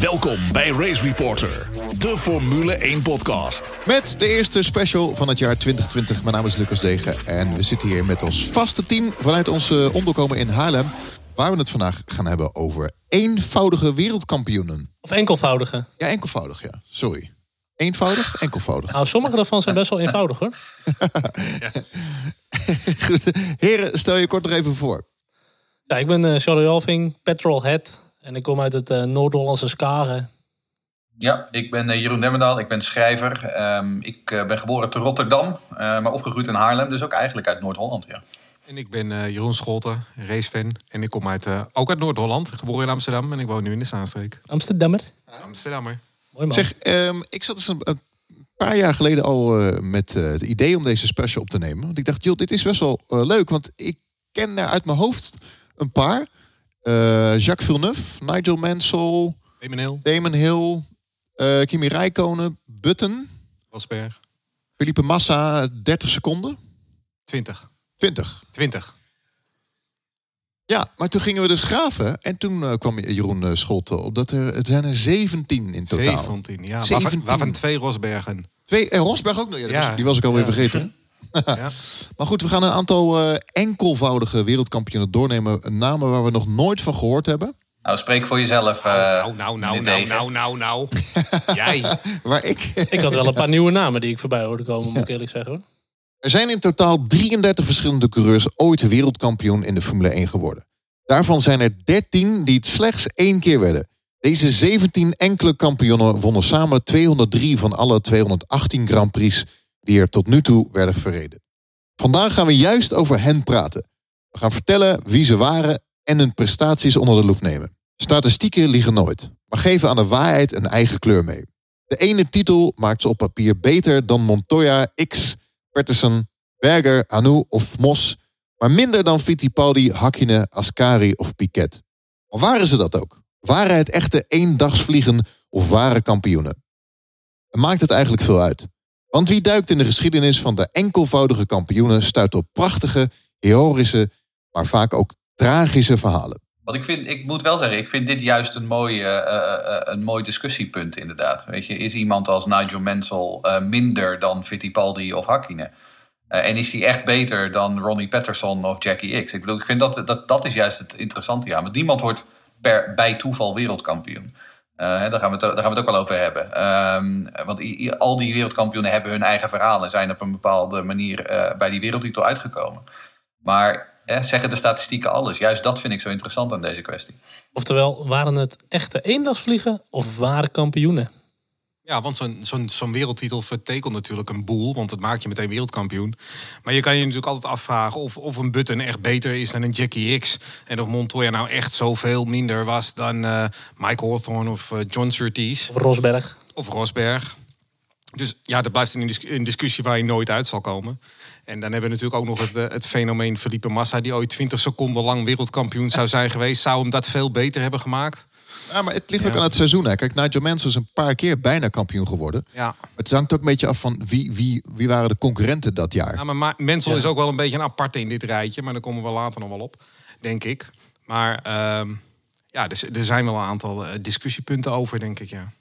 Welkom bij Race Reporter, de Formule 1 podcast. Met de eerste special van het jaar 2020. Mijn naam is Lucas Degen en we zitten hier met ons vaste team vanuit onze onderkomen in Haarlem. Waar we het vandaag gaan hebben over eenvoudige wereldkampioenen. Of enkelvoudige. Ja, enkelvoudig, ja. Sorry. Eenvoudig, enkelvoudig. Nou, sommige daarvan zijn best wel eenvoudig hoor. Goed. Heren, stel je kort nog even voor. Ja, ik ben eh Charlie Alving, petrolhead. En ik kom uit het eh, Noord-Hollandse Skaren. Ja, ik ben eh, Jeroen Demmendaal, ik ben schrijver. Ehm, ik eh, ben geboren te Rotterdam, eh, maar opgegroeid in Haarlem, dus ook eigenlijk uit Noord-Holland. Ja. En ik ben eh, Jeroen Scholten, racefan. En ik kom uit, eh, ook uit Noord-Holland, geboren in Amsterdam. En ik woon nu in de Zaanstreek. Amsterdammer. Amsterdammer. Mooi man. Zeg, ehm, ik zat dus een, een paar jaar geleden al eh, met eh, het idee om deze special op te nemen. Want ik dacht, joh, dit is best wel leuk. Want ik ken er uit mijn hoofd een paar. Eh, Jacques Villeneuve, Nigel Mansell, Damon Hill, Damon Hill, eh, Kimi Räikkönen, Button, Rosberg. Felipe Massa, 30 seconden. 20. 20. 20. Ja, maar toen gingen we dus graven. En toen eh, kwam Jeroen uh, Scholte op dat er, het zijn er 17 in totaal. 17, ja. 17. Waarvan, waarvan twee Rosbergen. Twee, en Rosberg ook nog. Ja, die Ja. was- die was ik alweer Ja. vergeten. ja. Maar goed, we gaan een aantal eh, enkelvoudige wereldkampioenen doornemen. Namen waar we nog nooit van gehoord hebben. Nou, spreek voor jezelf. eh, nou, nou, nou, meneer nou, Degen. nou, nou, nou. Jij. Waar ik... Ik had wel een paar nieuwe namen die ik voorbij hoorde komen, moet ik eerlijk zeggen hoor. Er zijn in totaal 33 verschillende coureurs ooit wereldkampioen in de Formule 1 geworden. Daarvan zijn er 13 die het slechts één keer werden. Deze 17 enkele kampioenen wonnen samen 203 van alle 218 Grand Prix die er tot nu toe werden verreden. Vandaag gaan we juist over hen praten. We gaan vertellen wie ze waren en hun prestaties onder de loep nemen. Statistieken liegen nooit, maar geven aan de waarheid een eigen kleur mee. De ene titel maakt ze op papier beter dan Montoya, X, Patterson, Berger, Anu of Mos, maar minder dan Fittipaldi, Hakkinen, Ascari of Piquet. Maar waren ze dat ook? Waren het echte eendagsvliegen of waren kampioenen? En maakt het eigenlijk veel uit? Want wie duikt in de geschiedenis van de enkelvoudige kampioenen stuit op prachtige, heroïsche, maar vaak ook tragische verhalen. Want ik, vind, ik moet wel zeggen, ik vind dit juist een mooi, eh, eh, eh, een mooi discussiepunt inderdaad. Weet je, is iemand als Nigel Mansell minder dan Fittipaldi of Hakkinen? En is hij echt beter dan Ronnie Patterson of Jackie X? Ik bedoel, ik vind dat, dat, dat is juist het interessante ja. Want niemand wordt per, bij toeval wereldkampioen. Hè, daar, gaan we het, gaan we het ook al over hebben. Ehm, want al die wereldkampioenen hebben hun eigen verhaal en zijn op een bepaalde manier eh, bij die wereldtitel uitgekomen. Maar zeggen de statistieken alles? Juist dat vind ik zo interessant aan deze kwestie. Oftewel, waren het echte eendagsvliegen of waren kampioenen? Ja, want zo'n zo'n zo'n wereldtitel vertekent natuurlijk een boel. Want het maakt je meteen wereldkampioen. Maar je kan je natuurlijk altijd afvragen of, of een Button echt beter is dan een Jackie X. En of Montoya nou echt zoveel minder was dan eh, Mike Hawthorne of eh, John Surtees. Of Rosberg? Of Rosberg. Dus ja, dat blijft een discussie waar je nooit uit zal komen. En dan hebben we natuurlijk ook nog het, eh, het fenomeen Felipe Massa... die ooit 20 seconden lang wereldkampioen zou zijn geweest. Zou hem dat veel beter hebben gemaakt? Ja, maar het ligt ook aan het seizoen. Hè. Kijk, Nigel Mansell is een paar keer bijna kampioen geworden. Ja. Maar het hangt ook een beetje af van wie, wie, wie waren de concurrenten dat jaar. Ja, maar Ma- Mensel is ook wel een beetje een aparte in dit rijtje. Maar daar komen we later nog wel op, denk ik. Maar ehm, ja, er, er zijn wel een aantal eh, discussiepunten over, denk ik, ja.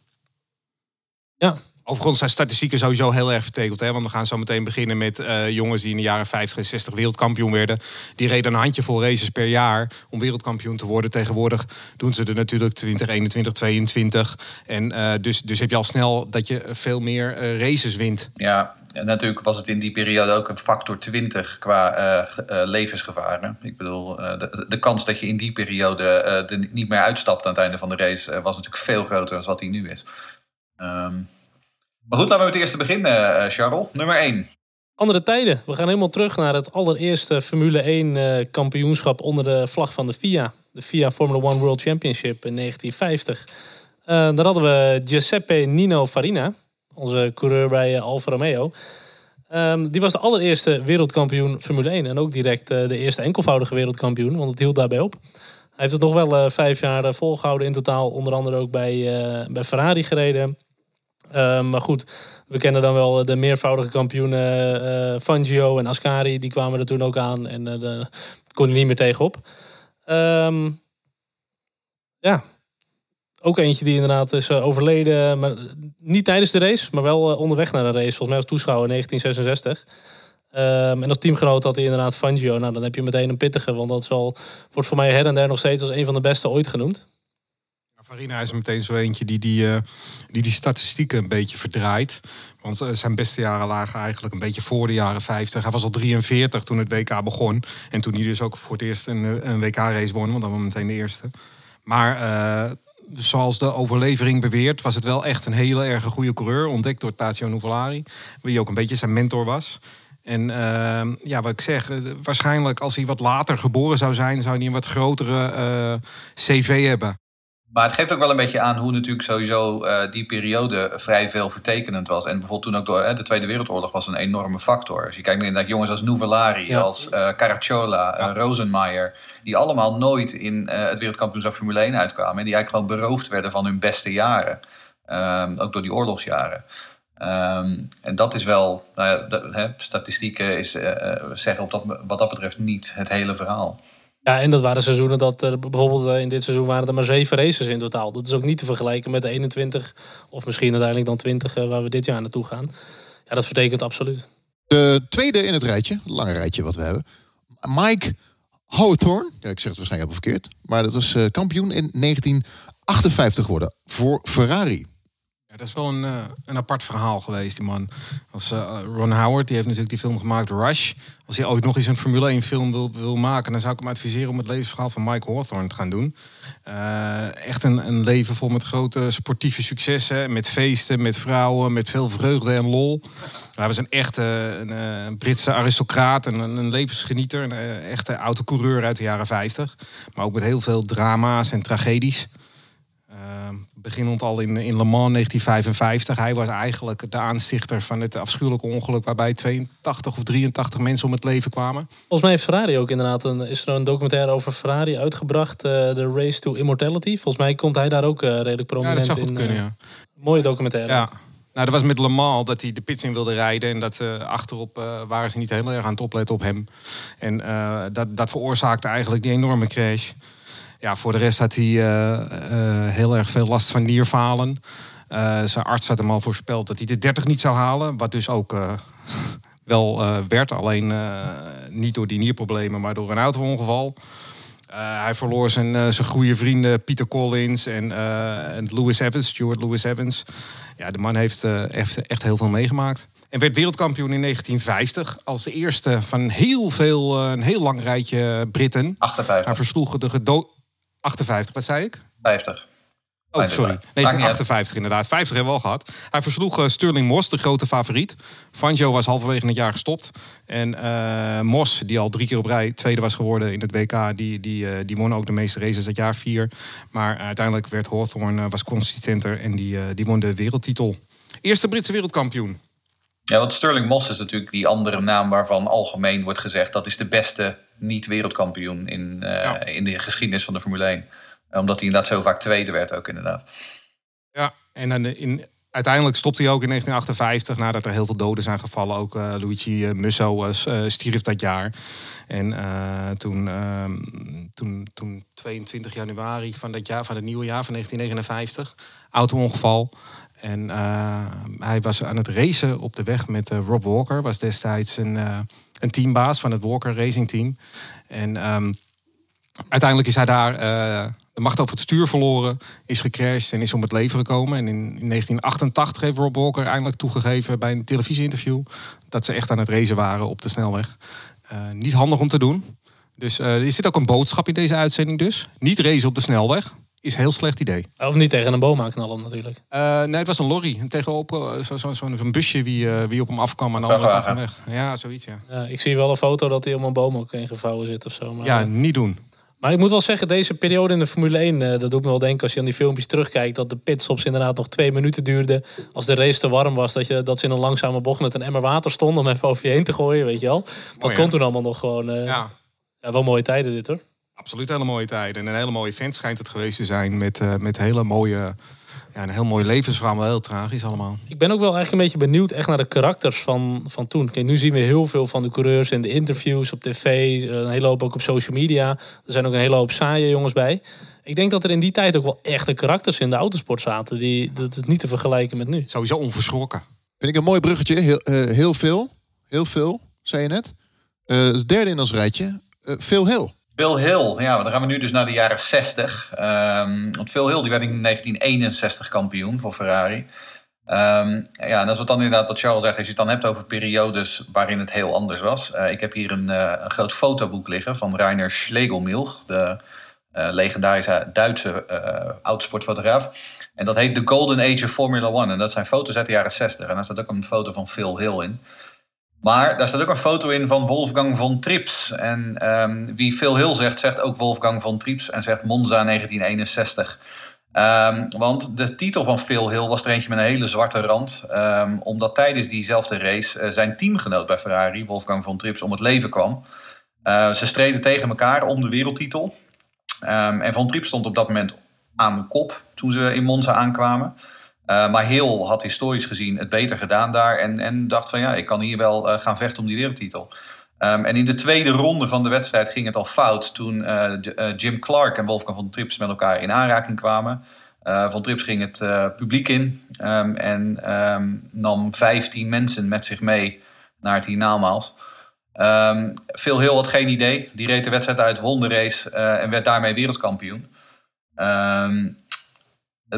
Ja. Overigens zijn statistieken sowieso heel erg vertekend. Hè? Want we gaan zo meteen beginnen met eh, jongens die in de jaren 50 en 60 wereldkampioen werden. Die reden een handjevol races per jaar om wereldkampioen te worden. Tegenwoordig doen ze er natuurlijk 20, 21, 22. En eh, dus, dus heb je al snel dat je veel meer eh, races wint. Ja, en natuurlijk was het in die periode ook een factor 20 qua ge- levensgevaren. Ik bedoel, de, de kans dat je in die periode niet meer uitstapt aan het einde van de race was natuurlijk veel groter dan wat die nu is. Ehm, maar goed, laten we met het eerste beginnen, eh Charles. Nummer 1. Andere tijden. We gaan helemaal terug naar het allereerste Formule 1 eh, kampioenschap onder de vlag van de FIA. De FIA Formula One World Championship in 1950. Eh, daar hadden we Giuseppe Nino Farina, onze coureur bij Alfa Romeo. Ehm, die was de allereerste wereldkampioen Formule 1. En ook direct de eerste enkelvoudige wereldkampioen, want het hield daarbij op. Hij heeft het nog wel vijf jaar eh, volgehouden in totaal. Onder andere ook bij, bij Ferrari gereden. Ehm, maar goed, we kennen dan wel de meervoudige kampioenen eh Fangio en Ascari. Die kwamen er toen ook aan en eh daar kon je niet meer tegenop. Ehm, ja, ook eentje die inderdaad is eh, overleden, maar niet tijdens de race, maar wel onderweg naar de race. Volgens mij als toeschouwer in 1966. Ehm, en als teamgenoot had hij inderdaad Fangio. Nou, dan heb je meteen een pittige, want dat is wordt voor mij her en der nog steeds als een van de beste ooit genoemd. Farina is meteen zo eentje die die, eh, die die statistieken een beetje verdraait. Want eh, zijn beste jaren lagen eigenlijk een beetje voor de jaren 50. Hij was al 43 toen het WK begon. En toen hij dus ook voor het eerst een, eh, een WK-race won, want dan was meteen de eerste. Maar zoals de overlevering beweert, was het wel echt een hele erg goede coureur. Ontdekt door Tazio Nuvolari, wie ook een beetje zijn mentor was. En ja, wat ik zeg, waarschijnlijk als hij wat later geboren zou zijn, zou hij een wat grotere cv hebben. Maar het geeft ook wel een beetje aan hoe natuurlijk sowieso eh, die periode vrij veel vertekenend was. En bijvoorbeeld toen ook door de Tweede Wereldoorlog was een enorme factor. Als je kijkt naar jongens als Nuvolari, Ja. als eh Caracciola, eh, Rosenmeier. Die allemaal nooit in het wereldkampioenschap Formule 1 uitkwamen. En die eigenlijk gewoon beroofd werden van hun beste jaren. Ehm, ook door die oorlogsjaren. Ehm, en dat is wel, nou ja, dat- hè, statistieken is, zeggen op dat, wat dat betreft niet het hele verhaal. Ja, en dat waren seizoenen dat er bijvoorbeeld eh, in dit seizoen waren er maar zeven races in totaal. Dat is ook niet te vergelijken met de 21 of misschien uiteindelijk dan 20 eh, waar we dit jaar naartoe gaan. Ja, dat vertekent absoluut. De tweede in het rijtje, het lange rijtje wat we hebben. Mike Hawthorne. Ik zeg het waarschijnlijk helemaal verkeerd. Maar dat is eh, kampioen in 1958 geworden voor Ferrari. Dat is wel een, eh, een apart verhaal geweest, die man. Als eh, Ron Howard, die heeft natuurlijk die film gemaakt, Rush. Als hij ooit nog eens een Formule 1 film wil, wil maken... dan zou ik hem adviseren om het levensverhaal van Mike Hawthorne te gaan doen. Eh, echt een, een leven vol met grote sportieve successen. Met feesten, met vrouwen, met veel vreugde en lol. Hij was een echte een, Britse aristocraat en een, levensgenieter. Een echte autocoureur uit de jaren 50. Maar ook met heel veel drama's en tragedies. Uh, beginnend al in, in Le Mans 1955. Hij was eigenlijk de aanstichter van het afschuwelijke ongeluk... waarbij 82 of 83 mensen om het leven kwamen. Volgens mij heeft Ferrari ook inderdaad een, is er een documentaire over Ferrari uitgebracht, eh, de Race to Immortality. Volgens mij komt hij daar ook eh, redelijk Ja, prominent dat zou goed in. kunnen, eh, ja. Mooie documentaire. ja. Nou, dat was met Le Mans dat hij de pits in wilde rijden. En dat ze achterop waren ze niet heel erg aan het opletten op hem. En dat, dat veroorzaakte eigenlijk die enorme crash. Ja, voor de rest had hij eh, eh, heel erg veel last van nierfalen. Eh, zijn arts had hem al voorspeld dat hij de 30 niet zou halen. Wat dus ook wel werd. Alleen niet door die nierproblemen, maar door een auto-ongeval. Hij verloor zijn, zijn goede vrienden Peter Collins en, eh, en Lewis Evans, Stuart Lewis Evans. Ja, de man heeft echt, echt heel veel meegemaakt. En werd wereldkampioen in 1950 als de eerste van heel veel, een heel lang rijtje Britten. Hij 58, versloeg de gedo 58, wat zei ik? 50. Oh, Nee, sorry. niet 1958 inderdaad. 50 hebben we al gehad. Hij versloeg eh, Sterling Moss, de grote favoriet. Fangio was halverwege het jaar gestopt. En eh, Moss, die al drie keer op rij tweede was geworden in het WK... die, die, eh, die won ook de meeste races dat jaar, vier. Maar uiteindelijk werd Hawthorne, was consistenter... en die, die won de wereldtitel. Eerste Britse wereldkampioen. Ja, want Sterling Moss is natuurlijk die andere naam waarvan algemeen wordt gezegd... dat is de beste niet-wereldkampioen in, eh, Ja. in de geschiedenis van de Formule 1. Omdat hij inderdaad zo vaak tweede werd ook inderdaad. Ja, en dan in, uiteindelijk stopte hij ook in 1958... nadat er heel veel doden zijn gevallen. Ook eh, Luigi eh, Musso eh, eh, stierf dat jaar. En eh, toen, ehm, toen, toen 22 januari van, dat jaar, van het nieuwe jaar van 1959... auto-ongeval. En eh, hij was aan het racen op de weg met eh, Rob Walker. Was destijds een, eh, een teambaas van het Walker Racing Team. En ehm, uiteindelijk is hij daar de macht over het stuur verloren, is gecrashed en is om het leven gekomen. En in, in 1988 heeft Rob Walker eindelijk toegegeven bij een televisieinterview dat ze echt aan het racen waren op de snelweg. Niet handig om te doen. Dus er zit ook een boodschap in deze uitzending dus. Niet racen op de snelweg is een heel slecht idee. Of niet tegen een boom aanknallen natuurlijk. Eh, nee, het was een lorry. En tegenop eh, zo- zo- zo'n zo'n busje wie, eh, wie op hem afkwam aan de andere kant van weg. Ja, zoiets ja. Ja, ik zie wel een foto dat hij om een boom ook ingevouwen zit of zo. Maar, Ja, niet doen. maar ik moet wel zeggen, deze periode in de Formule 1, eh, dat doet me wel denken als je aan die filmpjes terugkijkt, dat de pitstops inderdaad nog twee minuten duurden. Als de race te warm was, dat, je, dat ze in een langzame bocht met een emmer water stonden om even over je heen te gooien, weet je wel. Dat hè? kon toen allemaal nog gewoon, eh, ja. Ja, wel mooie tijden dit hoor. Absoluut hele mooie tijden. En een hele mooie event schijnt het geweest te zijn. Met, eh, met hele mooie, ja, een heel mooi levensverhaal. Wel heel tragisch allemaal. Ik ben ook wel eigenlijk een beetje benieuwd echt naar de karakters van, van toen. Kijk, nu zien we heel veel van de coureurs in de interviews op tv. Een hele hoop ook op social media. Er zijn ook een hele hoop saaie jongens bij. Ik denk dat er in die tijd ook wel echte karakters in de autosport zaten. Die, dat is niet te vergelijken met nu. Sowieso onverschrokken. Vind ik een mooi bruggetje. Heel, eh, heel veel. Heel veel, zei je net. Eh, het derde in ons rijtje. eh Phil Hill. Phil Hill, ja, dan gaan we nu dus naar de jaren 60. Ehm, want Phil Hill die werd in 1961 kampioen voor Ferrari. Ehm, ja, en als we het dan inderdaad wat Charles zegt, als je het dan hebt over periodes waarin het heel anders was. Eh, ik heb hier een, eh, een groot fotoboek liggen van Rainer Schlegelmilch, de eh, legendarische Duitse autosportfotograaf. En dat heet The Golden Age of Formula One. En dat zijn foto's uit de jaren 60. En daar staat ook een foto van Phil Hill in. Maar daar staat ook een foto in van Wolfgang von Trips. En ehm, wie Phil Hill zegt, zegt ook Wolfgang von Trips en zegt Monza 1961. Ehm, want de titel van Phil Hill was er eentje met een hele zwarte rand. ehm, omdat tijdens diezelfde race eh, zijn teamgenoot bij Ferrari, Wolfgang von Trips, om het leven kwam. Eh, ze streden tegen elkaar om de wereldtitel. En von Trips stond op dat moment aan de kop toen ze in Monza aankwamen. Uh, maar Hill had historisch gezien het beter gedaan daar. En, en dacht van ja, ik kan hier wel uh, gaan vechten om die wereldtitel. Um, en in de tweede ronde van de wedstrijd ging het al fout. Toen uh, Jim Clark en Wolfgang van Trips met elkaar in aanraking kwamen. van Trips ging het publiek in. Um, en um, nam 15 mensen met zich mee naar het hiernamaals. Phil Hill had geen idee. Die reed de wedstrijd uit, won de race en werd daarmee wereldkampioen.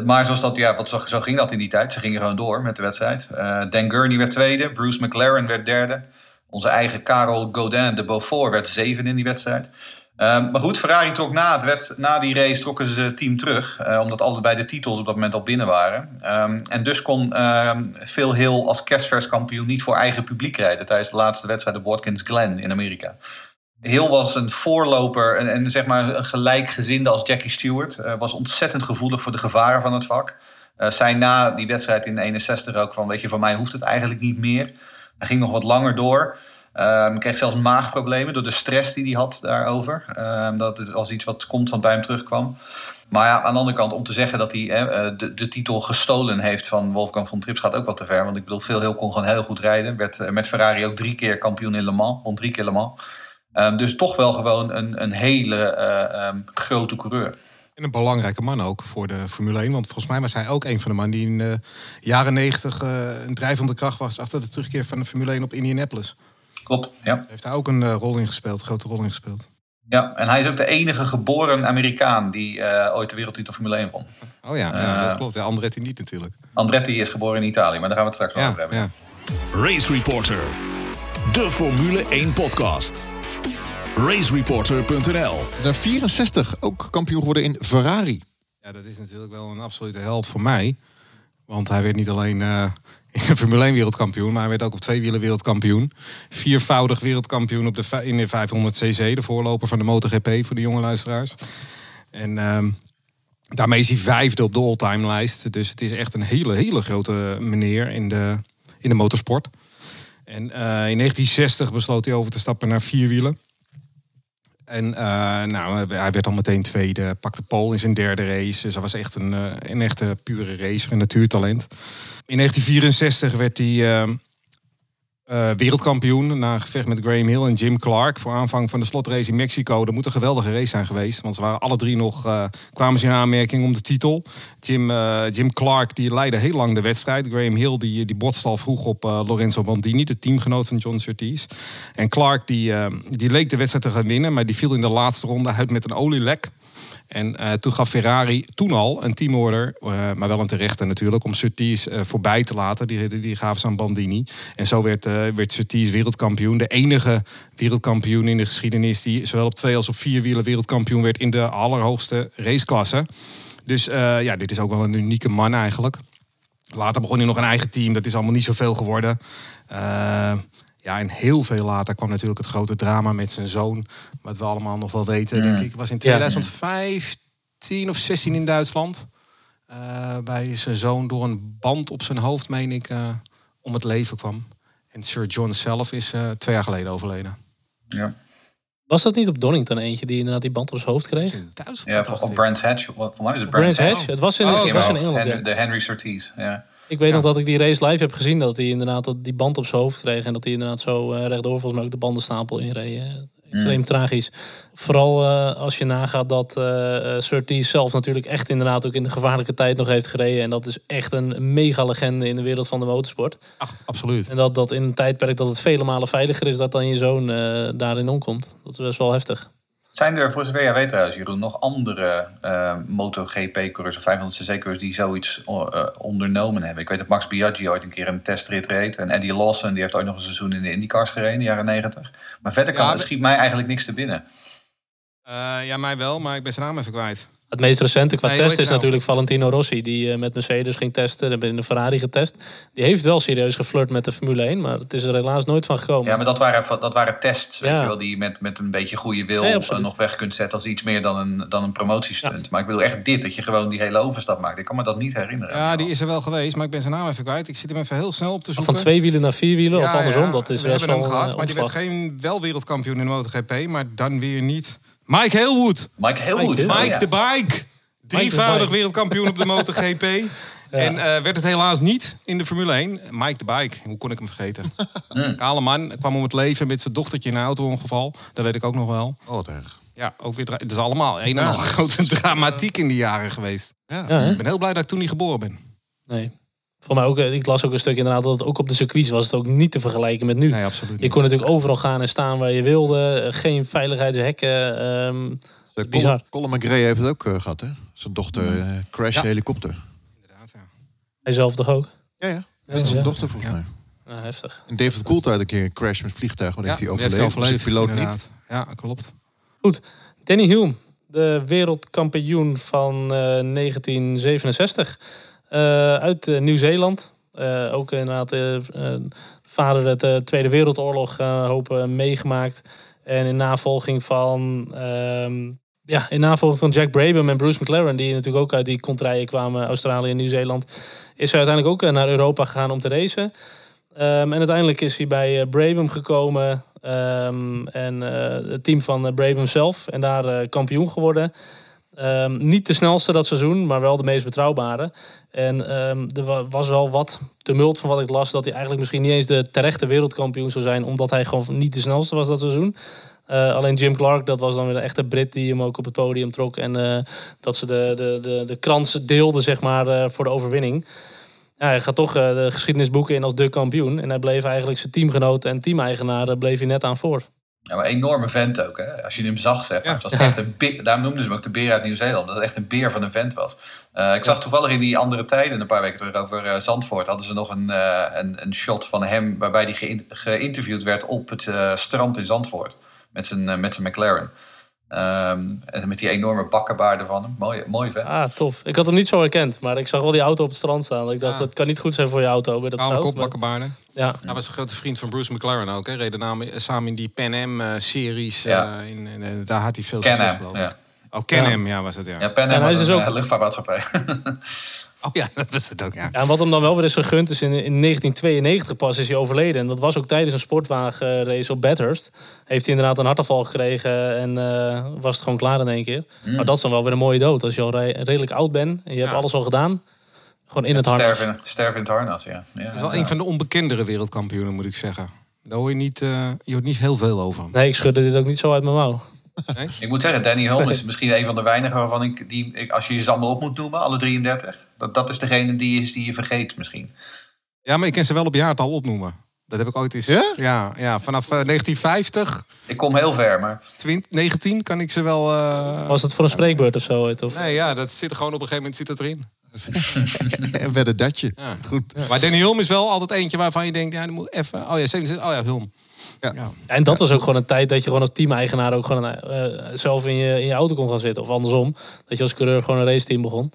Maar zoals dat, ja, wat, zo, zo, ging dat in die tijd. Ze gingen gewoon door met de wedstrijd. Uh, Dan Gurney werd tweede. Bruce McLaren werd derde. Onze eigen Karel Godin de Beaufort werd zeven in die wedstrijd. Um, maar goed, Ferrari trok na, het na die race trokken ze het team terug. Uh, omdat allebei de titels op dat moment al binnen waren. Um, en dus kon um, Phil Hill als kerstvers kampioen niet voor eigen publiek rijden... tijdens de laatste wedstrijd op Watkins Glen in Amerika. Hill was een voorloper en, en zeg maar een gelijkgezinde als Jackie Stewart. Uh, was ontzettend gevoelig voor de gevaren van het vak. Uh, zei na die wedstrijd in 61 ook van, weet je, van mij hoeft het eigenlijk niet meer. Hij ging nog wat langer door. Um, kreeg zelfs maagproblemen door de stress die hij had daarover. Um, dat was iets wat constant bij hem terugkwam. Maar ja, aan de andere kant, om te zeggen dat hij eh, de, de, titel gestolen heeft van Wolfgang von Trips gaat ook wat te ver. Want ik bedoel, Phil Hill kon gewoon heel goed rijden. Werd met Ferrari ook drie keer kampioen in Le Mans. Won drie keer Le Mans. Um, dus toch wel gewoon een, een hele uh, um, grote coureur. En een belangrijke man ook voor de Formule 1. Want volgens mij was hij ook een van de mannen die in de jaren 90 uh, een drijvende kracht was achter de terugkeer van de Formule 1 op Indianapolis. Klopt, ja. Daar heeft hij ook een uh, rol in gespeeld, grote rol in gespeeld. Ja, en hij is ook de enige geboren Amerikaan die uh, ooit de wereldtitel Formule 1 won. Oh ja, ja dat klopt. Ja, Andretti niet natuurlijk. Andretti is geboren in Italië, maar daar gaan we het straks wel over hebben. Ja. Race Reporter, de Formule 1 podcast racereporter.nl. De 64 ook kampioen geworden in Ferrari. Ja, dat is natuurlijk wel een absolute held voor mij. Want hij werd niet alleen uh, in de Formule 1 wereldkampioen, maar hij werd ook op twee wielen wereldkampioen. Viervoudig wereldkampioen op de, in de 500cc, de voorloper van de MotoGP voor de jonge luisteraars. En uh, daarmee is hij vijfde op de all-time lijst. Dus het is echt een hele, hele grote meneer in de, in de motorsport. En uh, in 1960 besloot hij over te stappen naar vier wielen. En uh, nou, hij werd al meteen tweede, pakte pole in zijn derde race. Dus hij was echt een, uh, een echte pure racer, een natuurtalent. In 1964 werd hij uh, wereldkampioen na gevecht met Graham Hill en Jim Clark voor aanvang van de slotrace in Mexico. Dat moet een geweldige race zijn geweest, want ze waren alle drie nog uh, kwamen ze in aanmerking om de titel. Jim, Jim Clark die leidde heel lang de wedstrijd. Graham Hill die, die botste al vroeg op Lorenzo Bandini, de teamgenoot van John Surtees. En Clark die, die leek de wedstrijd te gaan winnen, maar die viel in de laatste ronde uit met een olielek. En uh, toen gaf Ferrari toen al een teamorder, uh, maar wel een terechte natuurlijk, om Surtees uh, voorbij te laten. Die, die, gaven ze aan Bandini. En zo werd, werd Surtees wereldkampioen. De enige wereldkampioen in de geschiedenis die zowel op twee als op vier wielen wereldkampioen werd in de allerhoogste raceklasse. Dus ja, dit is ook wel een unieke man eigenlijk. Later begon hij nog een eigen team. Dat is allemaal niet zoveel geworden. Ja, en heel veel later kwam natuurlijk het grote drama met zijn zoon. Wat we allemaal nog wel weten, mm. denk ik. was in 2015 of 16 in Duitsland. Uh, bij zijn zoon door een band op zijn hoofd, meen ik, uh, om het leven kwam. En Sir John zelf is uh, twee jaar geleden overleden. Ja. Was dat niet op Donington eentje die inderdaad die band op zijn hoofd kreeg? Ja, op, Brands Hatch. Voor mij is het Brands Hatch. Het was in, Oh, het was in Engeland. Ja. De Henry Surtees, ja. Ik weet nog dat ik die race live heb gezien. Dat hij inderdaad dat die band op zijn hoofd kreeg. En dat hij inderdaad zo eh, rechtdoor volgens mij ook de bandenstapel inreed. eh, Extreem tragisch. Vooral uh, als je nagaat dat uh, zelf natuurlijk echt inderdaad ook in de gevaarlijke tijd nog heeft gereden. En dat is echt een mega legende in de wereld van de motorsport. Ach, absoluut. En dat, dat in een tijdperk dat het vele malen veiliger is dat dan je zoon uh, daarin omkomt. Dat is best wel heftig. Zijn er, voor zover jij weet trouwens, Jeroen, nog andere uh, MotoGP-coureurs of 500cc-coureurs die zoiets uh, ondernomen hebben? Ik weet dat Max Biaggi ooit een keer een testrit reed. En Eddie Lawson, die heeft ooit nog een seizoen in de IndyCars gereden in de jaren 90. Maar verder kan, ja, schiet mij eigenlijk niks te binnen. Uh, ja, mij wel, maar ik ben zijn naam even kwijt. Het meest recente qua nee, test is nou? natuurlijk Valentino Rossi, die uh, met Mercedes ging testen, hebben in de Ferrari getest. Die heeft wel serieus geflirt met de Formule 1, maar het is er helaas nooit van gekomen. Ja, maar dat waren, dat waren tests, weet ja. je wel, die je met, met een beetje goede wil nee, uh, nog weg kunt zetten als iets meer dan een, dan een promotiestunt. Ja. Maar ik bedoel echt dit, dat je gewoon die hele overstap maakt. Ik kan me dat niet herinneren. Ja, die is er wel geweest, maar ik ben zijn naam even kwijt. Ik zit hem even heel snel op te zoeken. Van twee wielen naar vier wielen of andersom, dat is We wel hebben hem gehad, maar die werd geen wel wereldkampioen in MotoGP, maar dan weer niet. Mike Halewood. Mike Halewood. Mike, Mike de Bike. Drievoudig wereldkampioen op de MotoGP. ja. En uh, werd het helaas niet in de Formule 1. Mike de Bike, hoe kon ik hem vergeten? mm. Kale man, kwam om het leven met zijn dochtertje in een auto-ongeval. Dat weet ik ook nog wel. Oh, wat erg. Ja, ook weer. Het is allemaal een en al grote dramatiek in die jaren geweest. Ja. ja ik ben heel blij dat ik toen niet geboren ben. Nee. Voor mij ook, ik las ook een stuk inderdaad dat het ook op de circuits was het ook niet te vergelijken met nu. Nee, absoluut. Je kon natuurlijk overal gaan en staan waar je wilde. Geen veiligheidshekken. Um, de Colin, Colin McRae heeft het ook uh, gehad, hè? Zijn dochter uh, crash ja. helikopter. Inderdaad, ja. Hij zelf toch ook? Ja, ja. Dat is zijn dochter volgens mij. Ja, heftig. En David Coulthard een keer een crash met vliegtuig, maar heeft hij overleefd. Dus overleefd piloot inderdaad. niet. Ja, klopt. Goed. Danny Hulme, de wereldkampioen van uh, 1967. Uit Nieuw-Zeeland. ook inderdaad vader de Tweede Wereldoorlog hopen meegemaakt. En in navolging van, um, ja, in navolging van Jack Brabham en Bruce McLaren, die natuurlijk ook uit die kontrijen kwamen, Australië en Nieuw-Zeeland, is hij uiteindelijk ook naar Europa gegaan om te racen. Um, en uiteindelijk is hij bij Brabham gekomen um, en het team van Brabham zelf en daar kampioen geworden. Um, niet de snelste dat seizoen, maar wel de meest betrouwbare. En um, er was wel wat tumult van wat ik las, dat hij eigenlijk misschien niet eens de terechte wereldkampioen zou zijn, omdat hij gewoon niet de snelste was dat seizoen. Uh, alleen Jim Clark, dat was dan weer de echte Brit die hem ook op het podium trok. En uh, dat ze de, de, de, de kransen deelden, zeg maar, uh, voor de overwinning. Ja, hij gaat toch de geschiedenisboeken in als de kampioen. En hij bleef eigenlijk zijn teamgenoot en teameigenaar bleef hij net aan voor. Ja, maar een enorme vent ook. Hè? Als je hem zag, zeg maar. Ja. Het was echt een beer, daarom noemden ze hem ook de beer uit Nieuw-Zeeland. Dat het echt een beer van een vent was. Uh, ik zag toevallig in die andere tijden, een paar weken terug over uh, Zandvoort, hadden ze nog een, uh, een, een, shot van hem waarbij hij ge geïnterviewd werd op het strand in Zandvoort. Met zijn, met zijn McLaren. Um, en met die enorme bakkenbaarden van hem. Mooi, mooi vet. Ah, tof. Ik had hem niet zo herkend, maar ik zag wel die auto op het strand staan. Ik dacht, ah. dat kan niet goed zijn voor je auto bij dat Oude zout. bakkenbaarden. Ja. Hij was een grote vriend van Bruce McLaren ook. Hè. Reden namen, samen in die Pan Am-series. Ja. Uh, in, in, daar had hij veel succes, geloof ik. Ja. Oh, Can-Am, ja. ja. was het, ja. Ja, Pan Am was is dus een ook... luchtvaartmaatschappij. Oh ja, dat is het ook, ja. ja. En wat hem dan wel weer is gegund is in, in 1992 pas is hij overleden. En dat was ook tijdens een sportwagenrace op Bathurst. Heeft hij inderdaad een hartaanval gekregen en uh, was het gewoon klaar in één keer. Mm. Maar dat is dan wel weer een mooie dood. Als je al redelijk oud bent en je hebt alles al gedaan. Gewoon in het, het harnas. Sterven, sterven in het harnas, ja. ja dat is wel ja. een van de onbekendere wereldkampioenen, moet ik zeggen. Daar hoor je niet, uh, je hoort niet heel veel over. Nee, ik schudde dit ook niet zo uit mijn mouw. Nee? Ik moet zeggen, Danny Hulme is misschien een van de weinigen waarvan ik, die, ik, als je ze allemaal op moet noemen, alle 33, dat, dat is degene die, is, die je vergeet misschien. Ja, maar ik kan ze wel op jaartal opnoemen. Dat heb ik ooit eens. Ja? Ja, ja vanaf uh, 1950. Ik kom heel ver, maar. 20, 19 kan ik ze wel. Uh... Was het voor een spreekbeurt of zo? Of? Nee, ja, dat zit er gewoon op een gegeven moment zit het erin. en werd datje. Ja. Goed. Ja. Maar Danny Hulm is wel altijd eentje waarvan je denkt, ja, dan moet even. Oh ja, 77, oh ja, Hulm. Ja. ja. En dat was ook gewoon een tijd dat je gewoon als team-eigenaar ook gewoon uh, zelf in je, in je auto kon gaan zitten. Of andersom, dat je als coureur gewoon een raceteam begon.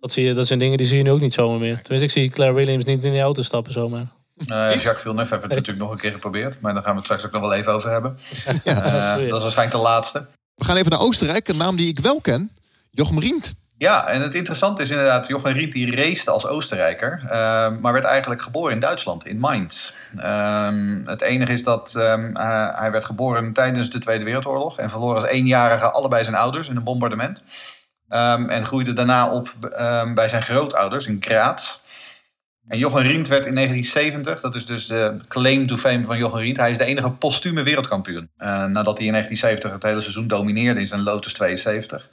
Dat, zie je, dat zijn dingen die zie je nu ook niet zomaar meer. Tenminste, ik zie Claire Williams niet in die auto stappen zomaar. Uh, Jacques Villeneuve heeft het natuurlijk nog een keer geprobeerd. Maar daar gaan we het straks ook nog wel even over hebben. Ja. Uh, dat is waarschijnlijk de laatste. We gaan even naar Oostenrijk. Een naam die ik wel ken. Jochem Rient. Ja, en het interessante is inderdaad, Jochen Riet die race als Oostenrijker, uh, maar werd eigenlijk geboren in Duitsland, in Mainz. Um, het enige is dat um, uh, hij werd geboren tijdens de Tweede Wereldoorlog en verloor als eenjarige allebei zijn ouders in een bombardement. En groeide daarna op bij zijn grootouders in Graz. En Jochen Rindt werd in 1970, dat is dus de claim to fame van Jochen Rindt, hij is de enige postume wereldkampioen. Uh, nadat hij in 1970 het hele seizoen domineerde in zijn Lotus 72.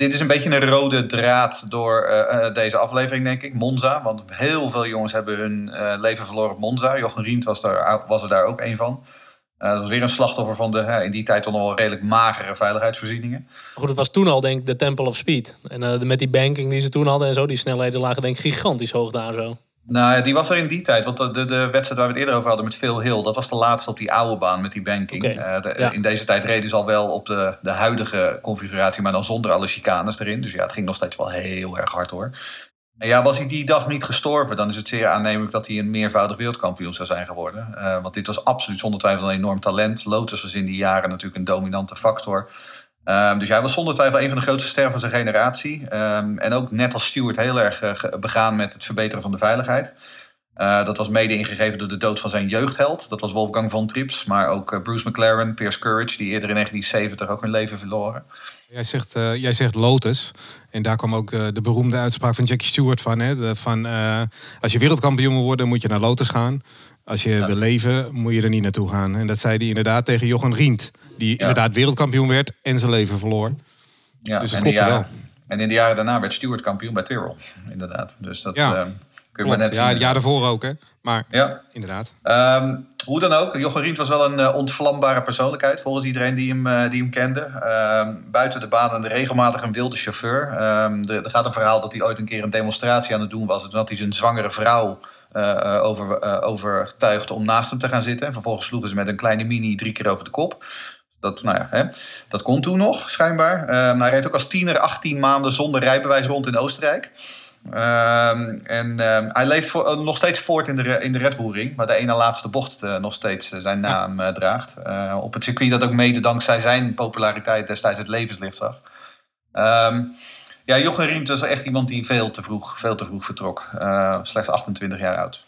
Dit is een beetje een rode draad door uh, deze aflevering, denk ik. Monza, want heel veel jongens hebben hun uh, leven verloren op Monza. Jochen Rindt was, daar, was er daar ook een van. Dat was weer een slachtoffer van de in die tijd toch nog wel redelijk magere veiligheidsvoorzieningen. Goed, het was toen al denk ik de Temple of Speed. En met die banking die ze toen hadden en zo, die snelheden lagen denk ik gigantisch hoog daar zo. Nou ja, die was er in die tijd. Want de, de, de wedstrijd waar we het eerder over hadden met Phil Hill... dat was de laatste op die oude baan met die banking. Okay, uh, de, ja. In deze tijd reden ze al wel op de, de huidige configuratie... maar dan zonder alle chicanes erin. Dus ja, het ging nog steeds wel heel erg hard hoor. En ja, was hij die dag niet gestorven... dan is het zeer aannemelijk dat hij een meervoudig wereldkampioen zou zijn geworden. Uh, want dit was absoluut zonder twijfel een enorm talent. Lotus was in die jaren natuurlijk een dominante factor... Um, dus hij was zonder twijfel een van de grootste sterren van zijn generatie. Um, en ook net als Stewart heel erg uh, begaan met het verbeteren van de veiligheid. Uh, dat was mede ingegeven door de dood van zijn jeugdheld. Dat was Wolfgang von Trips. Maar ook uh, Bruce McLaren, Pierce Courage, die eerder in 1970 ook hun leven verloren. Jij zegt, jij zegt Lotus. En daar kwam ook de, de beroemde uitspraak van Jackie Stewart van. Hè? Van als je wereldkampioen wil worden, moet je naar Lotus gaan. Als je ja. wil leven, moet je er niet naartoe gaan. En dat zei hij inderdaad tegen Jochen Rindt. Die ja. inderdaad wereldkampioen werd en zijn leven verloor. Ja, dus het wel. en in de jaren daarna werd Stewart kampioen bij Tyrrell. Inderdaad. Dus dat ja. uh, kun je maar net ja, zien. het jaar daarvoor ook, hè? Maar Ja. inderdaad. Um, hoe dan ook, Jochen Rindt was wel een uh, ontvlambare persoonlijkheid volgens iedereen die hem, uh, die hem kende. Um, buiten de baan en regelmatig een wilde chauffeur. Um, er, er gaat een verhaal dat hij ooit een keer een demonstratie aan het doen was. En had hij zijn zwangere vrouw uh, over, overtuigd om naast hem te gaan zitten. En vervolgens sloegen ze met een kleine mini drie keer over de kop. Dat, nou ja, hè, dat kon toen nog, schijnbaar. Um, hij reed ook als tiener 18 maanden zonder rijbewijs rond in Oostenrijk. Um, en um, hij leeft voor, nog steeds voort in de, in de Red Bull ring, waar de ene laatste bocht nog steeds zijn naam draagt. Op het circuit dat ook mede dankzij zijn populariteit destijds het levenslicht zag. Um, ja, Jochen Rindt was echt iemand die veel te vroeg, veel te vroeg vertrok. Uh, slechts 28 jaar oud.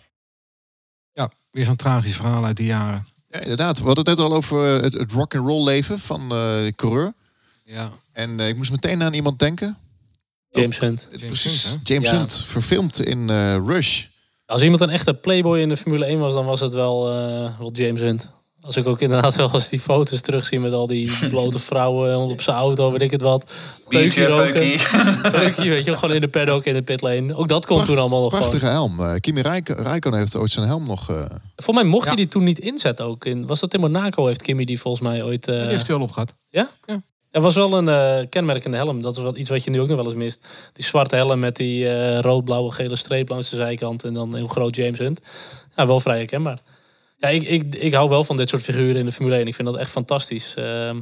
Ja, weer zo'n tragisch verhaal uit die jaren. Ja, inderdaad. We hadden het net al over het, het rock and roll leven van uh, de coureur. Ja. En uh, ik moest meteen aan iemand denken. James Hunt. James precies, Hunt? James Ja. Hunt, verfilmd in eh, Rush. Als iemand een echte playboy in de Formule 1 was, dan was het wel, eh, wel James Hunt. Als ik ook inderdaad wel eens die foto's terugzie met al die blote vrouwen op zijn auto, weet ik het wat. Biertje, roken. peukie. Peukje, weet je, gewoon in de paddock, in de pitlane. Ook dat kon toen allemaal nog gewoon. Prachtige helm. Eh, Kimi Räik- Räikkönen heeft ooit zijn helm nog... eh, Volgens mij mocht Ja. hij die toen niet inzetten ook. In, was dat in Monaco heeft Kimmy die volgens mij ooit... eh, Die heeft hij al opgehad. Er was wel een eh, kenmerkende helm. Dat is wat, iets wat je nu ook nog wel eens mist. Die zwarte helm met die eh, rood-blauwe gele streep langs de zijkant. En dan heel groot James Hunt. Ja, wel vrij herkenbaar. Ja, ik, ik, ik hou wel van dit soort figuren in de Formule 1. Ik vind dat echt fantastisch. Ehm,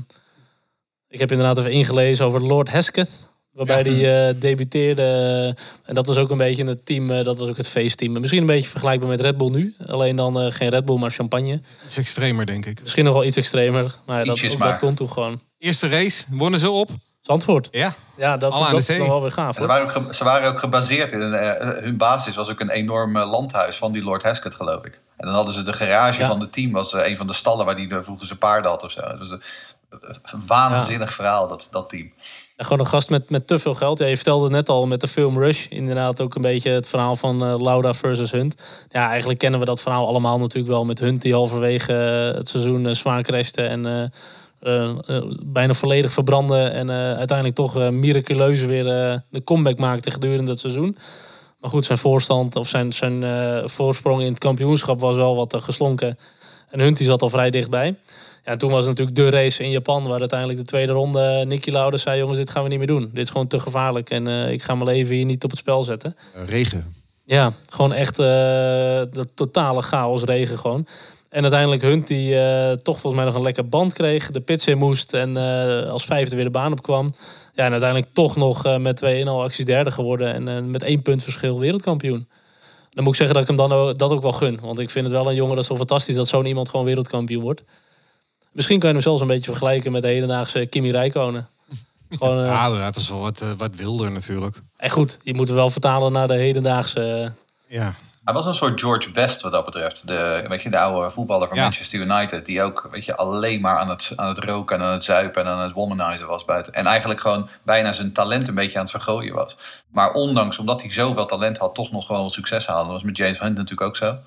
ik heb inderdaad even ingelezen over Lord Hesketh. Waarbij Ja. hij eh, debuteerde. En dat was ook een beetje het team. eh, dat was ook het feestteam. Misschien een beetje vergelijkbaar met Red Bull nu. Alleen dan eh, geen Red Bull, maar champagne. Is extremer, denk ik. Misschien nog wel iets extremer. Maar dat, ook maar. dat kon toen gewoon. Eerste race, wonnen ze op. Zandvoort. Ja. Ja, dat, is dan wel weer gaaf. Ze waren, ook ze waren ook gebaseerd in eh, hun basis was ook een enorm eh, landhuis van die Lord Hesketh, geloof ik. En dan hadden ze de garage Ja. van het team, was eh, een van de stallen waar die de, vroeger zijn paarden had of zo. Het was een, een waanzinnig verhaal, dat, dat team. En gewoon een gast met, met te veel geld. Ja, je vertelde net al met de film Rush. Inderdaad ook een beetje het verhaal van eh, Lauda versus Hunt. Ja, eigenlijk kennen we dat verhaal allemaal natuurlijk wel met Hunt die halverwege het seizoen zwaar crashte en eh, eh, bijna volledig verbrandde. En eh, uiteindelijk toch miraculeus weer de comeback maakte gedurende het seizoen. Maar goed, zijn voorstand of zijn, zijn voorsprong in het kampioenschap was wel wat geslonken. En Hunt die zat al vrij dichtbij. Ja, en toen was het natuurlijk de race in Japan, waar uiteindelijk de tweede ronde Nicky Lauda zei: Jongens, dit gaan we niet meer doen. Dit is gewoon te gevaarlijk en ik ga mijn leven hier niet op het spel zetten. regen. Ja, gewoon echt de totale chaos regen gewoon. En uiteindelijk Hunt die eh, toch volgens mij nog een lekker band kreeg. De pits in moest en eh, als vijfde weer de baan op kwam. Ja, en uiteindelijk toch nog eh, met 2-1 al acties derde geworden. En met één punt verschil wereldkampioen. Dan moet ik zeggen dat ik hem dan ook, dat ook wel gun. Want ik vind het wel een jongen dat is wel fantastisch dat zo'n iemand gewoon wereldkampioen wordt. Misschien kan je hem zelfs een beetje vergelijken met de hedendaagse Kimi Räikkönen. Gewoon, Ja, dat was wel wat, wat wilder natuurlijk. En goed, je moet het wel vertalen naar de hedendaagse. Ja. Hij was een soort George Best wat dat betreft. De, weet je, de oude voetballer van Ja. Manchester United. Die ook weet je, alleen maar aan het, aan het roken en aan het zuipen en aan het womanizen was buiten. En eigenlijk gewoon bijna zijn talent een beetje aan het vergooien was. Maar ondanks, omdat hij zoveel talent had, toch nog gewoon succes haalde. Dat was met James Hunt natuurlijk ook zo.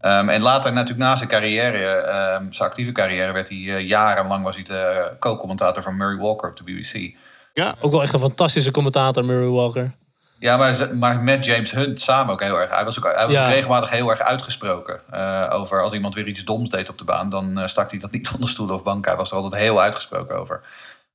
Ehm, en later natuurlijk na zijn carrière, ehm, zijn actieve carrière, werd hij eh, jarenlang was hij de co-commentator van Murray Walker op de BBC. Ook wel echt een fantastische commentator, Murray Walker. Ja, maar, met James Hunt samen ook heel erg. Hij was ook, hij was Ja. ook regelmatig heel erg uitgesproken. eh, over als iemand weer iets doms deed op de baan, dan eh, stak hij dat niet onder stoelen of banken. Hij was er altijd heel uitgesproken over.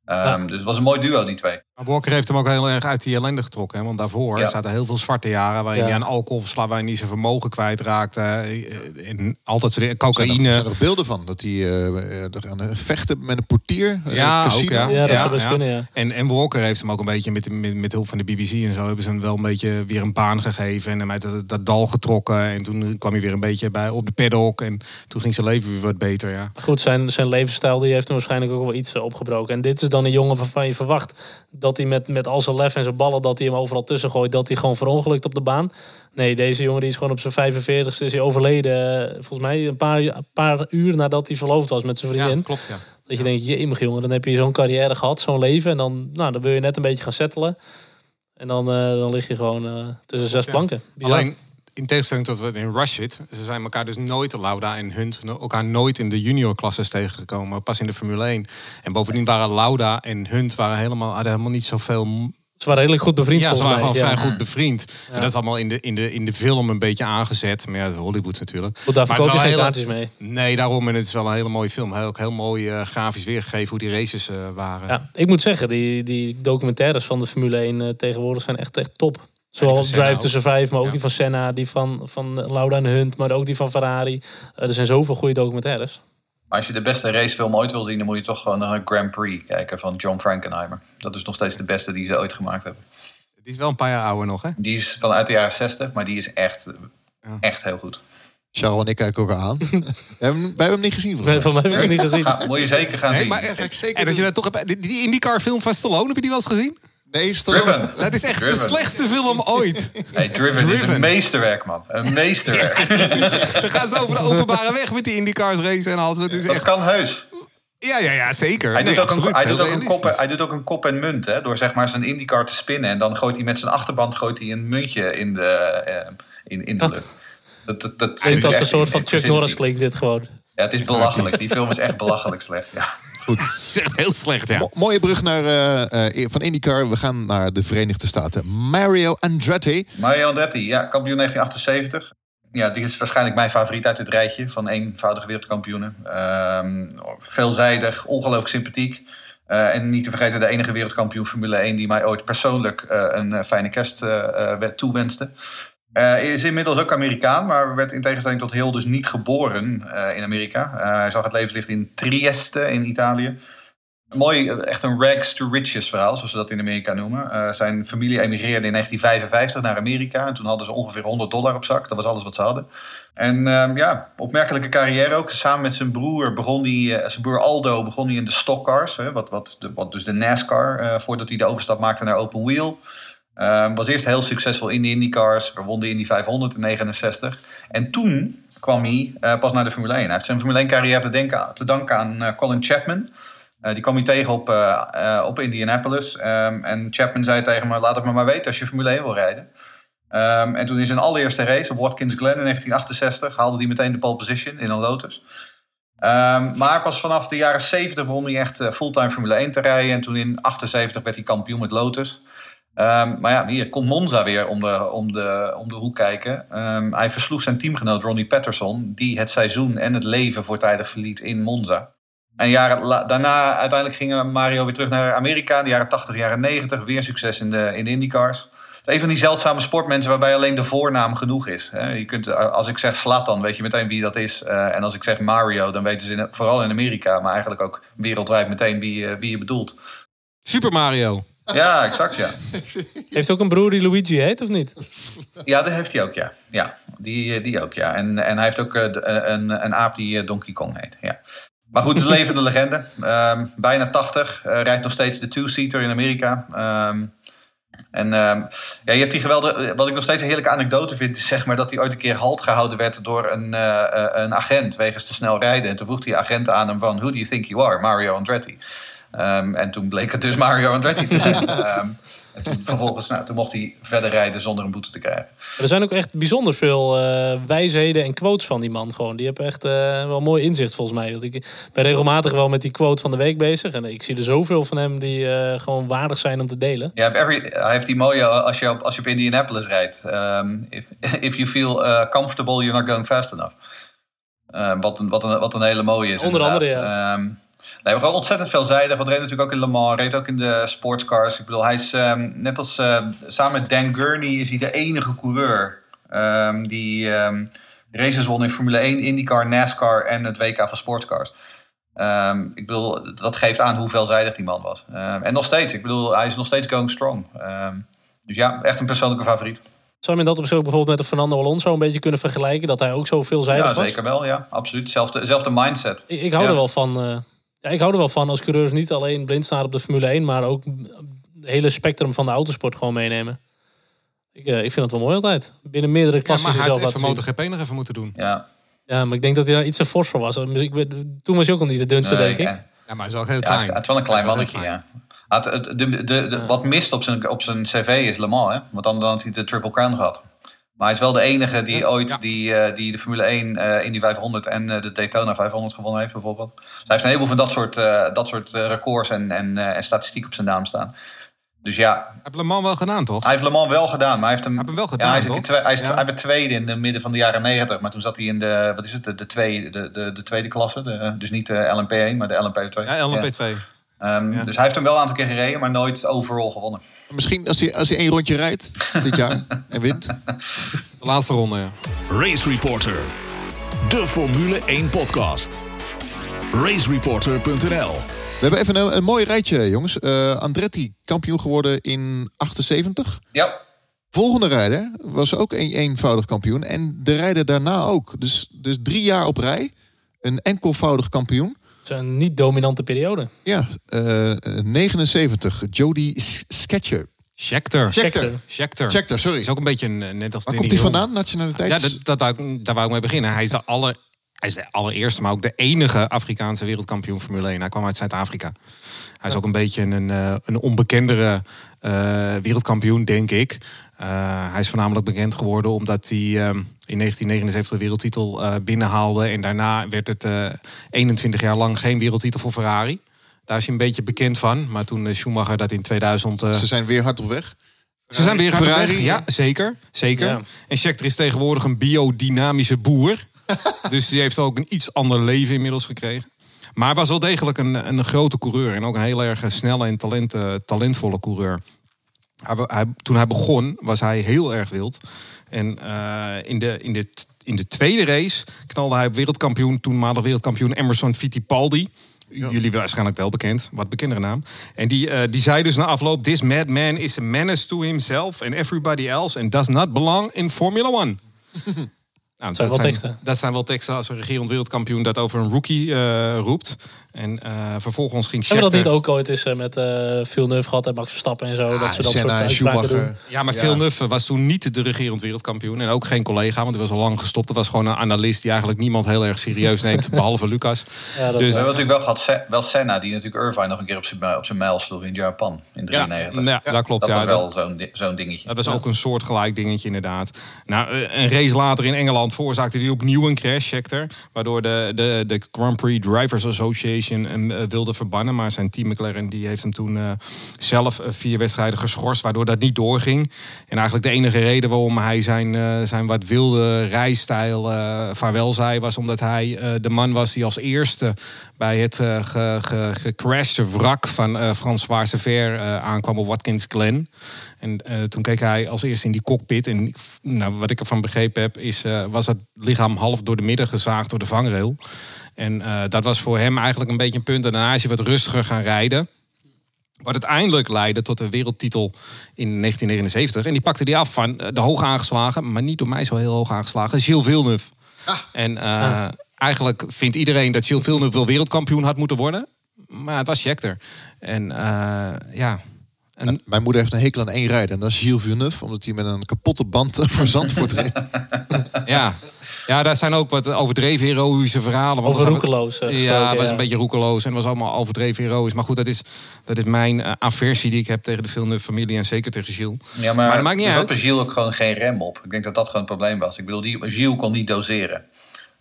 Ehm, Ja. Dus het was een mooi duo, die twee. Maar Walker heeft hem ook heel erg uit die ellende getrokken. Hè? Want daarvoor Ja. zaten heel veel zwarte jaren... waarin Ja. hij aan alcohol verslaafd, waarin hij zijn vermogen kwijtraakte. eh, En altijd soort dingen, Er zijn, er, er cocaïne. zijn nog beelden van. Dat hij eh, eh, er aan vechten met een portier. eh, Ja, ook, ja. Ja, dat zou best kunnen, ja. En, en Walker heeft hem ook een beetje met, met, met hulp van de BBC en zo... hebben ze hem wel een beetje weer een baan gegeven... en hem uit dat, dat dal getrokken. En toen kwam hij weer een beetje bij, op de paddock... en toen ging zijn leven weer wat beter, ja. Goed, zijn, zijn levensstijl die heeft hem waarschijnlijk ook wel iets eh, opgebroken. En dit is dan een jongen waarvan je verwacht dat hij met, met al zijn lef en zijn ballen, dat hij hem overal tussen gooit, dat hij gewoon verongelukt op de baan. Nee, deze jongen die is gewoon op zijn 45ste is hij overleden. eh, Volgens mij een paar, een paar uur nadat hij verloofd was met zijn vriendin. klopt, ja. Dat je denkt, jemig jongen, dan heb je zo'n carrière gehad, zo'n leven. En dan, nou, dan wil je net een beetje gaan settelen. En dan, eh, dan lig je gewoon eh, tussen zes Ja. planken. Bizar. Alleen, in tegenstelling tot wat in Rush zit... ze zijn elkaar dus nooit, Lauda en Hunt... elkaar nooit in de juniorklasses tegengekomen. Pas in de Formule 1. En bovendien waren Lauda en Hunt waren helemaal, hadden helemaal niet zoveel Ze waren redelijk goed bevriend ja, ze waren gewoon Ja. vrij goed bevriend. Ja. En dat is allemaal in de, in, de, in de film een beetje aangezet. Maar ja, Hollywood natuurlijk. Daar Maar het verkoop je geen mee. Nee, daarom. En het is wel een hele mooie film. Heel, ook heel mooi eh, grafisch weergegeven hoe die races eh, waren. Ja, ik moet zeggen, die, die documentaires van de Formule 1 eh, tegenwoordig zijn echt, echt top. Zoals Drive ook. to Survive, maar ook Ja. die van Senna, die van, van Lauda en Hunt, maar ook die van Ferrari. Eh, er zijn zoveel goede documentaires. Maar als je de beste racefilm ooit wil zien, dan moet je toch gewoon naar een Grand Prix kijken van John Frankenheimer. Dat is nog steeds de beste die ze ooit gemaakt hebben. Die is wel een paar jaar ouder nog, hè? Die is vanuit de jaren 60, maar die is echt, Ja. echt heel goed. Charles en ik kijken elkaar aan. we, hebben, wij hebben hem niet gezien. Nee, van mij heb ik het niet gezien. Ga, moet je zeker gaan Nee, zien. maar, Kijk, zeker en als je dat toch hebt, die, die IndyCar film van Stallone, heb je die wel eens gezien? Nee, Stallone. Driven. Dat is echt Driven. de slechtste film ooit. Hey, Driven, is een meesterwerk, man. Een meesterwerk. Dan gaan ze over de openbare weg met die IndyCars racen en alles. Het is Dat echt... kan heus. Ja, ja, ja, zeker. Hij, Nee, doet ook, een, absoluut. hij, doet Heel ook een realistisch. kop, hij doet ook een kop en munt, hè, door zeg maar zijn IndyCar te spinnen. En dan gooit hij met zijn achterband gooit hij een muntje in de, eh, in, in de Dat- lucht. Dat, dat, dat Klinkt als echt een soort van Chuck Norris klinkt dit gewoon. Ja, het is belachelijk. Die film is echt belachelijk slecht. Ja. Het is echt heel slecht, ja. Mo- mooie brug naar, eh, eh, van IndyCar. We gaan naar de Verenigde Staten. Mario Andretti. Mario Andretti, ja, kampioen 1978. Ja, die is waarschijnlijk mijn favoriet uit het rijtje van eenvoudige wereldkampioenen. Ehm, veelzijdig, ongelooflijk sympathiek. Eh, en niet te vergeten de enige wereldkampioen Formule 1 die mij ooit persoonlijk eh, een fijne kerst toewenste. Hij is inmiddels ook Amerikaan, maar werd in tegenstelling tot heel dus niet geboren eh, in Amerika. Eh, hij zag het levenslicht in Trieste in Italië. Mooi, echt een rags to riches verhaal, zoals ze dat in Amerika noemen. Zijn familie emigreerde in 1955 naar Amerika. En toen hadden ze ongeveer 100 dollar op zak. Dat was alles wat ze hadden. En ehm, ja, opmerkelijke carrière ook. Samen met zijn broer begon hij, zijn broer Aldo begon hij in de stockcars. Hè, wat, wat, wat dus de NASCAR, voordat hij de overstap maakte naar open wheel. Ehm, was eerst heel succesvol in de IndyCars. We wonnen in die 500 in 69. En toen kwam hij eh, pas naar de Formule 1. Hij heeft zijn Formule 1 carrière te, danken aan eh, Colin Chapman. Eh, die kwam hij tegen op, op Indianapolis. Ehm, en Chapman zei tegen me, laat het me maar weten als je Formule 1 wil rijden. Ehm, en toen in zijn allereerste race op Watkins Glen in 1968 haalde hij meteen de pole position in een Lotus. Ehm, maar pas vanaf de jaren 70 begon hij echt fulltime Formule 1 te rijden. En toen in 78 werd hij kampioen met Lotus. Ehm, maar ja, hier komt Monza weer om de, om de, om de hoek kijken. Ehm, hij versloeg zijn teamgenoot Ronnie Patterson, die het seizoen en het leven voortijdig verliet in Monza. En jaren daarna uiteindelijk ging Mario weer terug naar Amerika. In de jaren 80, jaren 90. Weer succes in de, in de IndyCars. Het een van die zeldzame sportmensen waarbij alleen de voornaam genoeg is. Je kunt, eh, als ik zeg Slatan, weet je meteen wie dat is. Eh, en als ik zeg Mario, dan weten ze vooral in Amerika, maar eigenlijk ook wereldwijd meteen wie, eh, wie je bedoelt. Super Mario. Ja, exact ja. Heeft ook een broer die Luigi heet, of niet? Ja, dat heeft hij ook, ja. Ja, die, die ook, ja. En, en hij heeft ook eh, eh, een, een aap die eh, Donkey Kong heet, ja. Maar goed, het is levende legende. Ehm, bijna 80. eh, rijdt nog steeds de two-seater in Amerika. Ehm, En ehm, ja, je hebt die geweldige, wat ik nog steeds een heerlijke anekdote vind, is zeg maar dat hij ooit een keer halt gehouden werd door een, uh, een agent wegens te snel rijden. En toen vroeg die agent aan hem van, who do you think you are? Mario Andretti. Um, en toen bleek het dus Mario Andretti te zijn. um, En toen, vervolgens, nou, toen mocht hij verder rijden zonder een boete te krijgen. Er zijn ook echt bijzonder veel uh, wijsheden en quotes van die man. Gewoon. Die hebben echt uh, wel mooi inzicht volgens mij. Want ik ben regelmatig wel met die quote van de week bezig. En ik zie er zoveel van hem die uh, gewoon waardig zijn om te delen. Ja, every, hij heeft die mooie als je op, als je op Indianapolis rijdt. Um, if, if you feel comfortable, you're not going fast enough. wat, een, wat, een, wat een hele mooie is. Onder andere, ja. Nee, we gaan ontzettend veelzijdig. Want reed natuurlijk ook in Le Mans, reed ook in de sportscars. Ik bedoel, hij is um, net als uh, samen met Dan Gurney is hij de enige coureur um, die um, races won in Formule 1, IndyCar, NASCAR en het WK van sportscars. ik bedoel, dat geeft aan hoe veelzijdig die man was. en nog steeds, ik bedoel, hij is nog steeds going strong. dus ja, echt een persoonlijke favoriet. Zou je dat op zo bijvoorbeeld met de Fernando Alonso een beetje kunnen vergelijken? Dat hij ook zo veelzijdig ja, was? Ja, zeker wel. Ja, absoluut. Zelfde, zelfde mindset. Ik, ik hou ja. er wel van. Uh, ja, ik hou er wel van als coureurs niet alleen blind staan op de Formule 1, maar ook het hele spectrum van de autosport gewoon meenemen. Ik, uh, ik vind het wel mooi altijd. Binnen meerdere klassen ja, maar hij had even MotoGP nog even moeten doen. Ja. ja, maar ik denk dat hij daar iets te fors voor was. Ik, toen was hij ook al niet de dunste, nee, denk ik. Ja. ja, maar hij is wel heel ja, klein. Het is wel een klein mannetje, ja. Het, de, de, de, de, wat mist op zijn, op zijn cv is Le Mans, hè? Want dan, dan had hij de Triple Crown gehad. Maar hij is wel de enige die ooit ja. die, uh, die de Formule 1 uh, in die 500 en uh, de Daytona 500 gewonnen heeft, bijvoorbeeld. Dus hij heeft een heleboel van dat soort, dat soort records en, en, en statistiek op zijn naam staan. Dus ja. Hij heeft Le Mans wel gedaan, toch? Hij heeft Le Mans wel gedaan, maar hij heeft hem, hij heeft hem wel gedaan. Ja, hij, is, hij, is, ja. hij werd tweede in de midden van de jaren 90, maar toen zat hij in de, wat is het, de, de, tweede, de, de, de tweede klasse. Dus niet de LMP1, maar de LMP2. Ja, LMP2. Um, ja. Dus hij heeft hem wel een aantal keer gereden, maar nooit overall gewonnen. Misschien als hij, als hij één rondje rijdt dit jaar en wint. De laatste ronde, ja. Race Reporter. De Formule 1 podcast. Racereporter.nl We hebben even een, een mooi rijtje, jongens. Uh, Andretti, kampioen geworden in 78. Ja. Volgende rijder was ook een eenvoudig kampioen. En de rijder daarna ook. Dus, dus drie jaar op rij. Een enkelvoudig kampioen. Het is een niet-dominante periode. Ja, uh, 79. Jody Sketcher. Schechter. Schechter. Schechter. Schechter, sorry. Is ook een beetje een, net als Waar komt hij vandaan, nationaliteit? Ja, dat, dat, daar, daar wou ik mee beginnen. Hij is de aller, hij is de allereerste, maar ook de enige Afrikaanse wereldkampioen Formule 1. Hij kwam uit Zuid-Afrika. Hij is ook een beetje een, een onbekendere uh, wereldkampioen, denk ik. Uh, hij is voornamelijk bekend geworden omdat hij uh, in 1979 de wereldtitel uh, binnenhaalde. En daarna werd het 21 jaar lang geen wereldtitel voor Ferrari. Daar is hij een beetje bekend van. Maar toen Schumacher dat in 2000... Ze zijn weer hard op weg. Ze zijn weer hard op weg, ja, zeker. zeker. Ja. En Schechter is tegenwoordig een biodynamische boer. dus die heeft ook een iets ander leven inmiddels gekregen. Maar hij was wel degelijk een, een grote coureur. En ook een heel erg snelle en talent, talentvolle coureur. Hij, hij, toen hij begon was hij heel erg wild. En uh, in, de, in, de, in de tweede race knalde hij op wereldkampioen, toenmalig wereldkampioen Emerson Fittipaldi. Ja. Jullie waarschijnlijk wel bekend, wat bekendere naam. En die, uh, die zei dus na afloop: This madman is a menace to himself and everybody else and does not belong in Formula One. Nou, dat, zijn, zijn dat zijn wel teksten als een regerend wereldkampioen dat over een rookie uh, roept. En uh, vervolgens ging Hebben we dat niet ook ooit eens uh, met uh, Villeneuve gehad en Max Verstappen en zo? Ah, dat ze dat Senna, soort uitspraken doen. Ja, maar ja. Villeneuve was toen niet de regerend wereldkampioen. En ook geen collega, want hij was al lang gestopt. Dat was gewoon een analist die eigenlijk niemand heel erg serieus neemt. behalve Lucas. Ja, dus, we hebben natuurlijk wel gehad, wel Senna, die natuurlijk Irvine nog een keer op zijn, op zijn mijl sloeg in Japan. In 93. Ja, ja dat klopt. Dat ja, was wel zo'n zo'n dingetje. Dat was ook een soortgelijk dingetje inderdaad. Nou, een race later in Engeland veroorzaakte hij opnieuw een crash, Schechter. Waardoor de, de, de Grand Prix Drivers Association hem uh, wilde verbannen. Maar zijn team McLaren die heeft hem toen uh, zelf uh, vier wedstrijden geschorst. Waardoor dat niet doorging. En eigenlijk de enige reden waarom hij zijn, uh, zijn wat wilde rijstijl vaarwel zei... was omdat hij de man was die als eerste bij het gecrashte wrak van François Sever aankwam op Watkins Glen. En uh, toen keek hij als eerste in die cockpit. En nou, wat ik ervan begrepen heb, is, uh, was het lichaam half door de midden gezaagd door de vangrail. En uh, dat was voor hem eigenlijk een beetje een punt. En daarna is hij wat rustiger gaan rijden. Wat uiteindelijk leidde tot de wereldtitel in 1979. En die pakte die af van de hoog aangeslagen, maar niet door mij zo heel hoog aangeslagen, Gilles Villeneuve. Ah. En ah. eigenlijk vindt iedereen dat Gilles Villeneuve wel wereldkampioen had moeten worden. Maar het was Schechter. En ja, En, Mijn moeder heeft een hekel aan één rijder. En dat is Gilles Villeneuve. Omdat hij met een kapotte band voor Zandvoort reed. ja. Ja, daar zijn ook wat overdreven heroïsche verhalen. want Over roekeloos. eh, Ja, het was ja. een beetje roekeloos en was allemaal overdreven heroïs. Maar goed, dat is, dat is mijn eh, aversie die ik heb tegen de Villeneuve-familie en zeker tegen Gilles. Ja, maar, Maar dat maakt niet er uit. zat bij Gilles ook gewoon geen rem op. Ik denk dat dat gewoon het probleem was. Ik bedoel, die, Gilles kon niet doseren.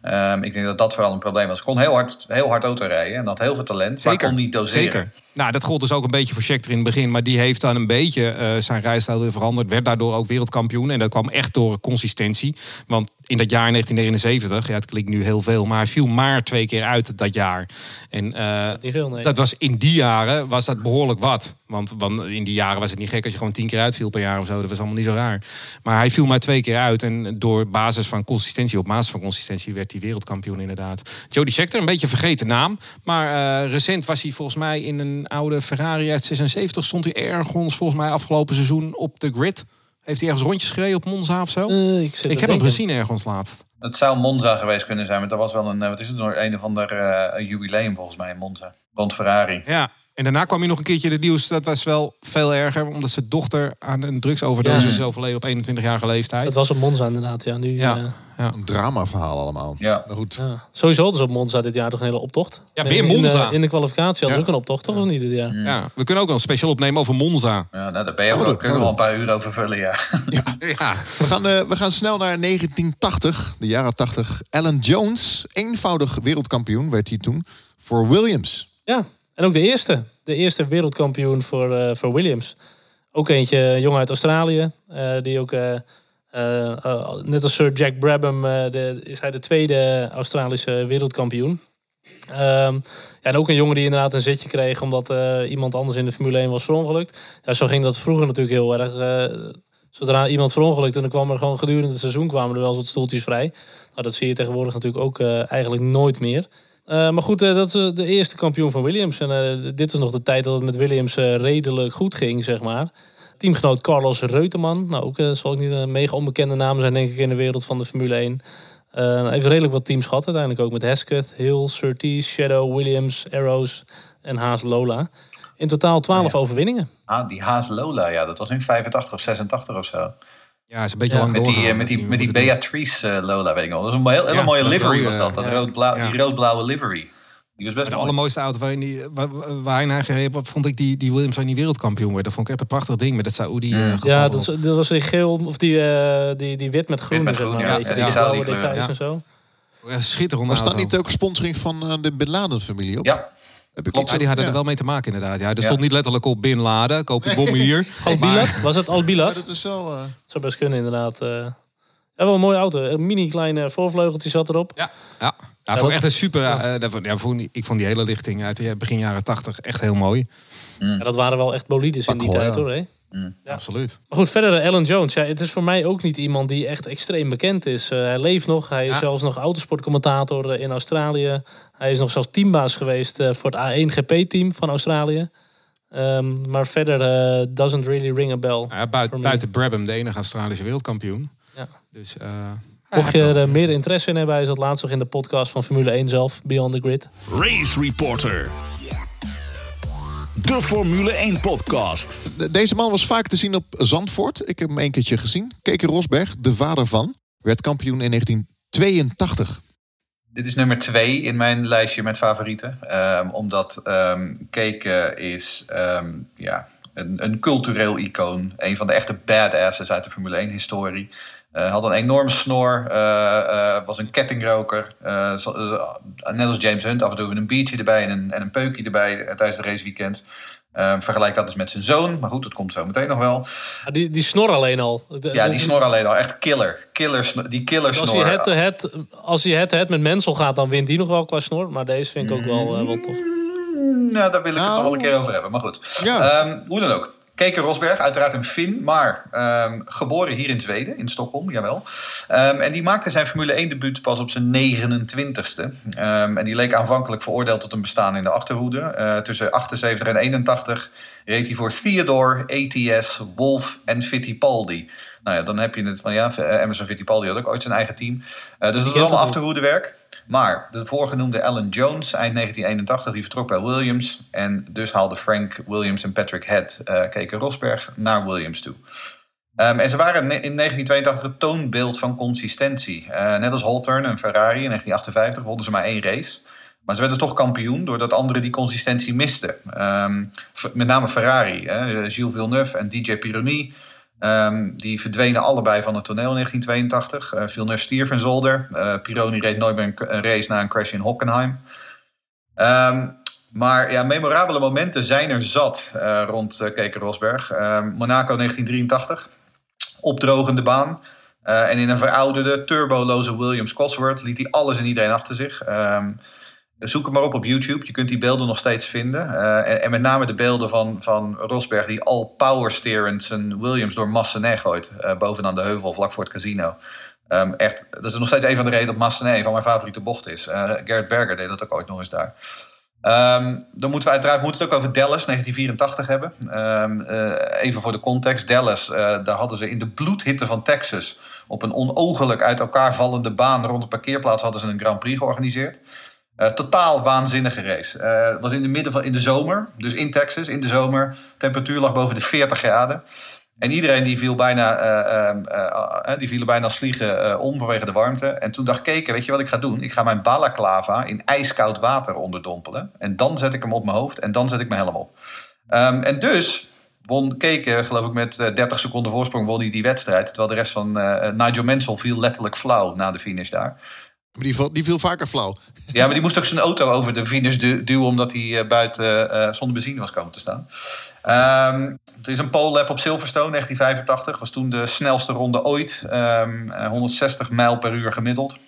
Ehm, ik denk dat dat vooral een probleem was. Kon heel hard, heel hard auto rijden en had heel veel talent, maar kon niet doseren. Zeker. Nou, dat gold dus ook een beetje voor Scheckter in het begin. Maar die heeft dan een beetje eh, zijn rijstijl weer veranderd. Werd daardoor ook wereldkampioen. En dat kwam echt door consistentie. Want in dat jaar 1979, ja, het klinkt nu heel veel. Maar hij viel maar twee keer uit dat jaar. En eh, veel, nee. dat was in die jaren was dat behoorlijk wat. Want, want in die jaren was het niet gek als je gewoon tien keer uitviel per jaar of zo. Dat was allemaal niet zo raar. Maar hij viel maar twee keer uit. En door basis van consistentie, op basis van consistentie, werd hij wereldkampioen inderdaad. Jody Scheckter, een beetje vergeten naam. Maar eh, recent was hij volgens mij in een oude Ferrari uit 76. Stond hij ergens volgens mij afgelopen seizoen op de grid. Heeft hij ergens rondjes gereden op Monza of zo? Eh, ik heb hem gezien ergens laatst. Het zou Monza geweest kunnen zijn, want dat was wel een, eh, wat is het, een of ander eh, jubileum volgens mij in Monza. Rond Ferrari. Ja. En daarna kwam hij nog een keertje in het nieuws. Dat was wel veel erger. Omdat zijn dochter aan een drugsoverdose Ja. is overleden op 21-jarige leeftijd. Het was op Monza inderdaad, ja. Nu, Ja. eh, ja. Een dramaverhaal allemaal. Ja. Maar goed. ja. Sowieso hadden ze op Monza dit jaar toch een hele optocht. Ja, weer In de- Monza. In de, kwalificatie hadden ze ook een optocht, toch? Of niet dit jaar? Ja, we kunnen ook wel een special opnemen over Monza. Ja, nou, daar ben je Oh, dat- kunnen we oh, wel een paar uur over vullen, ja. Ja. We gaan, eh, we gaan snel naar 1980, de jaren 80. Alan Jones, eenvoudig wereldkampioen werd hij toen voor Williams. Ja, en ook de eerste. De eerste wereldkampioen voor, eh, voor Williams. Ook eentje jong uit Australië. eh, die ook, eh, net als Sir Jack Brabham, de, is hij de tweede Australische wereldkampioen. Ehm, ja, en ook een jongen die inderdaad een zitje kreeg omdat iemand anders in de Formule 1 was verongelukt. Ja, zo ging dat vroeger natuurlijk heel erg. zodra iemand verongelukt en dan kwam er gewoon gedurende het seizoen kwamen er wel eens wat stoeltjes vrij. Nou, dat zie je tegenwoordig natuurlijk ook eigenlijk nooit meer. Eh, maar goed, eh, dat is eh, de eerste kampioen van Williams. En dit is nog de tijd dat het met Williams redelijk goed ging, zeg maar. Teamgenoot Carlos Reutemann. Nou, ook zal ook niet een mega onbekende naam zijn, denk ik, in de wereld van de Formule 1. Eh, hij heeft redelijk wat teams gehad uiteindelijk ook. Met Hesketh, Hill, Surtees, Shadow, Williams, Arrows en Haas Lola. In totaal 12 overwinningen. Ah, die Haas Lola, ja, dat was in 85 of 86 of zo. Ja, is een beetje Ja, lang Met die, eh, met die, met die Beatrice eh, Lola, weet ik nog. Dat was een heel, hele Ja, mooie dat livery rode, was dat. dat ja. rood-blauw, Ja. Die rood-blauwe livery. Die was best De mooi. allermooiste auto waarin die, waar, waarin hij gereden heeft, vond ik die, die Williams waar die wereldkampioen werd. Dat vond ik echt een prachtig ding met dat Saudi eh, geval Ja, erop. dat, is- dat was die geel, of die, eh, die, die wit met groen, met zeg groen, maar. ja. die blauwe details ja. en zo. Ja, schitterend. Maar staat niet ook sponsoring van eh, de Bin Laden-familie op? Ja, Heb ik Klopt. Ja, die hadden ja. er wel mee te maken inderdaad. Ja, er Ja. stond niet letterlijk op Bin Laden, koop je bommen hier. Al Bilat? Was het Al Ja, Bilat? dat is zo. eh, Dat zou best kunnen, inderdaad. eh. Ja, wel een mooie auto. Een mini kleine voorvleugeltje zat erop. Ja, ja. ja vond ik echt een super. eh, daarvoor- ja, vond, ik vond die hele lichting uit begin jaren 80 echt heel mooi. Ja, dat waren wel echt bolides in die tijd hoor. Hè? Ja. Absoluut. Maar goed, verder eh, Alan Jones. Ja, het is voor mij ook niet iemand die echt extreem bekend is. Eh, hij leeft nog. Hij is Ja. zelfs nog autosportcommentator eh, in Australië. Hij is nog zelfs teambaas geweest eh, voor het A1 GP-team van Australië. Ehm, maar verder eh, doesn't really ring a bell. Ja, buiten, Brabham, de enige Australische wereldkampioen. Ja. Dus, eh, Mocht je er meer interesse in hebben, hij zat laatst nog in de podcast van Formule 1 zelf, Beyond the Grid. Race Reporter. De Formule 1 podcast. de- Deze man was vaak te zien op Zandvoort. Ik heb hem een keertje gezien. Keke Rosberg, de vader van, werd kampioen in 1982. Dit is nummer twee in mijn lijstje met favorieten. Ehm, omdat Cake is ehm, ja, een, een cultureel icoon. Een van de echte badasses uit de Formule 1-historie. had een enorme snor, eh, eh, was een kettingroker. eh, eh, net als James Hunt, af en toe een biertje erbij en een, en een peukje erbij eh, tijdens het raceweekend. Ehm vergelijk dat dus met zijn zoon, maar goed, dat komt zo meteen nog wel. Ah, die, die snor alleen al. Ja, die snor alleen al, echt killer. killer snor- die killer Als snor. hij het, het, als hij het, het met Mensel gaat, dan wint hij nog wel qua snor. Maar deze vind ik ook wel, eh, wel tof. Nou, daar wil ik het Nou. nog wel een keer over hebben, maar goed. Ja. Ehm, hoe dan ook. Keke Rosberg, uiteraard een Fin, maar ehm, geboren hier in Zweden, in Stockholm, jawel. Ehm, en die maakte zijn Formule 1 debuut pas op zijn 29ste. Ehm, en die leek aanvankelijk veroordeeld tot een bestaan in de achterhoede. Eh, tussen 78 en 81 reed hij voor Theodore, ATS, Wolf en Fittipaldi. Nou ja, dan heb je het van ja, eh, Emerson Fittipaldi had ook ooit zijn eigen team. Uh, dus dat is allemaal achterhoedewerk. Maar de voorgenoemde Alan Jones, eind 1981, die vertrok bij Williams. En dus haalde Frank Williams en Patrick Head uh, keken Rosberg naar Williams toe. Um, en ze waren in 1982 het toonbeeld van consistentie. Uh, net als Hawthorne en Ferrari in 1958 wonnen ze maar één race. Maar ze werden toch kampioen doordat anderen die consistentie misten. Um, met name Ferrari, hè, Gilles Villeneuve en DJ Pironi. Um, die verdwenen allebei van het toneel in 1982. Uh, Villeneuve stierf in Zolder. Uh, Pironi reed nooit meer een race na een crash in Hockenheim. Um, maar ja, memorabele momenten zijn er zat uh, rond uh, Keke Rosberg. Monaco 1983. Opdrogende baan. en in een verouderde, turboloze Williams Cosworth liet hij alles en iedereen achter zich. Zoek hem maar op op YouTube. Je kunt die beelden nog steeds vinden. Uh, en, met name de beelden van, van Rosberg die al powersterend zijn Williams door Massenet gooit. Uh, bovenaan de heuvel vlak voor het casino. Um, echt, dat is nog steeds een van de redenen dat Massenet van mijn favoriete bocht is. Uh, Gerrit Berger deed dat ook ooit nog eens daar. Um, dan moeten we uiteraard moeten het ook over Dallas 1984 hebben. Um, even voor de context. Dallas, daar hadden ze in de bloedhitte van Texas... op een onogelijk uit elkaar vallende baan rond de parkeerplaats... hadden ze een Grand Prix georganiseerd. Uh, totaal waanzinnige race. Het uh, was in de midden van in de zomer, dus in Texas, in de zomer. Temperatuur lag boven de 40 graden. En iedereen die viel bijna, uh, die viel bijna als vliegen om vanwege de warmte. En toen dacht Keken, weet je wat ik ga doen? Ik ga mijn balaclava in ijskoud water onderdompelen. En dan zet ik hem op mijn hoofd en dan zet ik mijn helm op. Um, en dus won Keken, geloof ik met 30 seconden voorsprong, won hij die wedstrijd. Terwijl de rest van Nigel Mansell viel letterlijk flauw na de finish daar. Maar die, viel, die viel vaker flauw. Ja, maar die moest ook zijn auto over de du duwen... omdat hij uh, buiten uh, zonder benzine was komen te staan. Um, er is een pole lap op Silverstone, 1985. was toen de snelste ronde ooit. Um, 160 mijl per uur gemiddeld.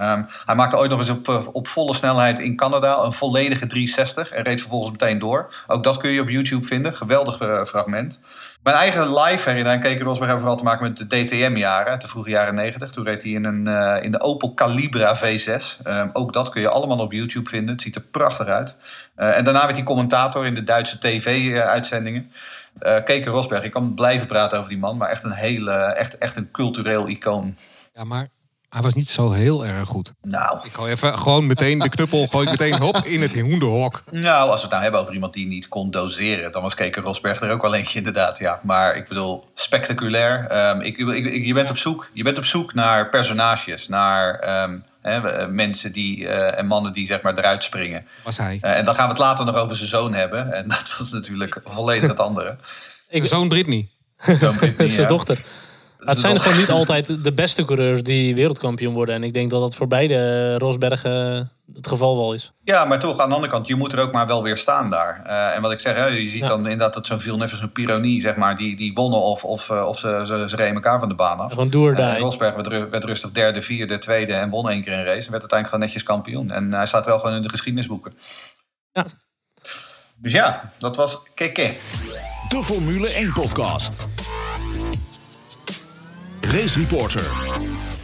Um, hij maakte ooit nog eens op, op volle snelheid in Canada een volledige 360 en reed vervolgens meteen door. Ook dat kun je op YouTube vinden. Geweldig fragment. Mijn eigen live herinnering keek Rosberg hebben vooral te maken met de DTM-jaren, de vroege jaren 90. Toen reed hij in, een, uh, in de Opel Calibra V6. Um, ook dat kun je allemaal op YouTube vinden. Het ziet er prachtig uit. Uh, en daarna werd hij commentator in de Duitse TV-uitzendingen. Uh, Keke Rosberg, ik kan blijven praten over die man, maar echt een hele, echt, echt een cultureel icoon. Ja, maar hij was niet zo heel erg goed. Nou. Ik gooi even gewoon meteen de knuppel, gooi meteen hop in het hoenderhok. Nou, als we het nou hebben over iemand die niet kon doseren, dan was Keke Rosberg er ook wel eentje inderdaad. Ja, maar ik bedoel, spectaculair. Um, ik, ik, ik, je, bent op zoek, je bent op zoek naar personages, naar um, hè, mensen die, uh, en mannen die zeg maar eruit springen. Was hij. Uh, en dan gaan we het later nog over zijn zoon hebben. En dat was natuurlijk volledig het andere. ik, zoon Britney. Zoon Britney, zijn ja. dochter. Het zijn gewoon niet altijd de beste coureurs die wereldkampioen worden. En ik denk dat dat voor beide Rosbergen het geval wel is. Ja, maar toch, aan de andere kant, je moet er ook maar wel weer staan daar. Uh, en wat ik zeg, hè, je ziet ja. dan inderdaad dat zo'n Villeneuve, zo'n Pironi, zeg maar, die, die wonnen of, of, of ze, ze, ze reden elkaar van de baan af. Gewoon door uh, Rosberg werd, werd, rustig derde, vierde, tweede en won één keer een race. En werd uiteindelijk gewoon netjes kampioen. En hij staat wel gewoon in de geschiedenisboeken. Ja. Dus ja, dat was Keke. De Formule 1 podcast. Race Reporter.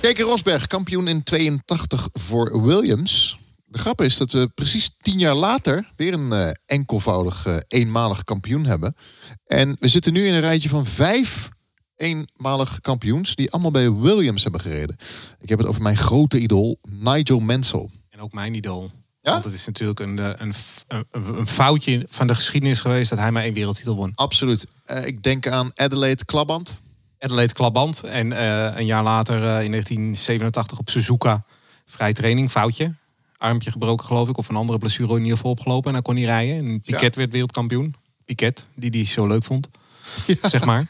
Keke Rosberg, kampioen in 82 voor Williams. De grap is dat we precies tien jaar later weer een uh, enkelvoudig uh, eenmalig kampioen hebben. En we zitten nu in een rijtje van vijf eenmalig kampioens die allemaal bij Williams hebben gereden. Ik heb het over mijn grote idool Nigel Mansell. En ook mijn idool. Ja? Want het is natuurlijk een, een, een, een, foutje van de geschiedenis geweest dat hij maar één wereldtitel won. Absoluut. Uh, ik denk aan Adelaide Klaband. Adelaide Klaband. En uh, een jaar later uh, in 1987 op Suzuka vrij training, foutje. Armpje gebroken geloof ik, of een andere blessure in ieder geval opgelopen. En dan kon hij rijden. En Piquet ja. werd wereldkampioen. Piquet, die die zo leuk vond, ja. zeg maar.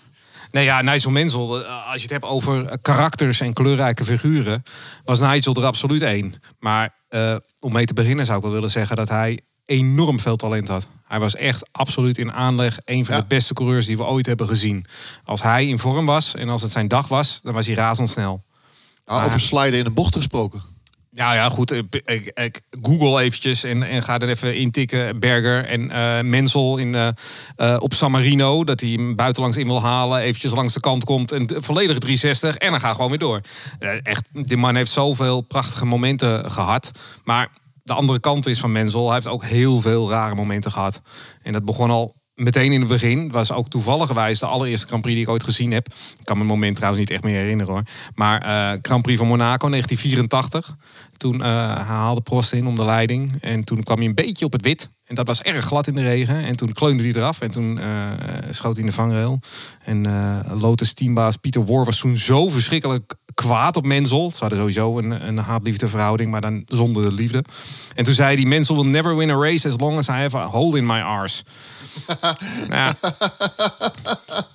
Nee ja, Nigel Mansell, als je het hebt over karakters en kleurrijke figuren... was Nigel er absoluut één. Maar uh, om mee te beginnen zou ik wel willen zeggen dat hij enorm veel talent had. Hij was echt absoluut in aanleg een van ja. de beste coureurs die we ooit hebben gezien. Als hij in vorm was en als het zijn dag was, dan was hij razendsnel. Ah, maar, over sliden in een bocht gesproken. Ja, ja, goed. Ik, ik, ik Google eventjes en, en ga er even intikken. Berger en uh, Mensel in, uh, uh, op San Marino. Dat hij hem buitenlangs in wil halen. Eventjes langs de kant komt. En volledig 360. En dan gaat gewoon weer door. echt, die man heeft zoveel prachtige momenten gehad. Maar de andere kant is van Menzel. Hij heeft ook heel veel rare momenten gehad. En dat begon al meteen in het begin. was ook toevallig de allereerste Grand Prix die ik ooit gezien heb. Ik kan me het moment trouwens niet echt meer herinneren hoor. Maar uh, Grand Prix van Monaco 1984. Toen uh, haalde Prost in om de leiding. En toen kwam hij een beetje op het wit. En dat was erg glad in de regen. En toen kleunde hij eraf. En toen uh, schoot hij in de vangrail. En Lotus teambaas Pieter War was toen zo verschrikkelijk kwaad op Menzel. Ze hadden sowieso een, een haat-liefde verhouding, maar dan zonder de liefde. En toen zei hij, Menzel will never win a race as long as I have a hole in my arse. nou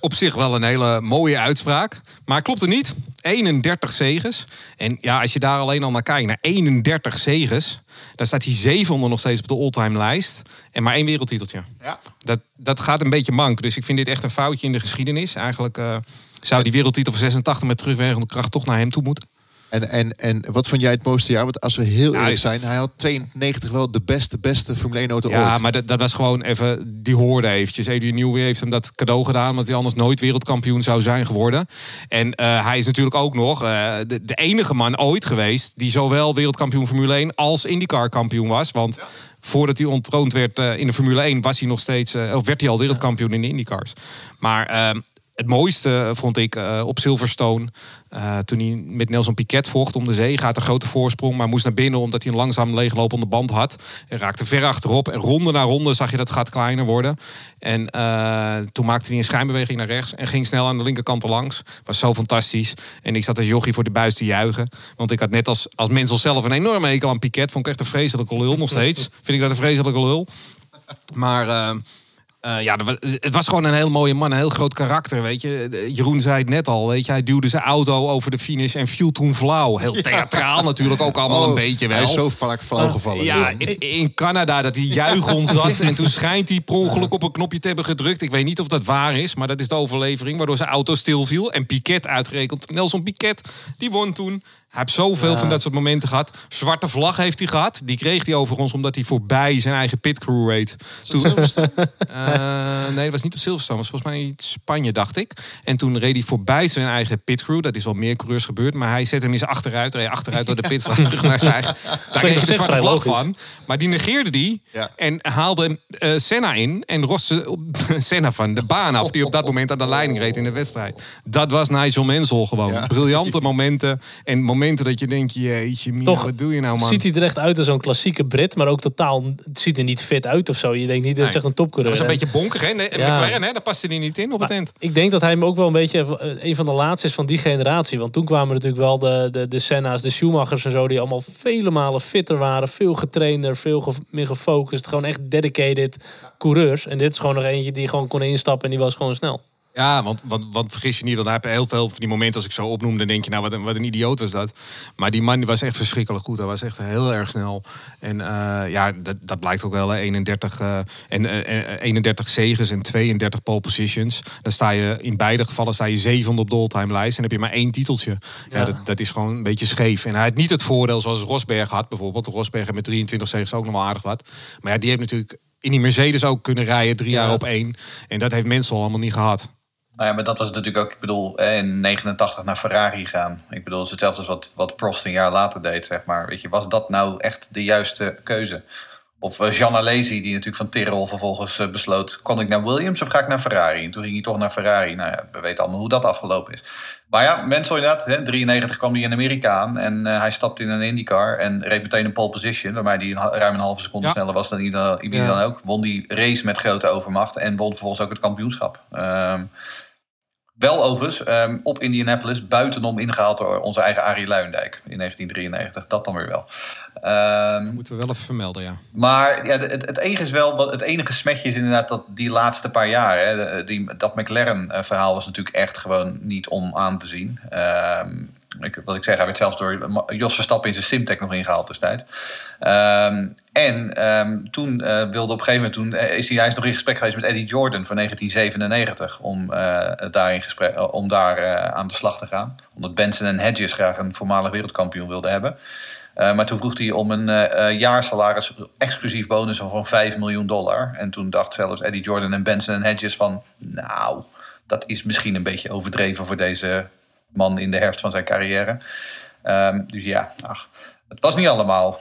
op zich wel een hele mooie uitspraak. Maar klopt er niet. 31 zegens. En ja, als je daar alleen al naar kijkt, naar 31 zegens. Dan staat hij 700 nog steeds op de all-time lijst. En maar één wereldtiteltje. Ja. Dat, dat gaat een beetje mank. Dus ik vind dit echt een foutje in de geschiedenis. Eigenlijk uh, zou die wereldtitel van 86 met terugwerkende kracht toch naar hem toe moeten. En, en, en wat vond jij het mooiste jaar? Want als we heel eerlijk zijn, hij had 92 wel de beste, beste Formule 1 auto ja, ooit. Ja, maar dat, dat, was gewoon even, die hoorde eventjes. Adrian Newey heeft hem dat cadeau gedaan, want hij anders nooit wereldkampioen zou zijn geworden. En uh, hij is natuurlijk ook nog uh, de, de, enige man ooit geweest die zowel wereldkampioen Formule 1 als IndyCar kampioen was. Want ja voordat hij ontroond werd uh, in de Formule 1, was hij nog steeds, of werd hij al wereldkampioen in de IndyCars. Maar uh, het mooiste vond ik uh, op Silverstone. Uh, toen hij met Nelson Piquet vocht om de zee. Gaat een grote voorsprong, maar moest naar binnen omdat hij een langzaam leeglopende band had. En raakte ver achterop. En ronde na ronde zag je dat gaat kleiner worden. En uh, toen maakte hij een schijnbeweging naar rechts. En ging snel aan de linkerkant langs. Was zo fantastisch. En ik zat als jochie voor de buis te juichen. Want ik had net als, als Mensel zelf een enorme hekel aan Piquet. Vond ik echt een vreselijke lul nog steeds. Vind ik dat een vreselijke lul. Maar uh, ja, het was gewoon een heel mooie man, een heel groot karakter, weet je. Jeroen zei het net al, weet je. Hij duwde zijn auto over de finish en viel toen flauw. Heel theatraal natuurlijk, ook allemaal een oh, beetje wel. Hij is zo vaak flauw gevallen. ja, in, Canada, dat hij juichon zat. en toen schijnt hij per ongeluk op een knopje te hebben gedrukt. Ik weet niet of dat waar is, maar dat is de overlevering. Waardoor zijn auto stilviel. En Piquet uitgerekend, Nelson Piquet, die won toen. Hij heeft zoveel van dat soort momenten gehad. Zwarte vlag heeft hij gehad. Die kreeg hij overigens omdat hij voorbij zijn eigen pitcrew reed. Toen, uh, nee, dat was niet op Silverstone. Was volgens mij Spanje, dacht ik. En toen reed hij voorbij zijn eigen pitcrew. Dat is wel meer coureurs gebeurd. Maar hij zette hem in zijn achteruit. Reed achteruit door de pitstraat terug naar zijn eigen. Daar kreeg hij de zwarte vlag van. Maar die negeerde die. En haalde uh, Senna in. En roste Senna van de baan af. Die op dat moment aan de leiding reed in de wedstrijd. Dat was Nigel Mansell gewoon. Briljante momenten. En momenten momenten dat je denkt, jeetje, Mina, Toch wat doe je nou man? ziet hij er echt uit als zo'n klassieke Brit, maar ook totaal, het ziet er niet fit uit of zo. Je denkt niet, dat is echt een topcoureur. Dat is een beetje bonkig, hè? En ja. McLaren, hè? Daar paste hij niet in op het eind. Ik denk dat hij hem ook wel een beetje een van de laatste is van die generatie. Want toen kwamen natuurlijk wel de, de, de Senna's, de Schumachers en zo, die allemaal vele malen fitter waren, veel getrainder, veel meer gefocust, gewoon echt dedicated coureurs. En dit is gewoon nog eentje die gewoon kon instappen en die was gewoon snel. Ja, want, want, want vergis je niet, want hij heeft heel veel van die momenten als ik zo opnoem, dan denk je, nou wat een, wat een idioot was dat. Maar die man was echt verschrikkelijk goed. Hij was echt heel erg snel. En uh, ja, dat, dat blijkt ook wel. 31, uh, en, uh, 31 zegens en 32 pole positions. Dan sta je in beide gevallen sta je zevende op de all-time lijst. En heb je maar één titeltje. Ja, dat, dat is gewoon een beetje scheef. En hij had niet het voordeel zoals Rosberg had bijvoorbeeld. Rosberg met 23 zegens ook nog wel aardig wat. Maar ja, die heeft natuurlijk in die Mercedes ook kunnen rijden drie jaar op één. En dat heeft mensen allemaal niet gehad. Nou ja, maar dat was natuurlijk ook, ik bedoel, in 89 naar Ferrari gaan. Ik bedoel, het is hetzelfde als wat, wat Prost een jaar later deed, zeg maar. Weet je, was dat nou echt de juiste keuze? Of uh, Jean Alesi, die natuurlijk van Tyrrell vervolgens uh, besloot... kon ik naar Williams of ga ik naar Ferrari? En toen ging hij toch naar Ferrari. Nou ja, we weten allemaal hoe dat afgelopen is. Maar ja, mensen inderdaad, hè, 93 kwam hij in Amerika aan... en uh, hij stapte in een IndyCar en reed meteen een pole position... waarmee hij ruim een halve seconde sneller was dan iedereen ja. dan ook. Won die race met grote overmacht en won vervolgens ook het kampioenschap. Um, wel overigens um, op Indianapolis buitenom ingehaald door onze eigen Arie Luindijk in 1993. Dat dan weer wel. Um, dat moeten we wel even vermelden, ja. Maar ja, het, het, enige is wel, het enige smetje is inderdaad dat die laatste paar jaar, hè, die, dat McLaren-verhaal was natuurlijk echt gewoon niet om aan te zien. Um, ik, wat ik zeg, hij werd zelfs door Jos Verstappen in zijn Simtek nog ingehaald destijds. Um, en um, toen uh, wilde op een gegeven moment, toen eh, is hij, is nog in gesprek geweest met Eddie Jordan van 1997 om, uh, daar, gesprek, om daar aan de slag te gaan. Omdat Benson en Hedges graag een voormalig wereldkampioen wilden hebben. maar toen vroeg hij om een jaarsalaris exclusief bonus van 5 miljoen dollar. En toen dacht zelfs Eddie Jordan en Benson en Hedges van, nou, dat is misschien een beetje overdreven voor deze man in de herfst van zijn carrière. Um, dus ja, ach, het was niet allemaal.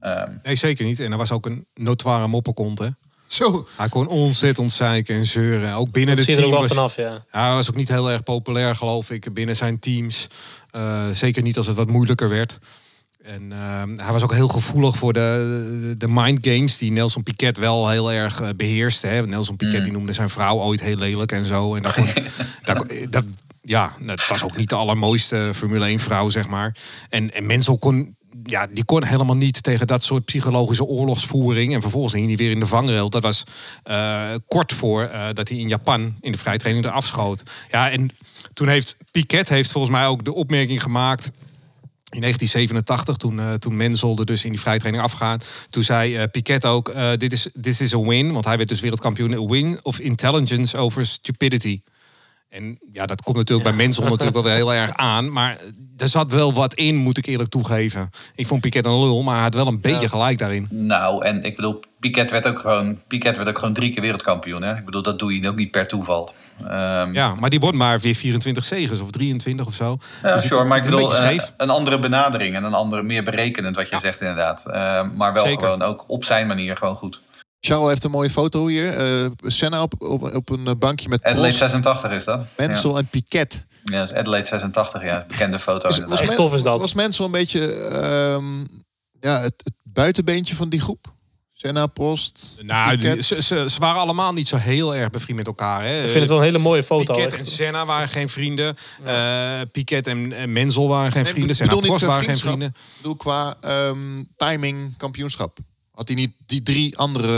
Um, nee, zeker niet. En er was ook een notoire moppenkont, hè? Zo. Hij kon ontzettend zeiken en zeuren. Ook binnen Dat de zie je er ook team was, vanaf, ja. Hij was ook niet heel erg populair, geloof ik, binnen zijn teams. Eh, zeker niet als het wat moeilijker werd. En ehm, hij was ook heel gevoelig voor de, de mind games die Nelson Piquet wel heel erg eh, beheerste. Hè. Nelson Piquet die noemde zijn vrouw ooit heel lelijk en zo. En daar kon, daar, kon- dat, ja, het was ook niet de allermooiste Formule 1 vrouw, zeg maar. En, en Menzel kon, ja, die kon helemaal niet tegen dat soort psychologische oorlogsvoering. En vervolgens ging hij weer in de vangrail. Dat was eh, kort voor eh, dat hij in Japan in de vrijtraining eraf schoot. Ja, en toen heeft Piquet heeft volgens mij ook de opmerking gemaakt. In 1987, toen, eh toen Menzel er dus in die vrijtraining afgaan. Toen zei eh, Piquet ook, dit is this is a win. Want hij werd dus wereldkampioen. A win of intelligence over stupidity. En ja, dat komt natuurlijk bij Menzel natuurlijk wel weer heel erg aan. Maar er zat wel wat in, moet ik eerlijk toegeven. Ik vond Piquet een lul, maar hij had wel een beetje gelijk daarin. Nou, en ik bedoel, Piquet werd ook gewoon, Piquet werd ook gewoon drie keer wereldkampioen. Hè? Ik bedoel, dat doe je ook niet per toeval. Ehm, Ja, maar die wordt maar weer 24 zegens of 23 of zo. Ja, Dus het- maar ik een bedoel, eh, een andere benadering en een andere, meer berekenend wat je zegt inderdaad. Eh, maar wel Zeker. gewoon ook op zijn manier gewoon goed. Charles heeft een mooie foto hier. eh Senna op, op, op een eh, bankje met Adelaide Prost, 86 is dat. Menzel en Piquet. Ja, dat is Adelaide 86, ja. Bekende foto Was, inderdaad. was, Echt tof is dat. was Menzel een beetje ehm, ja, het, het buitenbeentje van die groep? Senna, Prost, Nou, die- Piquet. ze, ze, ze waren allemaal niet zo heel erg bevriend met elkaar. Hè. Ik vind het wel een hele mooie foto. Piquet echt. en Senna waren geen vrienden. Eh Piquet en, en Menzel waren geen Nee, vrienden. Senna qua waren geen vrienden. Ik bedoel, qua ehm, timing, kampioenschap. Had hij niet die drie andere...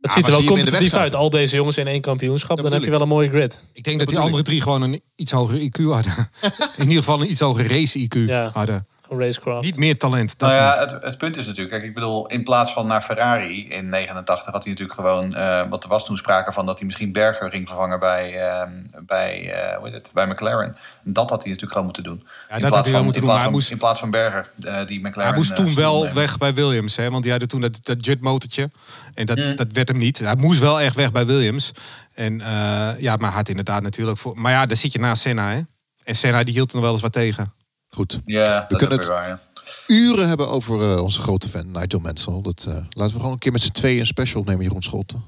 Het Ja, ziet er wel competitief uit. Al deze jongens in één kampioenschap. Dat Dan heb je wel een mooie grid. Ik denk dat, die andere drie gewoon een iets hoger IQ hadden. in ieder geval een iets hoger race IQ Ja. hadden. Racecraft. Niet meer talent. dat Nou ja, het, het punt is natuurlijk, kijk, ik bedoel, in plaats van naar Ferrari in 89 had hij natuurlijk gewoon, eh want er was toen sprake van dat hij misschien Berger ging vervangen bij, ehm, bij, eh, hoe heet het, bij McLaren. En dat had hij natuurlijk gewoon moeten doen. dat in had plaats hij wel van, moeten in doen, maar hij van, moest- in plaats van Berger, eh, die McLaren. Hij moest toen wel nemen. weg bij Williams. Hè? Want die hadden toen dat, dat Jet-motortje. En dat, Mm. dat werd hem niet. Hij moest wel echt weg bij Williams. En eh, ja, maar hij had inderdaad natuurlijk... Voor, maar ja, daar zit je naast Senna, hè? En Senna die hield er nog wel eens wat tegen. Goed. Ja, dat is kunnen ook het- weer waar, ja. Uren hebben over eh, onze grote fan Nigel Mansell. Dat, eh, laten we gewoon een keer met z'n tweeën een special opnemen, Jeroen Scholten.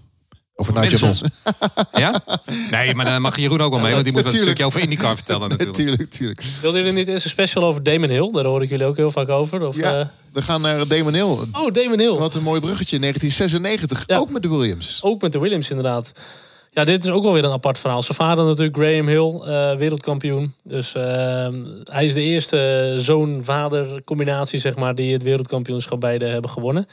Over Nigel Mansell? Ja? Nee, maar dan mag Jeroen ook wel mee. Want die moet wel een Natuurlijk. stukje over IndyCar vertellen natuurlijk. Tuurlijk, tuurlijk. Wilden jullie niet eens een special over Damon Hill? Daar hoor ik jullie ook heel vaak over. Of, Ja, eh, we gaan naar Damon Hill. Oh, Damon Hill. Wat een mooi bruggetje. 1996. Ja. Ook met de Williams. Ook met de Williams inderdaad. Ja, dit is ook wel weer een apart verhaal. Zijn vader natuurlijk, Graham Hill, eh, wereldkampioen. Dus ehm, hij is de eerste zoon-vader combinatie, zeg maar, die het wereldkampioenschap beide hebben gewonnen.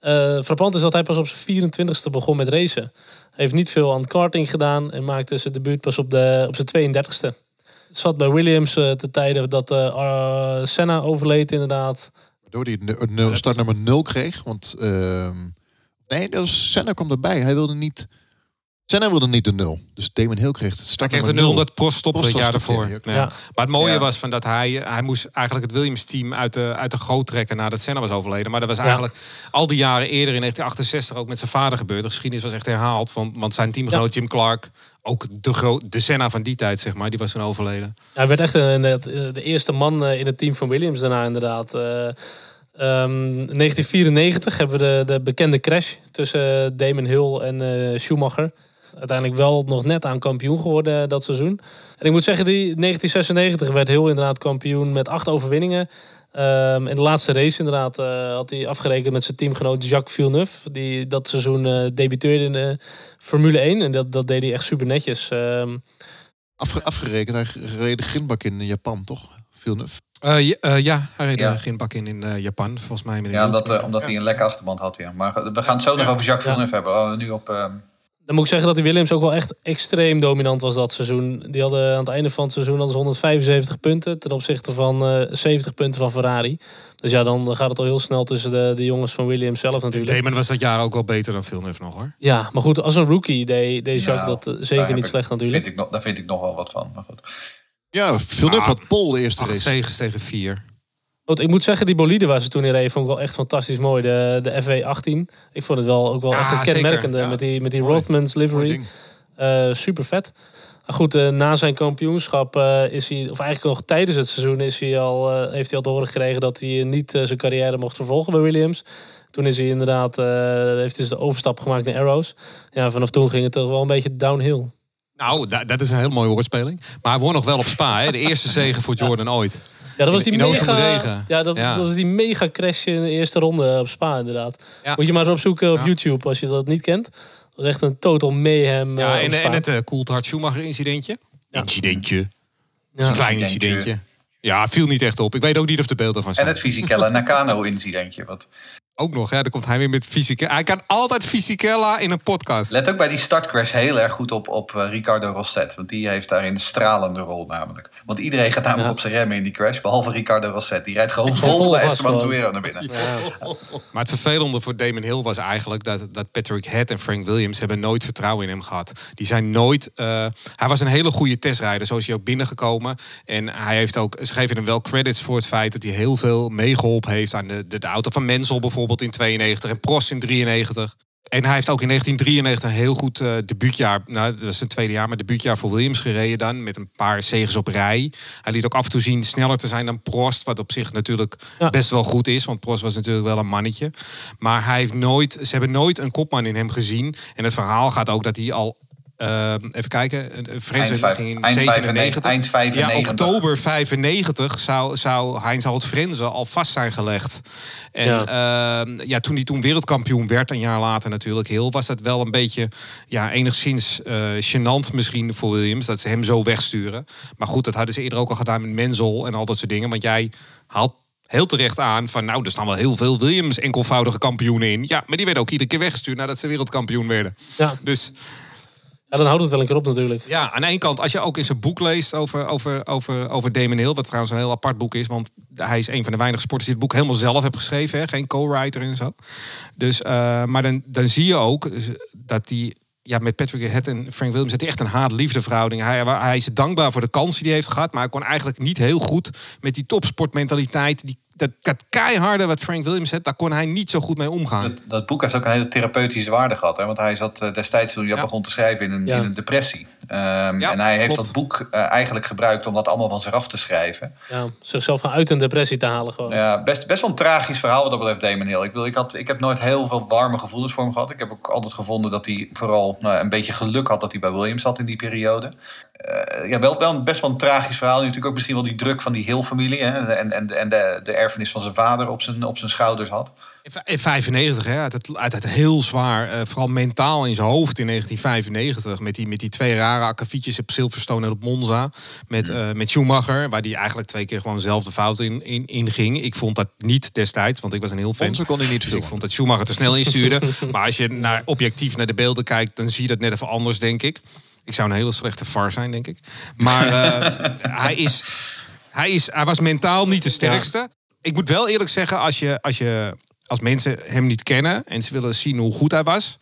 Eh frappant is dat hij pas op zijn 24ste begon met racen. Hij heeft niet veel aan karting gedaan en maakte zijn debuut pas op, de, op zijn 32ste. Het zat bij Williams eh te tijden dat eh, Senna overleed inderdaad. Waardoor hij nul- startnummer 0 kreeg. Want ehm, nee, dat was, Senna kwam erbij. Hij wilde niet... Senna wilde niet de 0. Dus Damon Hill kreeg het Hij kreeg de 0 0. omdat Prost stopte Prost het jaar stopte, Ja. ja. Maar het mooie Ja. was van dat hij, hij moest eigenlijk het Williams-team uit de, uit de goot trekken nadat Senna was overleden. Maar dat was eigenlijk al die jaren eerder in 1968 ook met zijn vader gebeurd. De geschiedenis was echt herhaald. Want, want zijn teamgenoot Jim Clark, ook de, gro- de Senna van die tijd, zeg maar, die was toen overleden. Hij werd echt een, de, de eerste man eh, in het team van Williams daarna inderdaad. Eh, ehm, 1994 hebben we de, de bekende crash tussen Damon Hill en eh, Schumacher. Uiteindelijk wel nog net aan kampioen geworden eh, dat seizoen. En ik moet zeggen, die 1996 werd Hill inderdaad kampioen met acht overwinningen. Ehm, in de laatste race inderdaad eh, had hij afgerekend met zijn teamgenoot Jacques Villeneuve. Die dat seizoen eh, debuteerde in de Formule 1. En dat, dat deed hij echt super netjes. Ehm, Afge- afgerekend. Hij reed de grindbak in Japan, toch? Villeneuve. Eh, ja, ja, hij reed Ja. een ginbak in in eh, Japan, volgens mij. Ja, eh, omdat hij een lekke achterband had, ja. Maar we gaan het zo nog over Jacques Ja. Villeneuve hebben. Oh, nu op... Dan moet ik zeggen dat die Williams ook wel echt extreem dominant was dat seizoen. Die hadden aan het einde van het seizoen ze 175 punten ten opzichte van eh 70 punten van Ferrari. Dus ja, dan gaat het al heel snel tussen de, de jongens van Williams zelf natuurlijk. Damon was dat jaar ook wel beter dan Villeneuve nog, hoor. Ja, maar goed, als een rookie deed, deed Jacques nou, dat eh, zeker niet ik- slecht natuurlijk. Vind ik nog, daar vind ik nog wel wat van. Maar goed. Ja, Villeneuve Ah, had Pol de eerste race. zegens tegen vier. Want ik moet zeggen, die bolide waar ze toen in reden, vond ik wel echt fantastisch mooi. De, de FW18. Ik vond het wel ook wel Ja, echt een kenmerkende Ja, met die, met die. Rothmans livery. Eh, super vet. Maar goed, eh, na zijn kampioenschap eh, is hij, of eigenlijk nog tijdens het seizoen, is hij al, eh, heeft hij al te horen gekregen dat hij niet zijn carrière mocht vervolgen bij Williams. Toen is hij inderdaad, eh, heeft hij de overstap gemaakt naar Arrows. Ja, vanaf toen ging het toch wel een beetje downhill. Nou, da- dat is een heel mooie woordspeling. Maar hij won nog wel op Spa. Hè? De eerste zege voor Jordan ooit. Ja, dat was die In- in mega, Regen. ja, dat, Ja. dat was die mega crash in de eerste ronde op Spa inderdaad. Ja. Moet je maar eens opzoeken op Ja. YouTube als je dat niet kent. Dat was echt een total mayhem. Ja, eh, en, Spa. en het uh, Coulthard Schumacher incidentje. Ja. Incidentje. Ja. Een klein Incidentje. incidentje. Ja, viel niet echt op. Ik weet ook niet of de beelden van En zijn. het Fisichella Nakano-incidentje. Wat... Ook nog, ja, dan komt hij weer met Fisichella. Hij kan altijd Fisichella in een podcast. Let ook bij die startcrash heel erg goed op, op eh, Ricardo Rosset. Want die heeft daarin een stralende rol namelijk. Want iedereen gaat namelijk Ja. op zijn remmen in die crash. Behalve Ricardo Rosset. Die rijdt gewoon Vol de Esteban. Tuero naar binnen. Ja. Maar het vervelende voor Damon Hill was eigenlijk dat, dat Patrick Head en Frank Williams hebben nooit vertrouwen in hem gehad. Die zijn nooit. eh, hij was een hele goede testrijder, zo is hij ook binnengekomen. En hij heeft ook, ze geven hem wel credits voor het feit dat hij heel veel meegeholpen heeft aan de, de, de auto van Menzel bijvoorbeeld in 92 en Prost in 93. En hij heeft ook in 1993 een heel goed eh, debuutjaar, nou dat was zijn tweede jaar, maar debuutjaar voor Williams gereden dan. Met een paar zegens op rij. Hij liet ook af en toe zien sneller te zijn dan Prost. Wat op zich natuurlijk Ja. best wel goed is. Want Prost was natuurlijk wel een mannetje. Maar hij heeft nooit, ze hebben nooit een kopman in hem gezien. En het verhaal gaat ook dat hij al... eh, even kijken, eh, Frenzen Eind ging in eind 97. 95, eind 95. Ja, oktober 95 zou, zou Heinz Albert Frenzen al vast zijn gelegd. En Ja. ja. ja, toen hij toen wereldkampioen werd, een jaar later natuurlijk heel, was dat wel een beetje ja, enigszins eh gênant misschien voor Williams dat ze hem zo wegsturen. Maar goed, dat hadden ze eerder ook al gedaan met Menzel en al dat soort dingen. Want jij haalt heel terecht aan van nou, er staan wel heel veel Williams enkelvoudige kampioenen in. Ja, maar die werden ook iedere keer weggestuurd nadat ze wereldkampioen werden. Ja. Dus ja, dan houdt het wel een keer op natuurlijk. ja, aan de ene kant, als je ook in zijn boek leest over, over, over, over Damon Hill, wat trouwens een heel apart boek is, want hij is een van de weinige sporters die het boek helemaal zelf heeft geschreven, hè? geen co-writer en zo. Dus, eh, maar dan, dan zie je ook dat hij ja, met Patrick Head en Frank Williams had hij echt een haat-liefde verhouding. Hij, hij is dankbaar voor de kans die hij heeft gehad, maar hij kon eigenlijk niet heel goed met die topsportmentaliteit, die, dat, dat keiharde wat Frank Williams had, daar kon hij niet zo goed mee omgaan. Dat, dat boek heeft ook een hele therapeutische waarde gehad. Hè? Want hij zat eh, destijds toen hij Ja. begon te schrijven in een, Ja. in een depressie. Ehm, Ja, en hij heeft klopt. dat boek eh, eigenlijk gebruikt om dat allemaal van zich af te schrijven. Ja, zichzelf gaan uit een depressie te halen gewoon. Ja, best, best wel een tragisch verhaal wat dat betreft Damon Hill. Ik, bedoel, ik, had, ik heb nooit heel veel warme gevoelens voor hem gehad. Ik heb ook altijd gevonden dat hij vooral nou, een beetje geluk had dat hij bij Williams zat in die periode. Eh, ja, wel, wel best wel een tragisch verhaal. Natuurlijk ook misschien wel die druk van die Hill-familie. hè, En, en, en de, de erfenis van zijn vader op zijn, op zijn schouders had. In 95, hè, uit het, uit het heel zwaar, eh, vooral mentaal in zijn hoofd in 1995. Met die, met die twee rare akkefietjes op Silverstone en op Monza. Met, eh, met Schumacher, waar die eigenlijk twee keer gewoon zelf de fout in, in, in ging. Ik vond dat niet destijds, want ik was een heel fan. Monza kon hij niet Dus ik vond dat Schumacher te snel instuurde. maar als je naar, objectief naar de beelden kijkt, dan zie je dat net even anders, denk ik. Ik zou een hele slechte var zijn, denk ik. Maar eh, hij, is, hij, is, hij was mentaal niet de sterkste. Ik moet wel eerlijk zeggen, als, je, als, je, als mensen hem niet kennen en ze willen zien hoe goed hij was,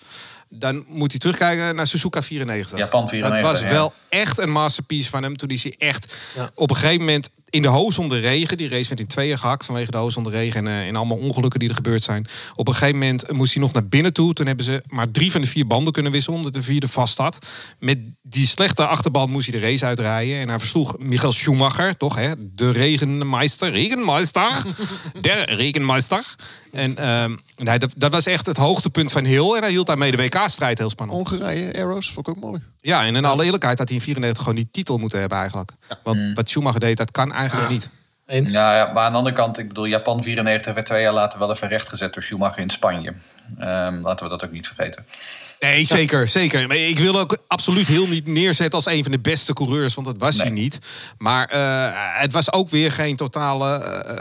dan moet hij terugkijken naar Suzuka 94. Japan 94, Dat was ja. wel echt een masterpiece van hem. Toen is hij echt Ja. op een gegeven moment in de hoos onder regen. Die race werd in tweeën gehakt vanwege de hoos onder regen. En, eh, en allemaal ongelukken die er gebeurd zijn. Op een gegeven moment moest hij nog naar binnen toe. Toen hebben ze maar drie van de vier banden kunnen wisselen. Omdat de vierde vast zat. Met die slechte achterband moest hij de race uitrijden. En hij versloeg Michael Schumacher. Toch hè? De regenmeister. Regenmeister. de regenmeister. En ehm, nee, dat, dat was echt het hoogtepunt van Hill. En hij hield daarmee de WK-strijd heel spannend. Hongarije, Arrows, vond ik ook mooi. Ja, en in alle eerlijkheid had hij in 94 gewoon die titel moeten hebben eigenlijk. Want wat Schumacher deed, dat kan eigenlijk niet. Eens? Ja, ja, maar aan de andere kant, ik bedoel, Japan 94 werd twee jaar later wel even rechtgezet door Schumacher in Spanje. Ehm, laten we dat ook niet vergeten. Nee, zeker, zeker. Maar ik wil ook absoluut heel niet neerzetten als een van de beste coureurs, want dat was hij Nee. niet. Maar eh, het was ook weer geen totale eh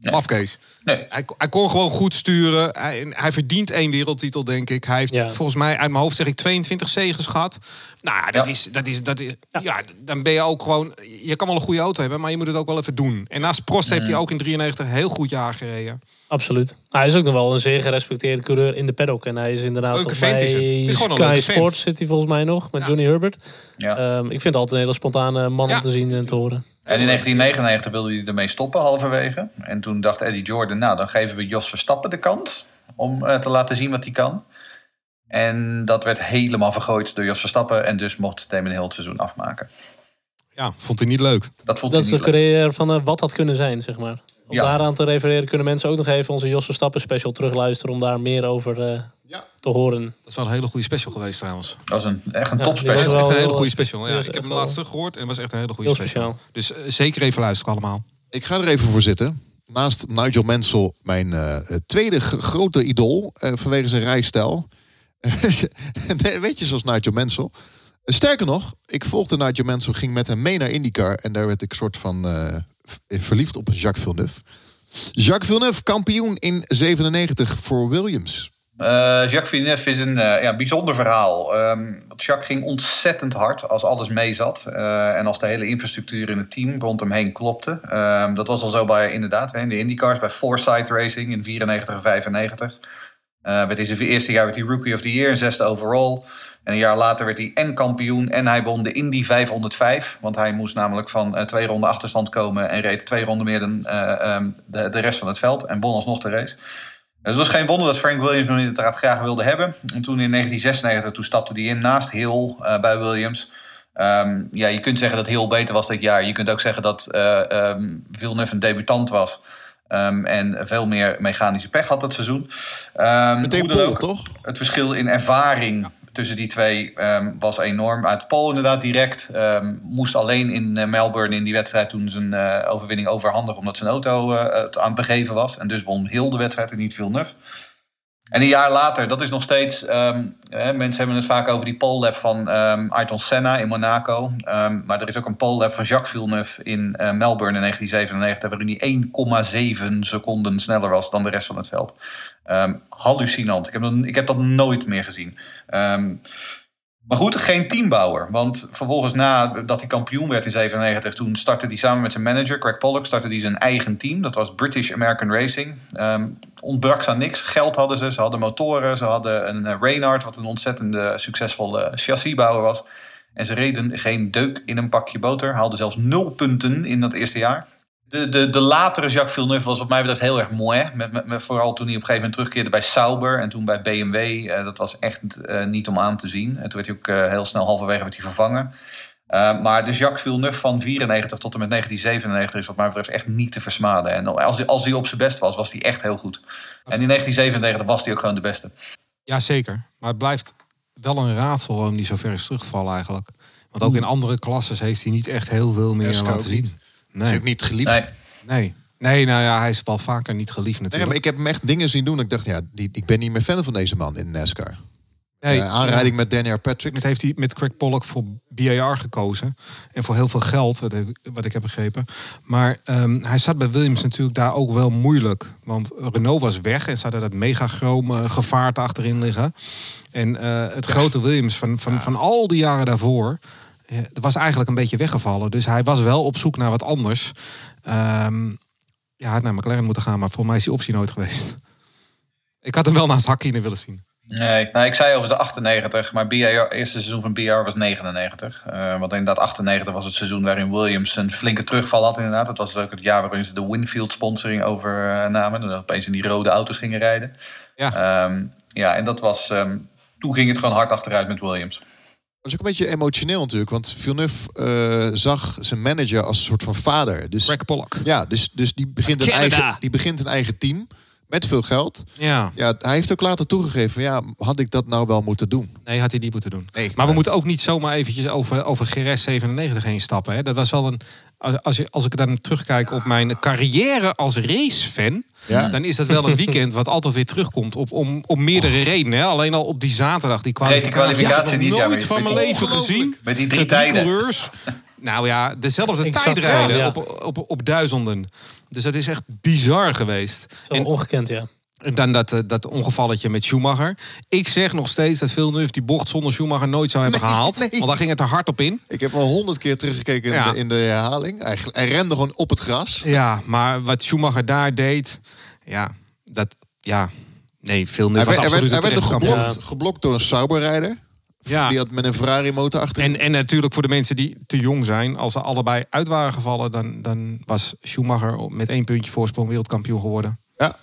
Nee. mafkees. Nee, Hij, hij kon gewoon goed sturen. Hij, hij verdient één wereldtitel, denk ik. Hij heeft Ja. volgens mij, uit mijn hoofd zeg ik, 22 zegens gehad. Nou, ja, dat Ja. is, dat is, dat is, ja. dan ben je ook gewoon... Je kan wel een goede auto hebben, maar je moet het ook wel even doen. En naast Prost heeft hij ook in 93 een heel goed jaar gereden. Absoluut. Hij is ook nog wel een zeer gerespecteerde coureur in de paddock. En hij is inderdaad Leuke vent bij is het. Het is gewoon een leuke. Sports zit hij volgens mij nog. Met Johnny Herbert. ja. Ehm, ik vind het altijd een hele spontane man Ja. om te zien en te horen. En in 1999 wilde hij ermee stoppen, halverwege. En toen dacht Eddie Jordan, nou, dan geven we Jos Verstappen de kans om eh, te laten zien wat hij kan. En dat werd helemaal vergooid door Jos Verstappen. En dus mocht Damon Hill het seizoen afmaken. Ja, vond hij niet leuk. Dat vond Dat hij is de carrière van eh, wat dat kunnen zijn, zeg maar. Om Ja. daaraan te refereren kunnen mensen ook nog even onze Jos Verstappen special terugluisteren om daar meer over eh, te horen. Dat is wel een hele goede special geweest trouwens. Dat was een, echt een Ja, topspecial. die Dat was is echt een hele goede special. Ja, ik heb hem laatst teruggehoord en het was echt een hele goede special. speciaal. Dus eh, zeker even luisteren allemaal. Ik ga er even voor zitten. Naast Nigel Mansell, mijn eh, tweede grote idool eh, vanwege zijn rijstijl. Weet je, zoals Nigel Mansell. Sterker nog, ik volgde Nigel Mansell, ging met hem mee naar IndyCar. En daar werd ik soort van eh, verliefd op Jacques Villeneuve. Jacques Villeneuve, kampioen in 97 voor Williams. Eh, Jacques Villeneuve is een eh, bijzonder verhaal. Want Jacques ging ontzettend hard als alles mee zat. eh, en als de hele infrastructuur in het team rond hem heen klopte. Ehm, dat was al zo bij inderdaad de IndyCars, bij Foresight Racing in 94 en 95. Eh werd in zijn eerste jaar werd hij Rookie of the Year, zesde overall. En een jaar later werd hij en kampioen en hij won de Indy 505. Want hij moest namelijk van twee ronden achterstand komen en reed twee ronden meer dan eh, ehm, de, de rest van het veld. En won alsnog de race. Dus het was geen wonder dat Frank Williams hem inderdaad graag wilde hebben. En toen in 1996 toen stapte hij in naast Hill eh, bij Williams. Ehm, ja, je kunt zeggen dat Hill beter was dat jaar. Je kunt ook zeggen dat ehm, Villeneuve een debutant was. Ehm, en veel meer mechanische pech had dat seizoen. Meteen ook, toch? Het verschil in ervaring tussen die twee ehm, was enorm. Uit Pol inderdaad direct. ehm, moest alleen in eh, Melbourne in die wedstrijd toen zijn eh, overwinning overhandigen... omdat zijn auto eh, aan het begeven was. En dus won heel de wedstrijd en niet Villeneuve. En een jaar later, dat is nog steeds... hè, mensen hebben het vaak over die pole lap van Ayrton Senna in Monaco. Maar er is ook een pole lap van Jacques Villeneuve in Melbourne in 1997... waarin hij 1,7 seconden sneller was dan de rest van het veld. Ehm, hallucinant. Ik heb, dat, ik heb dat nooit meer gezien. Ehm, maar goed, geen teambouwer. Want vervolgens nadat hij kampioen werd in 97... toen startte hij samen met zijn manager, Craig Pollock... startte hij zijn eigen team. Dat was British American Racing. Ehm ontbrak ze aan niks. Geld hadden ze, ze hadden motoren... ze hadden een uh, Reynard, wat een ontzettende succesvolle chassisbouwer was. En ze reden geen deuk in een pakje boter. Haalden zelfs nul punten in dat eerste jaar. De, de, de latere Jacques Villeneuve was wat mij betreft heel erg mooi. Met, met, met, vooral toen hij op een gegeven moment terugkeerde bij Sauber. En toen bij BMW. Uh, dat was echt uh, niet om aan te zien. En toen werd hij ook uh, heel snel halverwege werd hij vervangen. Uh, maar de Jacques Villeneuve van 94 tot en met 1997 is wat mij betreft echt niet te versmaden. En als hij, als hij op zijn best was, was hij echt heel goed. En in 1997 was hij ook gewoon de beste. Ja, zeker. Maar het blijft wel een raadsel waarom hij zo ver is teruggevallen eigenlijk. Want ook in andere klasses heeft hij niet echt heel veel meer laten zien. Niet. Nee. Is ook niet geliefd. Nee. Nee. Nee, nou ja, hij is wel vaker niet geliefd natuurlijk. Nee, maar ik heb hem echt dingen zien doen. Ik dacht, ja, die, ik ben niet meer fan van deze man in NASCAR. Nee, uh, aanrijding met Daniel Patrick. Met heeft hij met Craig Pollock voor BAR gekozen. En voor heel veel geld, wat, wat ik heb begrepen. Maar um, hij zat bij Williams natuurlijk daar ook wel moeilijk. Want Renault was weg en ze hadden dat megachroom uh, gevaarte achterin liggen. En uh, het grote Williams van, van, ja. van al die jaren daarvoor... Ja, was eigenlijk een beetje weggevallen. Dus hij was wel op zoek naar wat anders. Um, ja, hij had naar McLaren moeten gaan, maar voor mij is die optie nooit geweest. Ik had hem wel naast Hakkinen willen zien. Nee, nou, ik zei over de 98, maar BR, het eerste seizoen van BR was 99. Uh, want inderdaad, 98 was het seizoen waarin Williams een flinke terugval had. Inderdaad. Dat was ook het jaar waarin ze de Winfield sponsoring overnamen. En opeens in die rode auto's gingen rijden. Ja, um, ja en dat was. Um, toen ging het gewoon hard achteruit met Williams. Is ook een beetje emotioneel natuurlijk. Want Villeneuve uh, zag zijn manager als een soort van vader. Dus, Greg Pollock. Ja, dus, dus die, begint een eigen, die begint een eigen team. Met veel geld. Ja. ja. Hij heeft ook later toegegeven. Ja, had ik dat nou wel moeten doen? Nee, had hij niet moeten doen. Nee, maar, maar we moeten ook niet zomaar eventjes over, over GRS 97 heen stappen. Hè. Dat was wel een... Als, als ik dan terugkijk op mijn carrière als racefan... Ja. dan is dat wel een weekend wat altijd weer terugkomt op, om, om meerdere oh. redenen. Hè. Alleen al op die zaterdag, die kwalificatie. Nee, die kwalificatie nooit van mijn leven gezien. Met die drie tijden. Coureurs, nou ja, dezelfde tijdrijden ja. op, op, op duizenden. Dus dat is echt bizar geweest. Zo en, ongekend, ja. En dan dat, dat ongevalletje met Schumacher. Ik zeg nog steeds dat Villeneuve die bocht zonder Schumacher nooit zou hebben nee, gehaald. Nee. Want daar ging het er hard op in. Ik heb al honderd keer teruggekeken ja. in, de, in de herhaling. Hij, hij, rende gewoon op het gras. Ja, maar wat Schumacher daar deed... Ja, dat... Ja, nee, Villeneuve hij was werd, absoluut Hij werd geblokt, ja. geblokt door een Sauberrijder. Ja. Die had met een Ferrari motor achterin. En, en natuurlijk voor de mensen die te jong zijn, als ze allebei uit waren gevallen, dan, dan was Schumacher met één puntje voorsprong wereldkampioen geworden. Ja.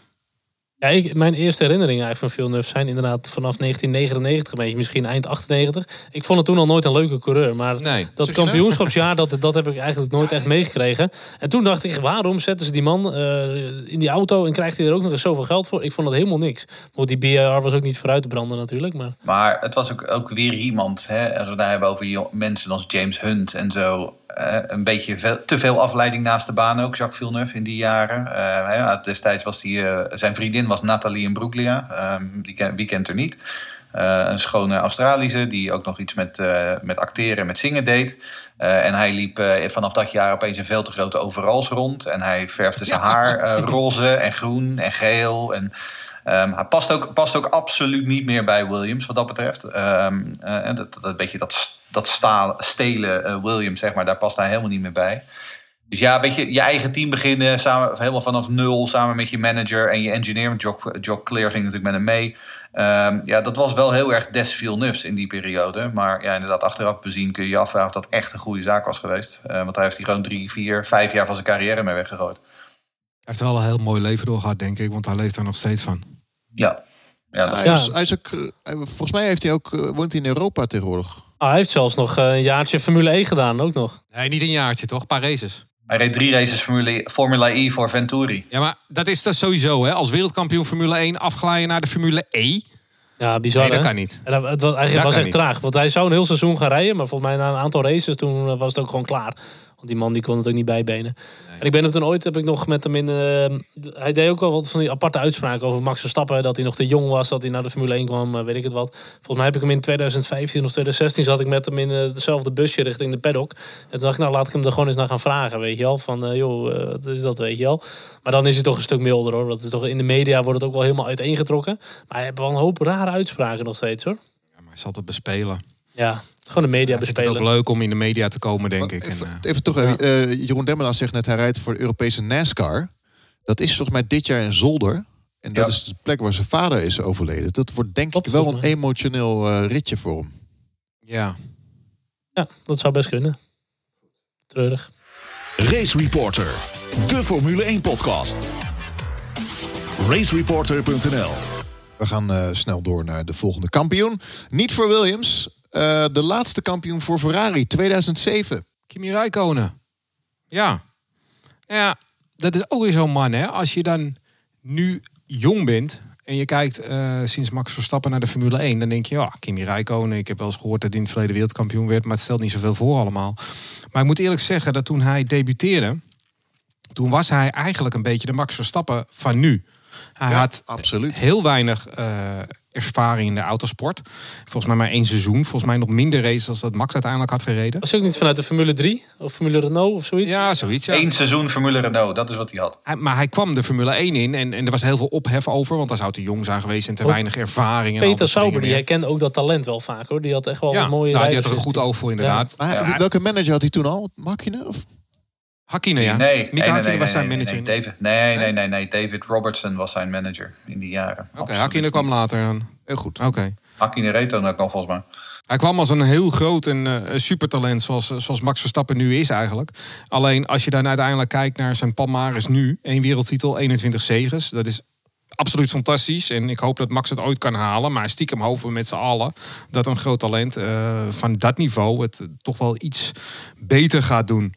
Ja, ik, mijn eerste herinneringen eigenlijk van Villeneuve zijn inderdaad vanaf 1999, een beetje, misschien eind 98. Ik vond het toen al nooit een leuke coureur, maar Nee. dat nou? kampioenschapsjaar, dat, dat heb ik eigenlijk nooit echt meegekregen. En toen dacht ik, waarom zetten ze die man eh, in die auto en krijgt hij er ook nog eens zoveel geld voor? Ik vond dat helemaal niks. Maar die BR was ook niet vooruit te branden natuurlijk, maar Maar het was ook, ook weer iemand, hè, als we daar hebben over mensen als James Hunt en zo. Eh, een beetje veel- te veel afleiding naast de baan ook, Jacques Villeneuve in die jaren. Eh, ja, destijds was die, eh, zijn vriendin was Nathalie Imbruglia. Ehm, die ken, wie kent er niet? Een schone Australische die ook nog iets met, met acteren en met zingen deed. En hij liep vanaf dat jaar opeens in veel te grote overals rond. En hij verfde zijn haar roze en groen en geel. En Ehm, hij past ook, past ook absoluut niet meer bij Williams wat dat betreft. Ehm, eh, dat, dat, beetje dat, dat sta, stelen eh, Williams, zeg maar, daar past hij helemaal niet meer bij. Dus ja, een beetje je eigen team beginnen, samen, helemaal vanaf nul, samen met je manager en je engineer. Want Jock, Jock Clear ging natuurlijk met hem mee. Ehm, ja, dat was wel heel erg des Villeneuve's in die periode. Maar ja, inderdaad, achteraf bezien kun je je afvragen of dat echt een goede zaak was geweest. Want hij heeft hier gewoon drie, vier, vijf jaar van zijn carrière mee weggegooid. Hij heeft wel een heel mooi leven doorgehad, denk ik. Want hij leeft er nog steeds van. Ja, ja, Hij Ja. is, hij is ook, eh, volgens mij heeft hij ook, eh, woont hij in Europa tegenwoordig. ah, hij heeft zelfs nog eh, een jaartje Formule E gedaan, ook nog. Nee, niet een jaartje, toch? Een paar races. Hij reed drie races Formule, Formula E voor Venturi. Ja, maar dat is dus sowieso, hè? Als wereldkampioen Formule 1 afglijden naar de Formule E. Ja, bizar Nee, dat hè? kan niet. En dat, het was, eigenlijk Dat was echt niet. traag. Want hij zou een heel seizoen gaan rijden. Maar volgens mij na een aantal races toen was het ook gewoon klaar. Want die man die kon het ook niet bijbenen. En ik ben hem toen ooit, heb ik nog met hem in... eh, hij deed ook al wat van die aparte uitspraken over Max Verstappen. Dat hij nog te jong was, dat hij naar de Formule 1 kwam, eh, weet ik het wat. Volgens mij heb ik hem in 2015 of 2016 zat ik met hem in eh, hetzelfde busje richting de paddock. En toen dacht ik, nou laat ik hem er gewoon eens naar gaan vragen, weet je wel. Van, joh, wat is dat, weet je wel. Maar dan is hij toch een stuk milder hoor. Dat is toch, in de media wordt het ook wel helemaal uiteengetrokken. Maar hij heeft wel een hoop rare uitspraken nog steeds hoor. Ja, maar hij zal het bespelen. Ja, gewoon de media vindt het bespelen. ook leuk om in de media te komen, denk ik. En, Even, eh, even toch, even, eh, Jeroen Demmenaar zegt net, hij rijdt voor de Europese NASCAR. Dat is volgens mij dit jaar in Zolder. En dat Ja. is de plek waar zijn vader is overleden. Dat wordt denk Klopt, ik wel een emotioneel eh, ritje voor hem. ja. Ja, dat zou best kunnen. Treurig. Race Reporter, de Formule 1 podcast. Racereporter.nl We gaan eh, snel door naar de volgende kampioen. Niet voor Williams. Eh, de laatste kampioen voor Ferrari 2007. Kimi Räikkönen. Ja. Ja, dat is ook weer zo'n man, hè. Als je dan nu jong bent en je kijkt eh, sinds Max Verstappen naar de Formule 1... dan denk je, ja, Kimi Räikkönen... ik heb wel eens gehoord dat hij in het verleden wereldkampioen werd... maar het stelt niet zoveel voor allemaal. Maar ik moet eerlijk zeggen dat toen hij debuteerde... toen was hij eigenlijk een beetje de Max Verstappen van nu. Hij Ja, had absoluut. heel weinig eh, ervaring in de autosport. Volgens mij maar één seizoen. Volgens mij nog minder races als dat Max uiteindelijk had gereden. Was hij ook niet vanuit de Formule 3 of Formule Renault of zoiets? Ja, zoiets. Ja. Eén seizoen Formule Renault, dat is wat hij had. Hij- maar hij kwam de Formule 1 in en, en er was heel veel ophef over. Want hij zou te jong zijn geweest en te Ook weinig ervaring. En al Peter Sauber, die herkende ook dat talent wel vaak hoor. Die had echt wel ja, wat mooie nou, die had er een goed oog voor inderdaad. Maar hij- Ja. welke manager had hij toen al? Makine? Of? Hakkinen, ja. Nee, Mika nee, nee, Hakkinen nee, was zijn manager. Nee, David, nee, nee, nee, nee, David Robertson was zijn manager in die jaren. Oké, Hakkinen kwam later dan. Heel goed. Oké. Hakkinen reed dan ook al volgens mij. Hij kwam als een heel groot en eh, een supertalent zoals, zoals Max Verstappen nu is eigenlijk. Alleen als je dan uiteindelijk kijkt naar zijn palmares nu. één wereldtitel, 21 zegens. Dat is absoluut fantastisch. En ik hoop dat Max het ooit kan halen. Maar stiekem hopen we met z'n allen dat een groot talent eh, van dat niveau het eh, toch wel iets beter gaat doen.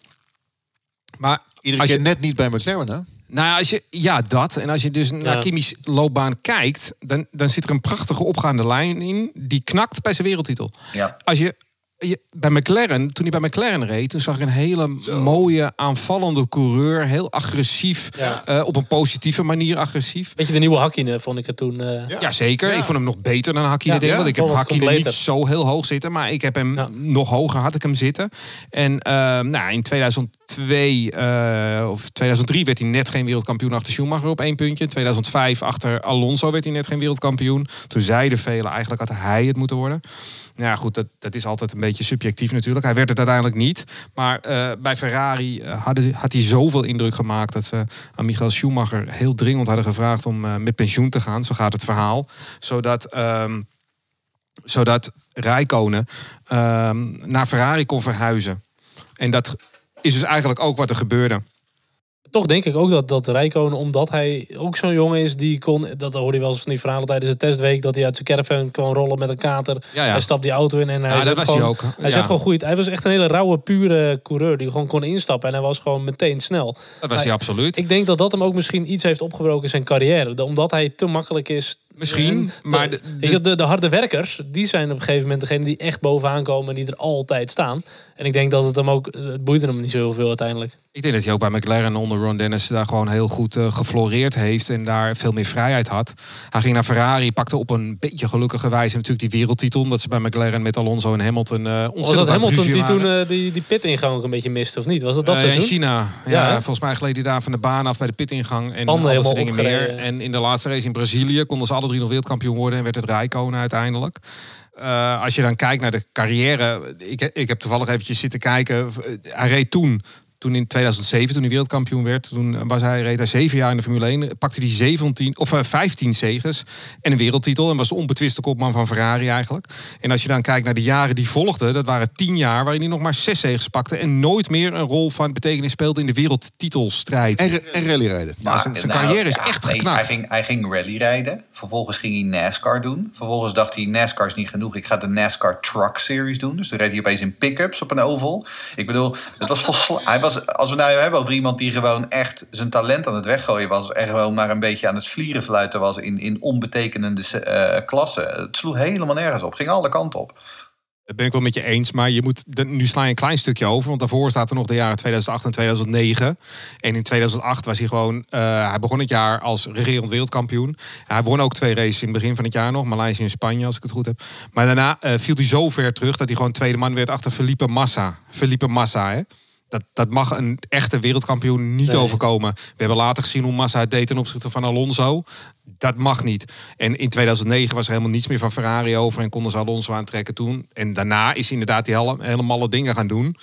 Maar Iedere Als keer je- net niet bij McLaren, hè? nou, ja, als je, ja, dat. En als je dus naar Ja. Kimi's loopbaan kijkt, dan, dan zit er een prachtige opgaande lijn in. Die knakt bij zijn wereldtitel. Ja. Als je, je bij McLaren, toen hij bij McLaren reed, toen zag ik een hele mooie aanvallende coureur. Heel agressief, Ja. eh, op een positieve manier agressief. Beetje de nieuwe Hakkinen vond ik het toen. eh, Ja. Jazeker, Ja. ik vond hem nog beter dan Hakkinen. Ja, denk ik, ja, want ik heb Hakkinen niet zo heel hoog zitten. Maar ik heb hem Ja. nog hoger had ik hem zitten. En eh, nou, in 2002 eh, of 2003 werd hij net geen wereldkampioen achter Schumacher op één puntje. In 2005 achter Alonso werd hij net geen wereldkampioen. Toen zeiden velen eigenlijk had hij het moeten worden. Nou ja, goed, dat, dat is altijd een beetje subjectief natuurlijk. Hij werd het uiteindelijk niet. Maar eh, bij Ferrari eh, hadden, had hij zoveel indruk gemaakt... dat ze aan Michael Schumacher heel dringend hadden gevraagd... om eh, met pensioen te gaan, zo gaat het verhaal. Zodat, ehm, zodat Rijkonen ehm, naar Ferrari kon verhuizen. En dat is dus eigenlijk ook wat er gebeurde. Toch denk ik ook dat, dat Rijkonen, omdat hij ook zo'n jongen is die kon, dat hoorde je wel eens van die verhalen tijdens de testweek, dat hij uit zijn caravan kwam rollen met een kater. Ja, ja. Hij stapt die auto in en hij Ja, dat was gewoon, hij ook. Hij gewoon goed. Hij was echt een hele rauwe, pure coureur die gewoon kon instappen en hij was gewoon meteen snel. Dat was hij absoluut. Ik denk dat dat hem ook misschien iets heeft opgebroken in zijn carrière. Omdat hij te makkelijk is. Misschien, En maar de, de- de, de, de harde werkers, die zijn op een gegeven moment degene die echt bovenaan komen en die er altijd staan. En ik denk dat het hem ook, het boeide hem niet zo heel veel uiteindelijk. Ik denk dat hij ook bij McLaren onder Ron Dennis daar gewoon heel goed eh, gefloreerd heeft en daar veel meer vrijheid had. Hij ging naar Ferrari, pakte op een beetje gelukkige wijze natuurlijk die wereldtitel, omdat ze bij McLaren met Alonso en Hamilton ontzettend Was dat Hamilton die toen eh, die, die pitingang ook een beetje miste of niet? Was dat dat in? China. Ja, volgens mij gleed hij daar van de baan af bij de pitingang en Banden helemaal dingen meer. En in de laatste race in Brazilië konden ze alle drie nog wereldkampioen worden en werd het Rijkonen uiteindelijk. Eh, als je dan kijkt naar de carrière, ik, ik heb toevallig eventjes zitten kijken. Hij reed toen, toen in 2007, toen hij wereldkampioen werd, toen was hij, reed hij zeven jaar in de Formule 1, pakte hij 17 of eh, 15 zegens en een wereldtitel en was de onbetwiste kopman van Ferrari eigenlijk. En als je dan kijkt naar de jaren die volgden, dat waren tien jaar waarin hij nog maar zes zegens pakte en nooit meer een rol van betekenis speelde in de wereldtitelstrijd. En, en rallyrijden. Ja, zijn- zijn carrière is echt geknapt. Hij ging, hij ging rally rijden. Vervolgens ging hij NASCAR doen. Vervolgens dacht hij, NASCAR is niet genoeg. Ik ga de NASCAR Truck Series doen. Dus toen reed hij opeens in pick-ups op een oval. Ik bedoel, het was hij was, als we nou hebben over iemand die gewoon echt zijn talent aan het weggooien was. En gewoon maar een beetje aan het vlieren fluiten was in, in onbetekenende eh, klassen. Het sloeg helemaal nergens op. Ging alle kanten op. Dat ben ik wel met je eens, maar je moet, nu sla je een klein stukje over. Want daarvoor staat er nog de jaren 2008 en 2009. En in 2008 was hij gewoon... eh, hij begon het jaar als regerend wereldkampioen. Hij won ook twee races in het begin van het jaar nog. Maleisië en Spanje, als ik het goed heb. Maar daarna eh, viel hij zo ver terug dat hij gewoon tweede man werd achter Felipe Massa. Felipe Massa, hè. Dat, dat mag een echte wereldkampioen niet Nee. overkomen. We hebben later gezien hoe Massa het deed ten opzichte van Alonso. Dat mag niet. En in 2009 was er helemaal niets meer van Ferrari over en konden ze Alonso aantrekken toen. En daarna is hij inderdaad die hele, hele malle dingen gaan doen.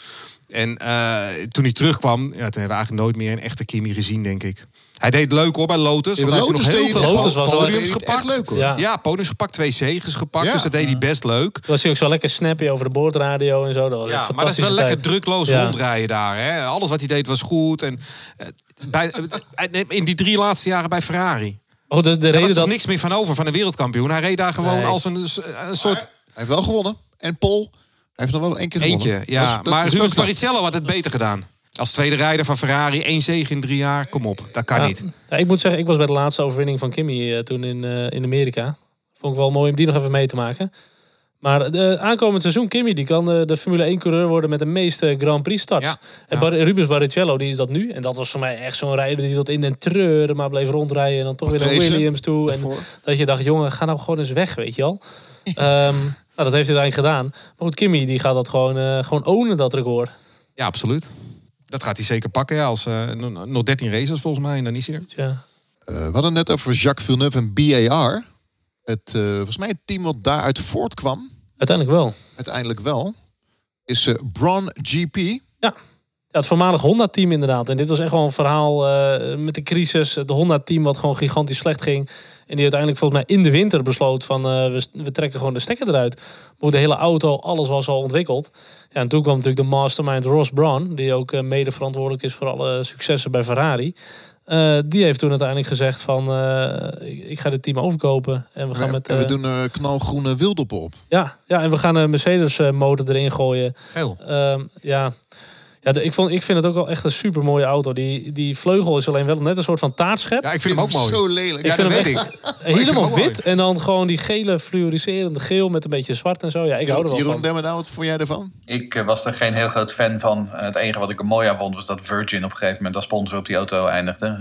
En eh, toen hij terugkwam, ja, toen hebben we eigenlijk nooit meer een echte Kimi gezien, denk ik. Hij deed leuk hoor bij Lotus. Ja, Lotus nog heel veel Lotus was wel podiums echt gepakt. leuk, hoor. Ja. Ja, podiums gepakt, twee zegens gepakt. Ja. Dus dat deed hij best leuk. Toen was hij ook zo lekker snappy over de boordradio en zo. Dat was Ja, maar dat is wel lekker drukloos Ja. rondrijden daar. Hè? Alles wat hij deed was goed. En, eh, bij, eh, in die drie laatste jaren bij Ferrari. Oh, dus de Er was reden toch dat... niks meer van over van een wereldkampioen. Hij reed daar gewoon Nee. als een, een soort Hij heeft wel gewonnen. En Paul hij heeft nog wel één keer gewonnen. eentje. Ja, Dat is- dat maar Rubens. Barrichello had het beter gedaan. Als tweede rijder van Ferrari, één zege in drie jaar. Kom op, dat kan Ja. niet. Ja, ik moet zeggen, ik was bij de laatste overwinning van Kimmy eh, toen in, eh, in Amerika. Vond ik wel mooi om die nog even mee te maken. Maar de aankomend seizoen, Kimmy, die kan eh, de Formule 1 coureur worden met de meeste Grand Prix starts. Ja, En ja. Bar- Rubens Barrichello, die is dat nu. En dat was voor mij echt zo'n rijder die tot in den treuren maar bleef rondrijden. En dan toch weer naar Williams toe. En dat je dacht, jongen, ga nou gewoon eens weg, weet je al. Ehm, nou, dat heeft hij uiteindelijk gedaan. Maar goed, Kimmy die gaat dat gewoon, eh gewoon ownen, dat record. Ja, absoluut. Dat gaat hij zeker pakken. Ja, als, eh, nog- nog 13 races volgens mij en dan is hij er. Ja. Eh, we hadden net over Jacques Villeneuve en BAR. Het, eh, volgens mij het team wat daaruit voortkwam, Uiteindelijk wel. uiteindelijk wel, is eh Braun GP. Ja, het voormalig Honda-team inderdaad. En dit was echt wel een verhaal eh, met de crisis. Het Honda-team wat gewoon gigantisch slecht ging. En die uiteindelijk volgens mij in de winter besloot van... eh, we, we trekken gewoon de stekker eruit. Maar de hele auto, alles was al ontwikkeld. Ja, en toen kwam natuurlijk de mastermind Ross Braun... die ook eh, mede verantwoordelijk is voor alle successen bij Ferrari. Eh, die heeft toen uiteindelijk gezegd van... eh, ik, ga dit team overkopen. En we gaan met... en we doen er knalgroene wildoppen op. ja, ja, en we gaan een Mercedes-motor erin gooien. Veel. Ehm, ja, ja de- ik, vond, ik vind het ook wel echt een super mooie auto. Die, die vleugel is alleen wel net een soort van taartschep. Ja, ik vind hem ook mooi. Zo lelijk. Ik Ja, vind hem weet echt ik. helemaal mooi. wit. En dan gewoon die gele fluoriserende geel met een beetje zwart en zo. Ja, ik hou er wel Jeroen van. Demmerdauw, wat vond jij ervan? Ik eh, was er geen heel groot fan van. Eh, Het enige wat ik er mooi aan vond was dat Virgin op een gegeven moment als sponsor op die auto eindigde.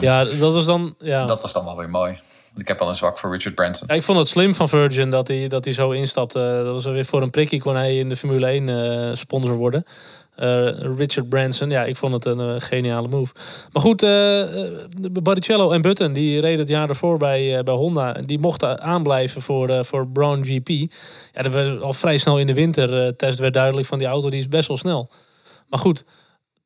Ja, dat was dan... Ja. Dat was dan wel weer mooi. Want ik heb wel een zwak voor Richard Branson. Ja, ik vond het slim van Virgin dat hij, dat hij zo instapte. Dat was weer voor een prikkie kon hij in de Formule 1 eh, sponsor worden. Eh, Richard Branson, ja, ik vond het een eh, geniale move. Maar goed, eh, eh, Barrichello en Button, die reden het jaar ervoor bij, bij Honda. Die mochten aanblijven voor, voor Brown GP. Ja, dat werd al vrij snel in de wintertest werd duidelijk van die auto, die is best wel snel. Maar goed,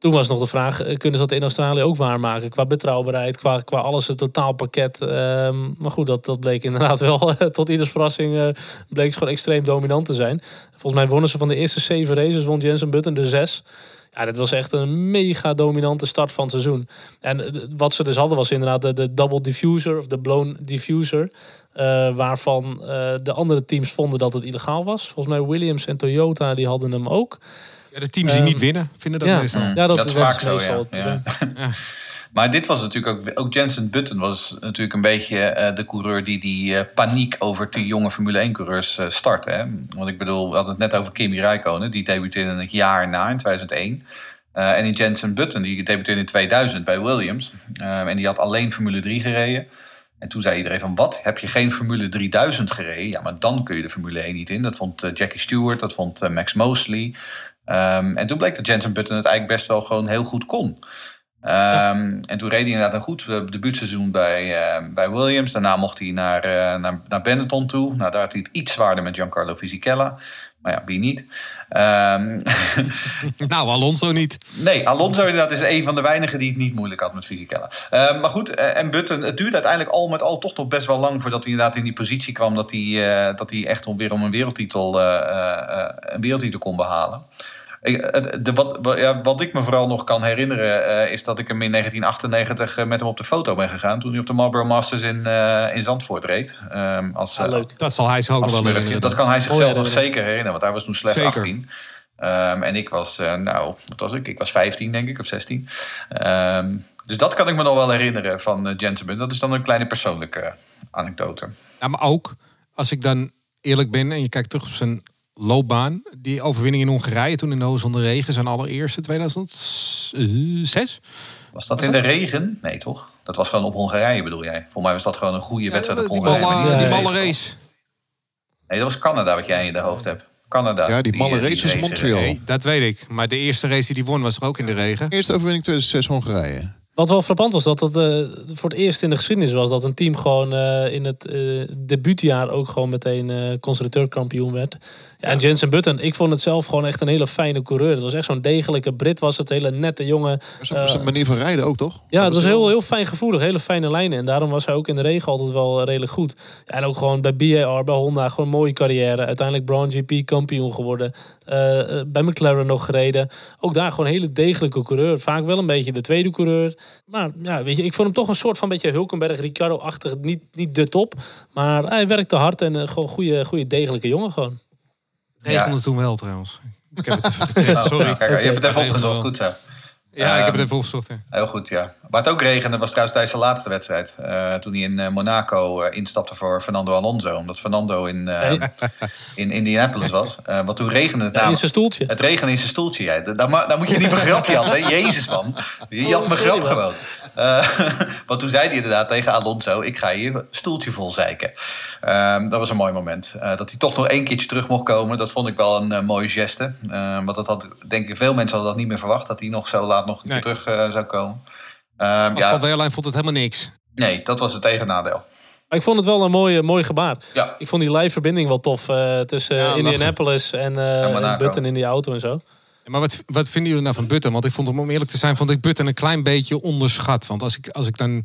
toen was nog de vraag, eh, kunnen ze dat in Australië ook waarmaken? Qua betrouwbaarheid, qua, qua alles, het totaalpakket. Ehm, maar goed, dat, dat bleek inderdaad wel, tot ieders verrassing, eh, bleek het gewoon extreem dominant te zijn. Volgens mij wonnen ze van de eerste zeven races, won Jensen Button de zes. Ja, dit was echt een mega dominante start van het seizoen. En eh, wat ze dus hadden was inderdaad de, double diffuser of de blown diffuser. waarvan de andere teams vonden dat het illegaal was. Volgens mij Williams en Toyota die hadden hem ook. De teams die Ehm, niet winnen, vinden dat ja. meestal. Mm. Ja, dat, Dat is vaak zo, meestal ja. het probleem. Ja. Maar dit was natuurlijk ook... Ook Jensen Button was natuurlijk een beetje eh, de coureur... die die eh, paniek over die jonge Formule 1-coureurs eh startte. Hè? Want ik bedoel, we hadden het net over Kimi Räikkönen. Die debuteerde het jaar na, in 2001. Eh, en die Jensen Button, die debuteerde in 2000 bij Williams. Eh, en die had alleen Formule 3 gereden. En toen zei iedereen van, wat? Heb je geen Formule 3000 gereden? Ja, maar dan kun je de Formule 1 niet in. Dat vond eh, Jackie Stewart, dat vond eh, Max Mosley. Ehm, en toen bleek dat Jensen Button het eigenlijk best wel gewoon heel goed kon. Ehm, En toen reed hij inderdaad een goed eh, debuutseizoen bij, eh, bij Williams. Daarna mocht hij naar, eh, naar, naar Benetton toe. Nou, daar had hij het iets zwaarder met Giancarlo Fisichella. Maar ja, wie niet? Ehm, Nou, Alonso niet. Nee, Alonso inderdaad is een van de weinigen die het niet moeilijk had met Fisichella. Uh, maar goed, uh, en Button, het duurde uiteindelijk al met al toch nog best wel lang voordat hij inderdaad in die positie kwam dat hij, uh, dat hij echt weer om een wereldtitel, een wereldtitel kon behalen. De, wat, wat, ja, wat ik me vooral nog kan herinneren is dat ik hem in 1998 met hem op de foto ben gegaan toen hij op de Marlboro Masters in, in Zandvoort reed. Um, als, ah, leuk. Dat zal hij zich ook wel herinneren. Dat kan hij zichzelf nog zeker herinneren, want hij was toen slechts zeker. 18. Um, en ik was, uh, nou, wat was ik? Ik was 15, denk ik, of 16. Um, dus dat kan ik me nog wel herinneren van uh, Jensen. Dat is dan een kleine persoonlijke anekdote. Ja, maar ook als ik dan eerlijk ben en je kijkt terug op zijn loopbaan. Die overwinning in Hongarije toen in de Hoos onder regen, zijn allereerste 2006. Was dat was in dat? de regen? Nee, toch? Dat was gewoon op Hongarije, bedoel jij? Volgens mij was dat gewoon een goede ja, wedstrijd op Hongarije. Die, malle, die malle race. Nee, dat was Canada wat jij in de hoofd hebt. Canada. Ja, die malle race was Montreal. Nee, dat weet ik. Maar de eerste race die hij won was er ook in de regen. Eerste overwinning 2006 Hongarije. Wat wel frappant was, dat het uh, voor het eerst in de geschiedenis was dat een team gewoon uh, in het uh, debuutjaar ook gewoon meteen constructeurkampioen werd. Ja, en Jensen Button, ik vond het zelf gewoon echt een hele fijne coureur. Het was echt zo'n degelijke Brit, was het hele nette jongen. Zijn manier van rijden ook, toch? Ja, het was heel, heel fijn gevoelig, hele fijne lijnen. En daarom was hij ook in de regen altijd wel redelijk goed. En ook gewoon bij BAR, bij Honda, gewoon een mooie carrière. Uiteindelijk Brown GP kampioen geworden. Uh, bij McLaren nog gereden. Ook daar gewoon een hele degelijke coureur. Vaak wel een beetje de tweede coureur. Maar ja, weet je, ik vond hem toch een soort van beetje Hulkenberg, Ricardo-achtig. Niet, niet de top. Maar hij werkte hard en uh, gewoon goede, goede degelijke jongen gewoon. Het regende ja. toen wel trouwens. Ik heb het even gezegd, sorry. Oh, kijk, je hebt het even opgezocht, goed zo. Ja, um, ik heb het even opgezocht. Ja. Heel goed, ja. Waar het ook regende was trouwens tijdens de laatste wedstrijd. Uh, toen hij in uh, Monaco uh, instapte voor Fernando Alonso. Omdat Fernando in, in Indianapolis was. want toen regende het ja, in zijn stoeltje. Het regende in zijn stoeltje, ja. Daar, daar moet je niet mijn grapje had, hè. Jezus, man. Je had mijn grap gewoon. want toen zei hij inderdaad tegen Alonso... ik ga je stoeltje vol zeiken. Um, dat was een mooi moment. dat hij toch nog één keertje terug mocht komen. Dat vond ik wel een mooie geste. want dat had, denk ik, veel mensen hadden dat niet meer verwacht. Dat hij nog zo laat nog een keer terug zou komen. Um, Pascal ja. Vond het helemaal niks. Nee, dat was het tegennadeel. Maar ik vond het wel een mooi, mooi gebaar. Ja. Ik vond die live verbinding wel tof uh, tussen ja, Indianapolis en, uh, en Button in die auto en zo. Maar wat, wat vinden jullie nou van Button? Want ik vond hem, om eerlijk te zijn, vond ik Button een klein beetje onderschat. Want als ik, als ik dan. Uh,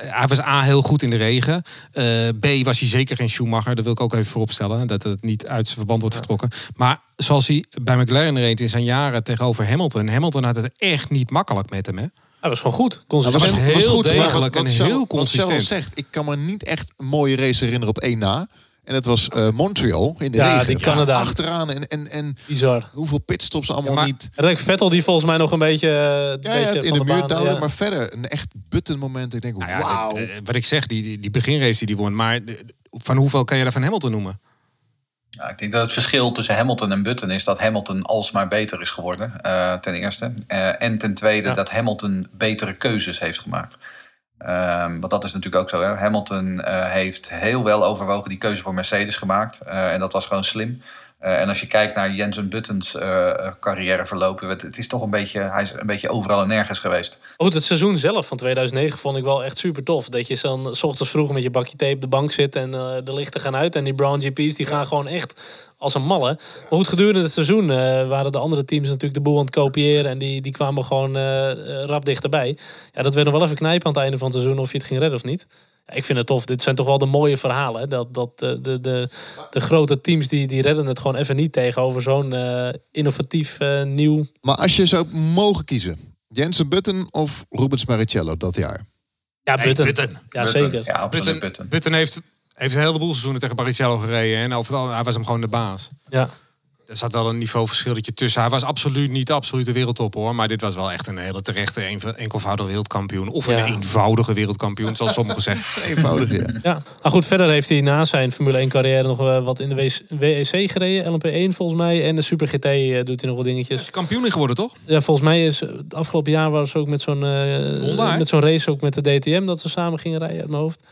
hij was A heel goed in de regen. Uh, B was hij zeker geen Schumacher. Dat wil ik ook even vooropstellen. Dat het niet uit zijn verband wordt getrokken. Maar zoals hij bij McLaren reed in zijn jaren tegenover Hamilton. Hamilton had het echt niet makkelijk met hem, hè? Hij was gewoon goed. Consistent. Hij was, heel was goed, degelijk wat, en heel consistent. Wat zegt, ik kan me niet echt een mooie race herinneren op één na. En het was uh, Montreal in de ja, regen. Die Canada. Ja, achteraan en, en, en Bizar. hoeveel pitstops allemaal ja, maar, niet. En Vettel die volgens mij nog een beetje... Ja, beetje ja, in de, de muur baan, duidelijk. ja. Maar verder een echt button moment. Ik denk, Nou ja, wauw. eh, Wat ik zeg, die, die, die beginrace die hij won. Maar van hoeveel kan je daar van Hamilton noemen? Ja, ik denk dat het verschil tussen Hamilton en Button is dat Hamilton alsmaar beter is geworden, eh, ten eerste. Eh, en ten tweede Ja. dat Hamilton betere keuzes heeft gemaakt. Ehm, want dat is natuurlijk ook zo. Hè? Hamilton eh, heeft heel wel overwogen die keuze voor Mercedes gemaakt. Eh, en dat was gewoon slim. Eh, en als je kijkt naar Jensen Buttons carrièreverloop, het, het is toch een beetje, hij is een beetje overal en nergens geweest. Goed, het seizoen zelf van 2009 vond ik wel echt super tof. Dat je s ochtends vroeg met je bakje tape op de bank zit en de lichten gaan uit. En die Brown GP's die gaan gewoon echt als een malle. Maar goed, gedurende het seizoen eh, waren de andere teams natuurlijk de boel aan het kopiëren. En die, die kwamen gewoon eh, eh, rap dichterbij. Ja, dat werd nog wel even knijpen aan het einde van het seizoen of je het ging redden of niet. ik vind het tof. Dit zijn toch wel de mooie verhalen. Hè? Dat, dat de, de, de, de grote teams die, die redden het gewoon even niet tegenover zo'n innovatief eh, nieuw. Maar als je zou mogen kiezen, Jensen Button of Rubens Maricello dat jaar? Ja, Button. Button. Ja, Button. zeker. Ja, Button. Button heeft, heeft een heleboel seizoenen tegen Barrichello gereden. En overal, hij was hem gewoon de baas. Ja. Er zat wel een niveauverschilletje tussen. Hij was absoluut niet de absolute wereldtop hoor. Maar dit was wel echt een hele terechte enkelvoudige wereldkampioen. Of Ja. een eenvoudige wereldkampioen, zoals sommigen zeggen. Eenvoudig, ja. Ja, maar goed, verder heeft hij na zijn Formule 1 carrière nog eh, wat in de WEC gereden. LMP1 volgens mij. En de Super GT eh, doet hij nog wat dingetjes. Is kampioen in geworden toch? Ja, volgens mij is eh, het afgelopen jaar was ook met zo'n met zo'n race ook met de DTM dat we samen gingen rijden uit mijn hoofd.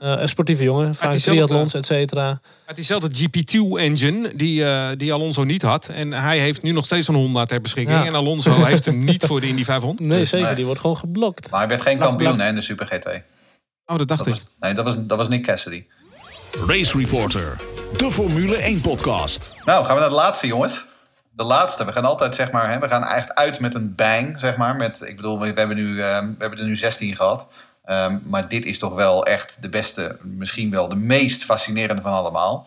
Eh, een sportieve jongen, vaak triathlons, et cetera. Het is diezelfde GP2-engine die, eh, die Alonso niet had. En hij heeft nu nog steeds een Honda ter beschikking. Ja. En Alonso heeft hem niet voor de Indy 500. Nee, Dus- zeker. nee. Die wordt gewoon geblokt. Maar hij werd geen Blak, kampioen hè, in de Super GT. Oh, dat dacht Dat ik. was, nee, dat was, dat was Nick Cassidy. Race Reporter, de Formule 1 podcast. Nou, gaan we naar de laatste, jongens. De laatste. We gaan altijd, zeg maar, hè, we gaan echt uit met een bang, zeg maar. Met, ik bedoel, we, we hebben, nu, eh, we hebben er nu 16 gehad. Ehm, maar dit is toch wel echt de beste, misschien wel de meest fascinerende van allemaal.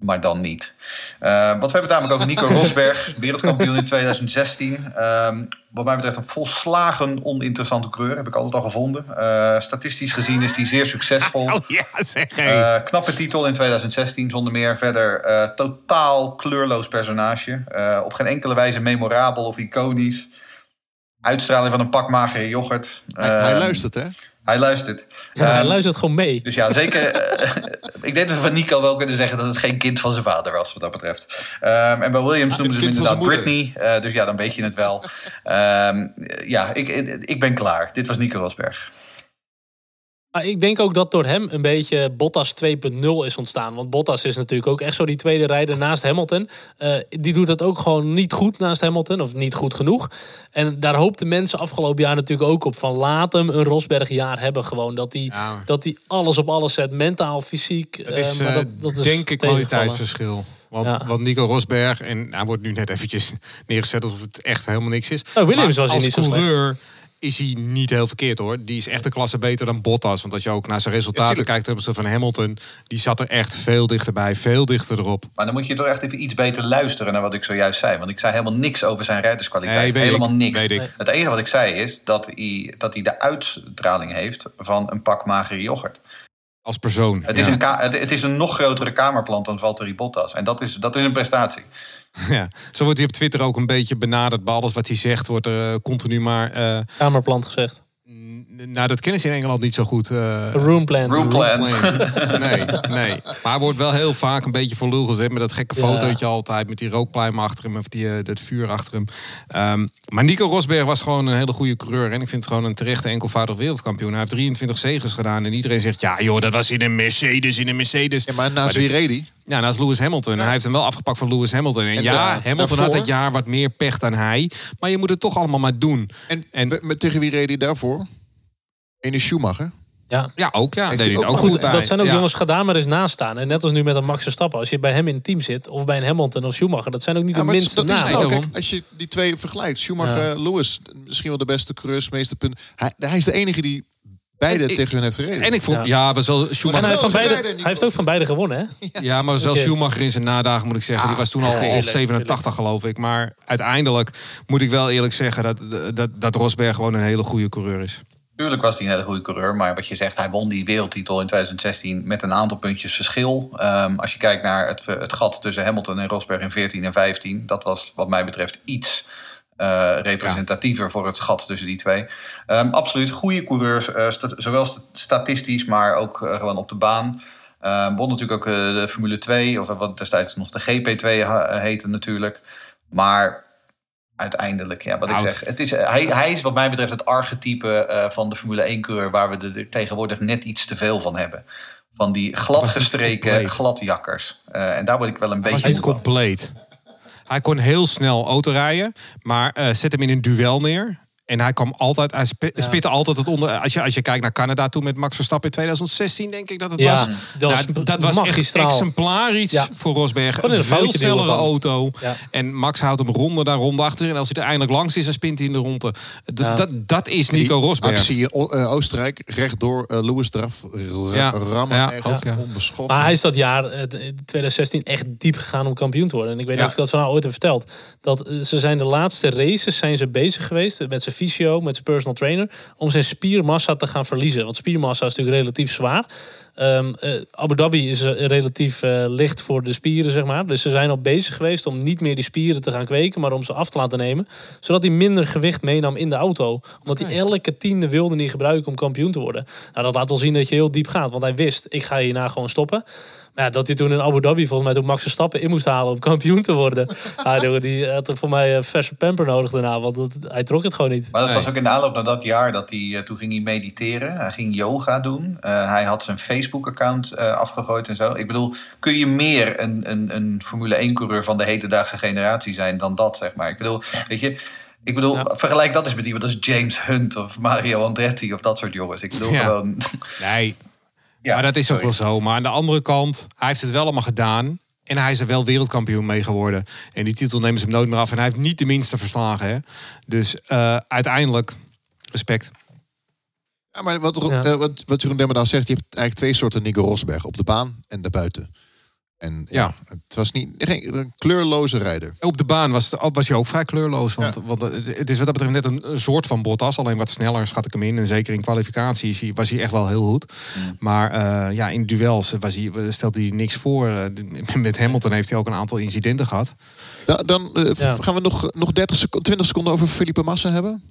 Maar dan niet. Eh, want we hebben het namelijk over Nico Rosberg, wereldkampioen in 2016. Ehm, wat mij betreft een volslagen oninteressante coureur, heb ik altijd al gevonden. Eh, statistisch gezien is hij zeer succesvol. Oh ja, zeg. Eh, knappe titel in 2016, zonder meer. Verder eh, totaal kleurloos personage. Op geen enkele wijze memorabel of iconisch. Uitstraling van een pak magere yoghurt. Hij, hij Ehm, luistert, hè? Hij luistert. Ja, hij Ehm, luistert gewoon mee. dus ja, zeker. eh, ik denk dat we van Nico wel kunnen zeggen dat het geen kind van zijn vader was, wat dat betreft. Ehm, en bij Williams Ah, noemen ze hem inderdaad Britney. eh, dus ja, dan weet je het wel. Ehm, ja, ik, ik ben klaar. Dit was Nico Rosberg. Maar ik denk ook dat door hem een beetje Bottas 2.0 is ontstaan. Want Bottas is natuurlijk ook echt zo die tweede rijder naast Hamilton. Eh, die doet het ook gewoon niet goed naast Hamilton. Of niet goed genoeg. En daar hoopten mensen afgelopen jaar natuurlijk ook op. Van laat hem een Rosberg jaar hebben gewoon. Dat hij Ja. dat hij alles op alles zet. Mentaal, fysiek. Het is, eh, maar eh, dat, dat is denk ik, kwaliteitsverschil. Want, Ja. want Nico Rosberg, en hij wordt nu net eventjes neergezet alsof het echt helemaal niks is. Oh, Williams Maar was hij niet zo slecht. Is hij niet heel verkeerd hoor. Die is echt een klasse beter dan Bottas. Want als je ook naar zijn resultaten kijkt ten opzichte van Hamilton, die zat er echt veel dichterbij, veel dichter erop. Maar dan moet je toch echt even iets beter luisteren naar wat ik zojuist zei. Want ik zei helemaal niks over zijn rijderskwaliteit. Nee, helemaal ik, niks. weet ik. Het enige wat ik zei is dat hij, dat hij de uitstraling heeft van een pak magere yoghurt. Als persoon. Het, ja. is, een het, het is een nog grotere kamerplant dan Valtteri Bottas. En dat is, dat is een prestatie. Ja. Zo wordt hij op Twitter ook een beetje benaderd. Bij alles wat hij zegt wordt er eh, continu maar... eh, Kamerplant gezegd. Nou, dat kennen ze in Engeland niet zo goed. eh, Room plan. Room plan. Nee, nee. Maar wordt wel heel vaak een beetje voor lul gezet met dat gekke Ja. fotootje altijd. Met die rookpluim achter hem of die, eh, dat vuur achter hem. Ehm, maar Nico Rosberg was gewoon een hele goede coureur. En ik vind het gewoon een terechte enkelvoudig wereldkampioen. Hij heeft 23 zegens gedaan. En iedereen zegt, ja joh, dat was in een Mercedes, in een Mercedes. Ja, maar naast wie reed hij? Ja, naast Lewis Hamilton. Hij heeft hem wel afgepakt van Lewis Hamilton. En, En ja, daar- Hamilton had dit jaar wat meer pech dan hij. Maar je moet het toch allemaal maar doen. En, met, tegen wie reed hij daarvoor? Ene Schumacher. Ja. Ja, ook. Ja, deed het ook ook Goed, goed bij. dat zijn ook Ja. jongens, ga daar maar eens naast staan. En net als nu met een Max Verstappen. Als je bij hem in het team zit, of bij een Hamilton of Schumacher, dat zijn ook niet Ja, de minste dat is het namen. wel. daarom. Kijk, als je die twee vergelijkt, Schumacher, Ja. Lewis, misschien wel de beste coureurs, meeste punten. Hij, hij is de enige die beide En tegen hun heeft gereden. En ik vond, Ja. ja, was wel Schumacher. hij heeft, van beide, hij heeft ook van beide gewonnen, hè? Ja, maar zelfs Oké. Schumacher in zijn nadagen moet ik zeggen. Ah, die was toen al, al Tuurlijk, 87 geloof ik. Maar uiteindelijk moet ik wel eerlijk zeggen dat, dat, dat Rosberg gewoon een hele goede coureur is. Tuurlijk was hij een hele goede coureur. Maar wat je zegt, hij won die wereldtitel in 2016 met een aantal puntjes verschil. Ehm, als je kijkt naar het, het gat tussen Hamilton en Rosberg in 14 en 15. Dat was wat mij betreft iets eh, representatiever voor het gat tussen die twee. Ehm, absoluut, goede coureurs. eh, zowel st- statistisch, maar ook eh, gewoon op de baan. Ehm won natuurlijk ook de Formule 2. Of wat destijds nog de GP2 ha- heette natuurlijk. Maar uiteindelijk, ja, wat ik zeg. Het is, hij, hij is wat mij betreft het archetype eh, van de Formule 1-coureur... waar we er tegenwoordig net iets te veel van hebben. Van die gladgestreken gladjakkers. Eh, en daar word ik wel een Hij beetje... compleet. Hij kon heel snel autorijden. Maar eh, zet hem in een duel neer. En hij kwam altijd, hij Ja. spitte altijd het onder. Als je, als je kijkt naar Canada toen met Max Verstappen in 2016, denk ik dat het Ja, was. dat was Nou, dat was echt exemplarisch Ja. voor Rosberg. Een Een veel snellere auto. Ja. En Max houdt hem ronde daar ronde achter. En als hij er eindelijk langs is, dan spint hij in de ronde. D- Ja. dat, dat is Die Nico Rosberg. actie in O- eh, Oostenrijk, rechtdoor eh Lewis eraf. Rammen Ja, ergens, ook, ja. onbeschoft. Maar hij is dat jaar, eh, 2016, echt diep gegaan om kampioen te worden. En ik weet niet Ja. of ik dat van nou ooit heb verteld. Dat eh, ze zijn de laatste races zijn ze bezig geweest met zijn fysio, met zijn personal trainer, om zijn spiermassa te gaan verliezen. Want spiermassa is natuurlijk relatief zwaar. Ehm, eh, Abu Dhabi is eh, relatief eh, licht voor de spieren, zeg maar. Dus ze zijn al bezig geweest om niet meer die spieren te gaan kweken, maar om ze af te laten nemen. Zodat hij minder gewicht meenam in de auto. Omdat hij elke tiende wilde niet gebruiken om kampioen te worden. Nou, dat laat wel zien dat je heel diep gaat. Want hij wist, ik ga hierna gewoon stoppen. Ja, dat hij toen in Abu Dhabi volgens mij toen Max Verstappen in moest halen om kampioen te worden. Ah, die had voor mij een verse pamper nodig daarna. Want dat, hij trok het gewoon niet. Maar dat Nee. was ook in de aanloop naar dat jaar dat hij, eh, toen ging hij mediteren. Hij ging yoga doen. Eh, hij had zijn Facebook-account eh, afgegooid en zo. Ik bedoel, kun je meer een, een, een Formule 1-coureur van de hedendaagse generatie zijn dan dat, zeg maar. Ik bedoel, weet je... Ik bedoel, Ja. vergelijk dat eens met iemand als James Hunt of Mario Andretti of dat soort jongens. Ik bedoel Ja. gewoon... Nee, Ja, maar dat is ook wel zo. Maar aan de andere kant, hij heeft het wel allemaal gedaan. En hij is er wel wereldkampioen mee geworden. En die titel nemen ze hem nooit meer af. En hij heeft niet de minste verslagen. Hè? Dus eh, uiteindelijk, respect. Ja, maar wat, Ja. eh, wat, wat Jeroen Demmerdaal zegt, je hebt eigenlijk twee soorten Nico Rosberg. Op de baan en daarbuiten. En ja, Ja. het was niet geen, een kleurloze rijder. Op de baan was, het- was hij ook vrij kleurloos. Want, want het, het is wat dat betreft net een, een soort van Bottas. Alleen wat sneller schat ik hem in. En zeker in kwalificatie is hij- was hij echt wel heel goed. Maar eh, ja, in duels was hij, stelde hij niks voor. Eh, Met Hamilton heeft hij ook een aantal incidenten gehad. Da- dan eh, Ja. gaan we nog, nog 30 seconden, 20 seconden over Felipe Massa hebben.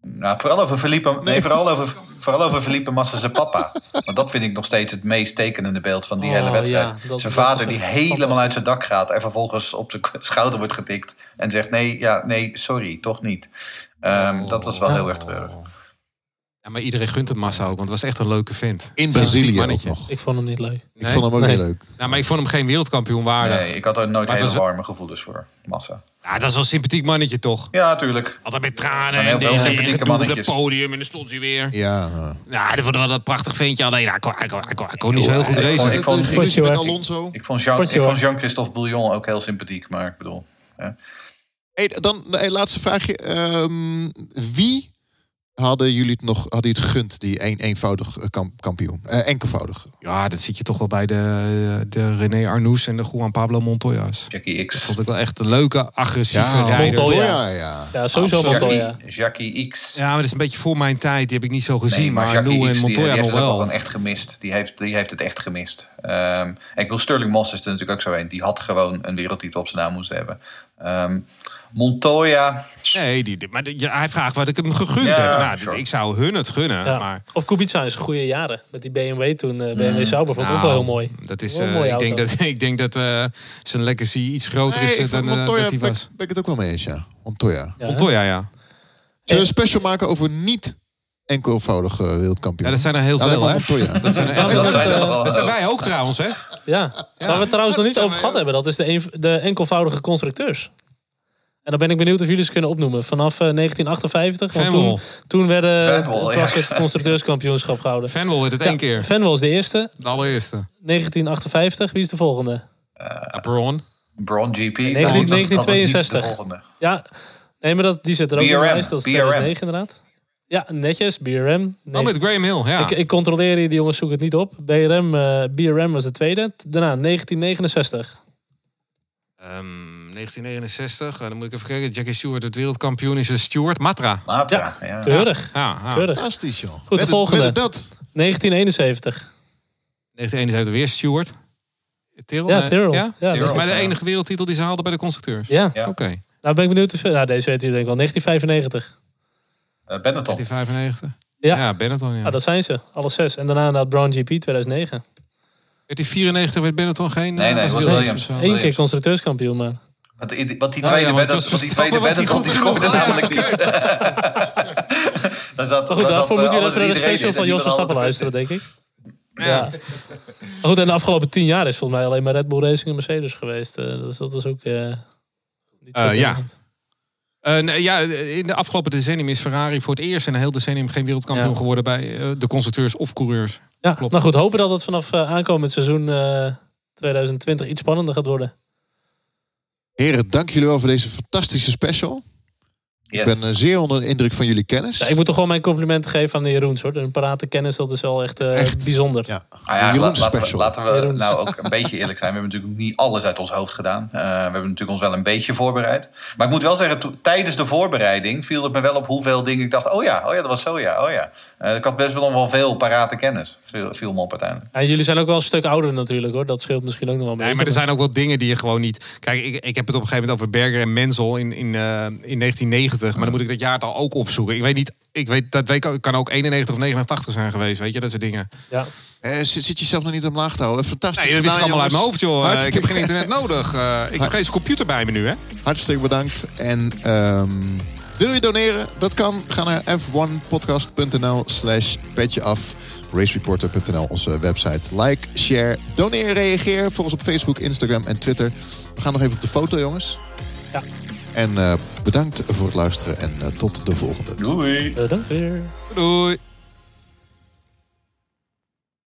Nou, vooral over Felipe, nee, vooral over, vooral over Felipe Massa zijn papa. Want dat vind ik nog steeds het meest tekenende beeld van die Oh, hele wedstrijd. ja, dat- zijn vader die helemaal uit zijn dak gaat en vervolgens op de k- schouder wordt getikt en zegt nee, ja, nee, sorry, toch niet. Ehm, dat was wel heel erg treurig. Ja, maar iedereen gunt het Massa ook. Want het was echt een leuke vent. In Brazilië ook nog. Ik vond hem niet leuk. Ik vond hem ook Nee. heel leuk. Nou, maar ik vond hem geen wereldkampioen waardig. Nee, ik had er nooit hele was- warme gevoelens voor, Massa. Ja, dat is wel een sympathiek mannetje toch? Ja, natuurlijk. Altijd met tranen heel en veel dingen, sympathieke mannetjes. het podium en dan stond hij weer. Ja. Ja, dat vond ik wel een prachtig ventje. Alleen, hij kon, hij kon, hij kon, hij kon niet zo heel goed Ik racen. ik vond- met. Alonso. Ik vond Jean- ik vond. Jean-Christophe Bouillon ook heel sympathiek, maar ik bedoel... Hey, dan een laatste vraagje. Ehm, wie hadden jullie het nog hadden jullie het gegund, die een, eenvoudig eh, kamp- kampioen? Eh, enkelvoudig. Ja, dat zit je toch wel bij de, de René Arnoux en de Juan Pablo Montoya's. Jackie X. Dat vond ik wel echt een leuke, agressieve Ja, rijder. Montoya. Montoya, ja. Ja, sowieso Absoluut. Montoya. Jackie, Jackie X. Ja, maar dat is een beetje voor mijn tijd. Die heb ik niet zo gezien. Nee, maar maar Jackie Arnoux X, en die, die Montoya nog wel. gewoon echt gemist. Die heeft, die heeft het echt gemist. Ehm, ik bedoel, Sterling Moss is er natuurlijk ook zo een. Die had gewoon een wereldtitel op zijn naam moeten hebben. Ehm, Montoya, Nee, die, die- maar die- hij vraagt wat ik hem gegund Ja, heb. Nou, sure. Ik zou hun het gunnen. Ja. Maar Of Kubica zijn goede jaren. Met die BMW toen. eh, BMW Sauber vond ik ook wel Nou, heel mooi. Dat is, eh, ik, denk dat, ik denk dat eh, zijn legacy iets groter Nee, is eh, dan eh, Montoya dat hij ben, was. ben ik het ook wel mee eens, ja. Montoya. Ja, Montoya, ja. Zullen we een special maken over niet enkelvoudige wereldkampioen? Ja, dat zijn er heel veel, hè? Montoya. Dat zijn er echt dat, zijn wij ook trouwens, hè? Ja. Waar we het trouwens nog niet over gehad hebben, dat is de, een- de enkelvoudige constructeurs. En dan ben ik benieuwd of jullie ze kunnen opnoemen. Vanaf eh, 1958. Want Fanwol. toen, toen werden Fanwol, het ja. het constructeurskampioenschap gehouden. Fanwol werd het één keer. Fanwol is de eerste. De allereerste. 1958. Wie is de volgende? Ja, Braun. Braun GP. 19- dat- dat was niet 1962. de volgende. Ja, nee, maar dat, die zit er ook in de BRM, lijst. Dat is BRM. 2009 inderdaad. Ja, netjes. BRM. Oh, met Graham Hill, ja. Ik, ik controleer hier, die jongens zoeken het niet op. BRM, eh, BRM was de tweede. Daarna 1969. Ehm, 1969, eh, dan moet ik even kijken. Jackie Stewart, het wereldkampioen is een Stewart. Matra. Matra, ja. Keurig. Ja, ja. Keurig. Fantastisch, joh. de Wedden- volgende. dat. 1971. 1971 weer Stewart. Tyrrell? Ja. Ja? Ja, dat is maar de ja. enige wereldtitel die ze haalden bij de constructeurs. Ja, Ja. Oké, nou ben ik benieuwd. Of, nou, deze weten jullie denk ik wel. 1995. Eh, Benetton. 1995. Ja. Ja, Benetton, ja. Ah, dat zijn ze. Alle zes. En daarna dat Brown GP 2009. Werd die 94 werd Benetton geen... Nee, eh, nee, was Williams? Eén keer constructeurskampioen, maar. Want die, want die Ja, tweede ja, was want die tweede niet die goed scoorde namelijk niet. Daar zat, Maar goed, daar daarvoor zat, moet eh, je even naar de special van Jos die Verstappen luisteren, denk ik. Ja. Maar goed, en de afgelopen tien jaar is volgens mij alleen maar Red Bull Racing en Mercedes geweest. Eh, dat, is, dat is ook... eh, niet zo Eh, ja. Eh, nee, ja, in de afgelopen decennium is Ferrari voor het eerst in een heel decennium geen wereldkampioen Ja. geworden bij de constructeurs of coureurs. Ja, Klopt. nou goed, hopen dat het vanaf aankomend seizoen eh, 2020 iets spannender gaat worden. Heren, dank jullie wel voor deze fantastische special. Yes. Ik ben eh, zeer onder de indruk van jullie kennis. Ja, ik moet toch gewoon mijn complimenten geven aan de Jeroens hoor. Een parate kennis, dat is wel echt, eh, Echt. bijzonder. Ja, Nou ja, Jeroen la- laten, we, special. laten we Jeroen. nou ook een beetje eerlijk zijn. We hebben natuurlijk niet alles uit ons hoofd gedaan. Eh, we hebben natuurlijk ons wel een beetje voorbereid. Maar ik moet wel zeggen, to- tijdens de voorbereiding viel het me wel op hoeveel dingen ik dacht... oh ja, oh ja, dat was zo ja, oh ja. Eh, ik had best wel nog wel veel parate kennis. Viel, viel me op uiteindelijk. En jullie zijn ook wel een stuk ouder natuurlijk hoor. Dat scheelt misschien ook nog wel een Nee, beetje. maar er zijn ook wel dingen die je gewoon niet. Kijk, ik, ik heb het op een gegeven moment over Berger en Menzel in, in, eh, in 1990. Maar dan moet ik dat jaartal ook opzoeken. Ik weet niet. Ik weet dat weet, ik kan ook 91 of 89 zijn geweest. Weet je, dat soort dingen. Ja. Eh, zit, zit je zelf nog niet omlaag te houden? Fantastisch. Nee, dat wist ik gedaan, allemaal uit mijn hoofd, joh. Eh, ik heb geen Hartstikke- internet nodig. Eh, ik heb geen computer bij me nu, hè? Hartstikke bedankt. En ehm, wil je doneren? Dat kan. Ga naar f1podcast.nl slash petje af. Racereporter.nl, onze website. Like, share, doneer, reageer. Volg ons op Facebook, Instagram en Twitter. We gaan nog even op de foto, jongens. En eh, bedankt voor het luisteren en eh, tot de volgende. Doei! Bedankt weer. Doei.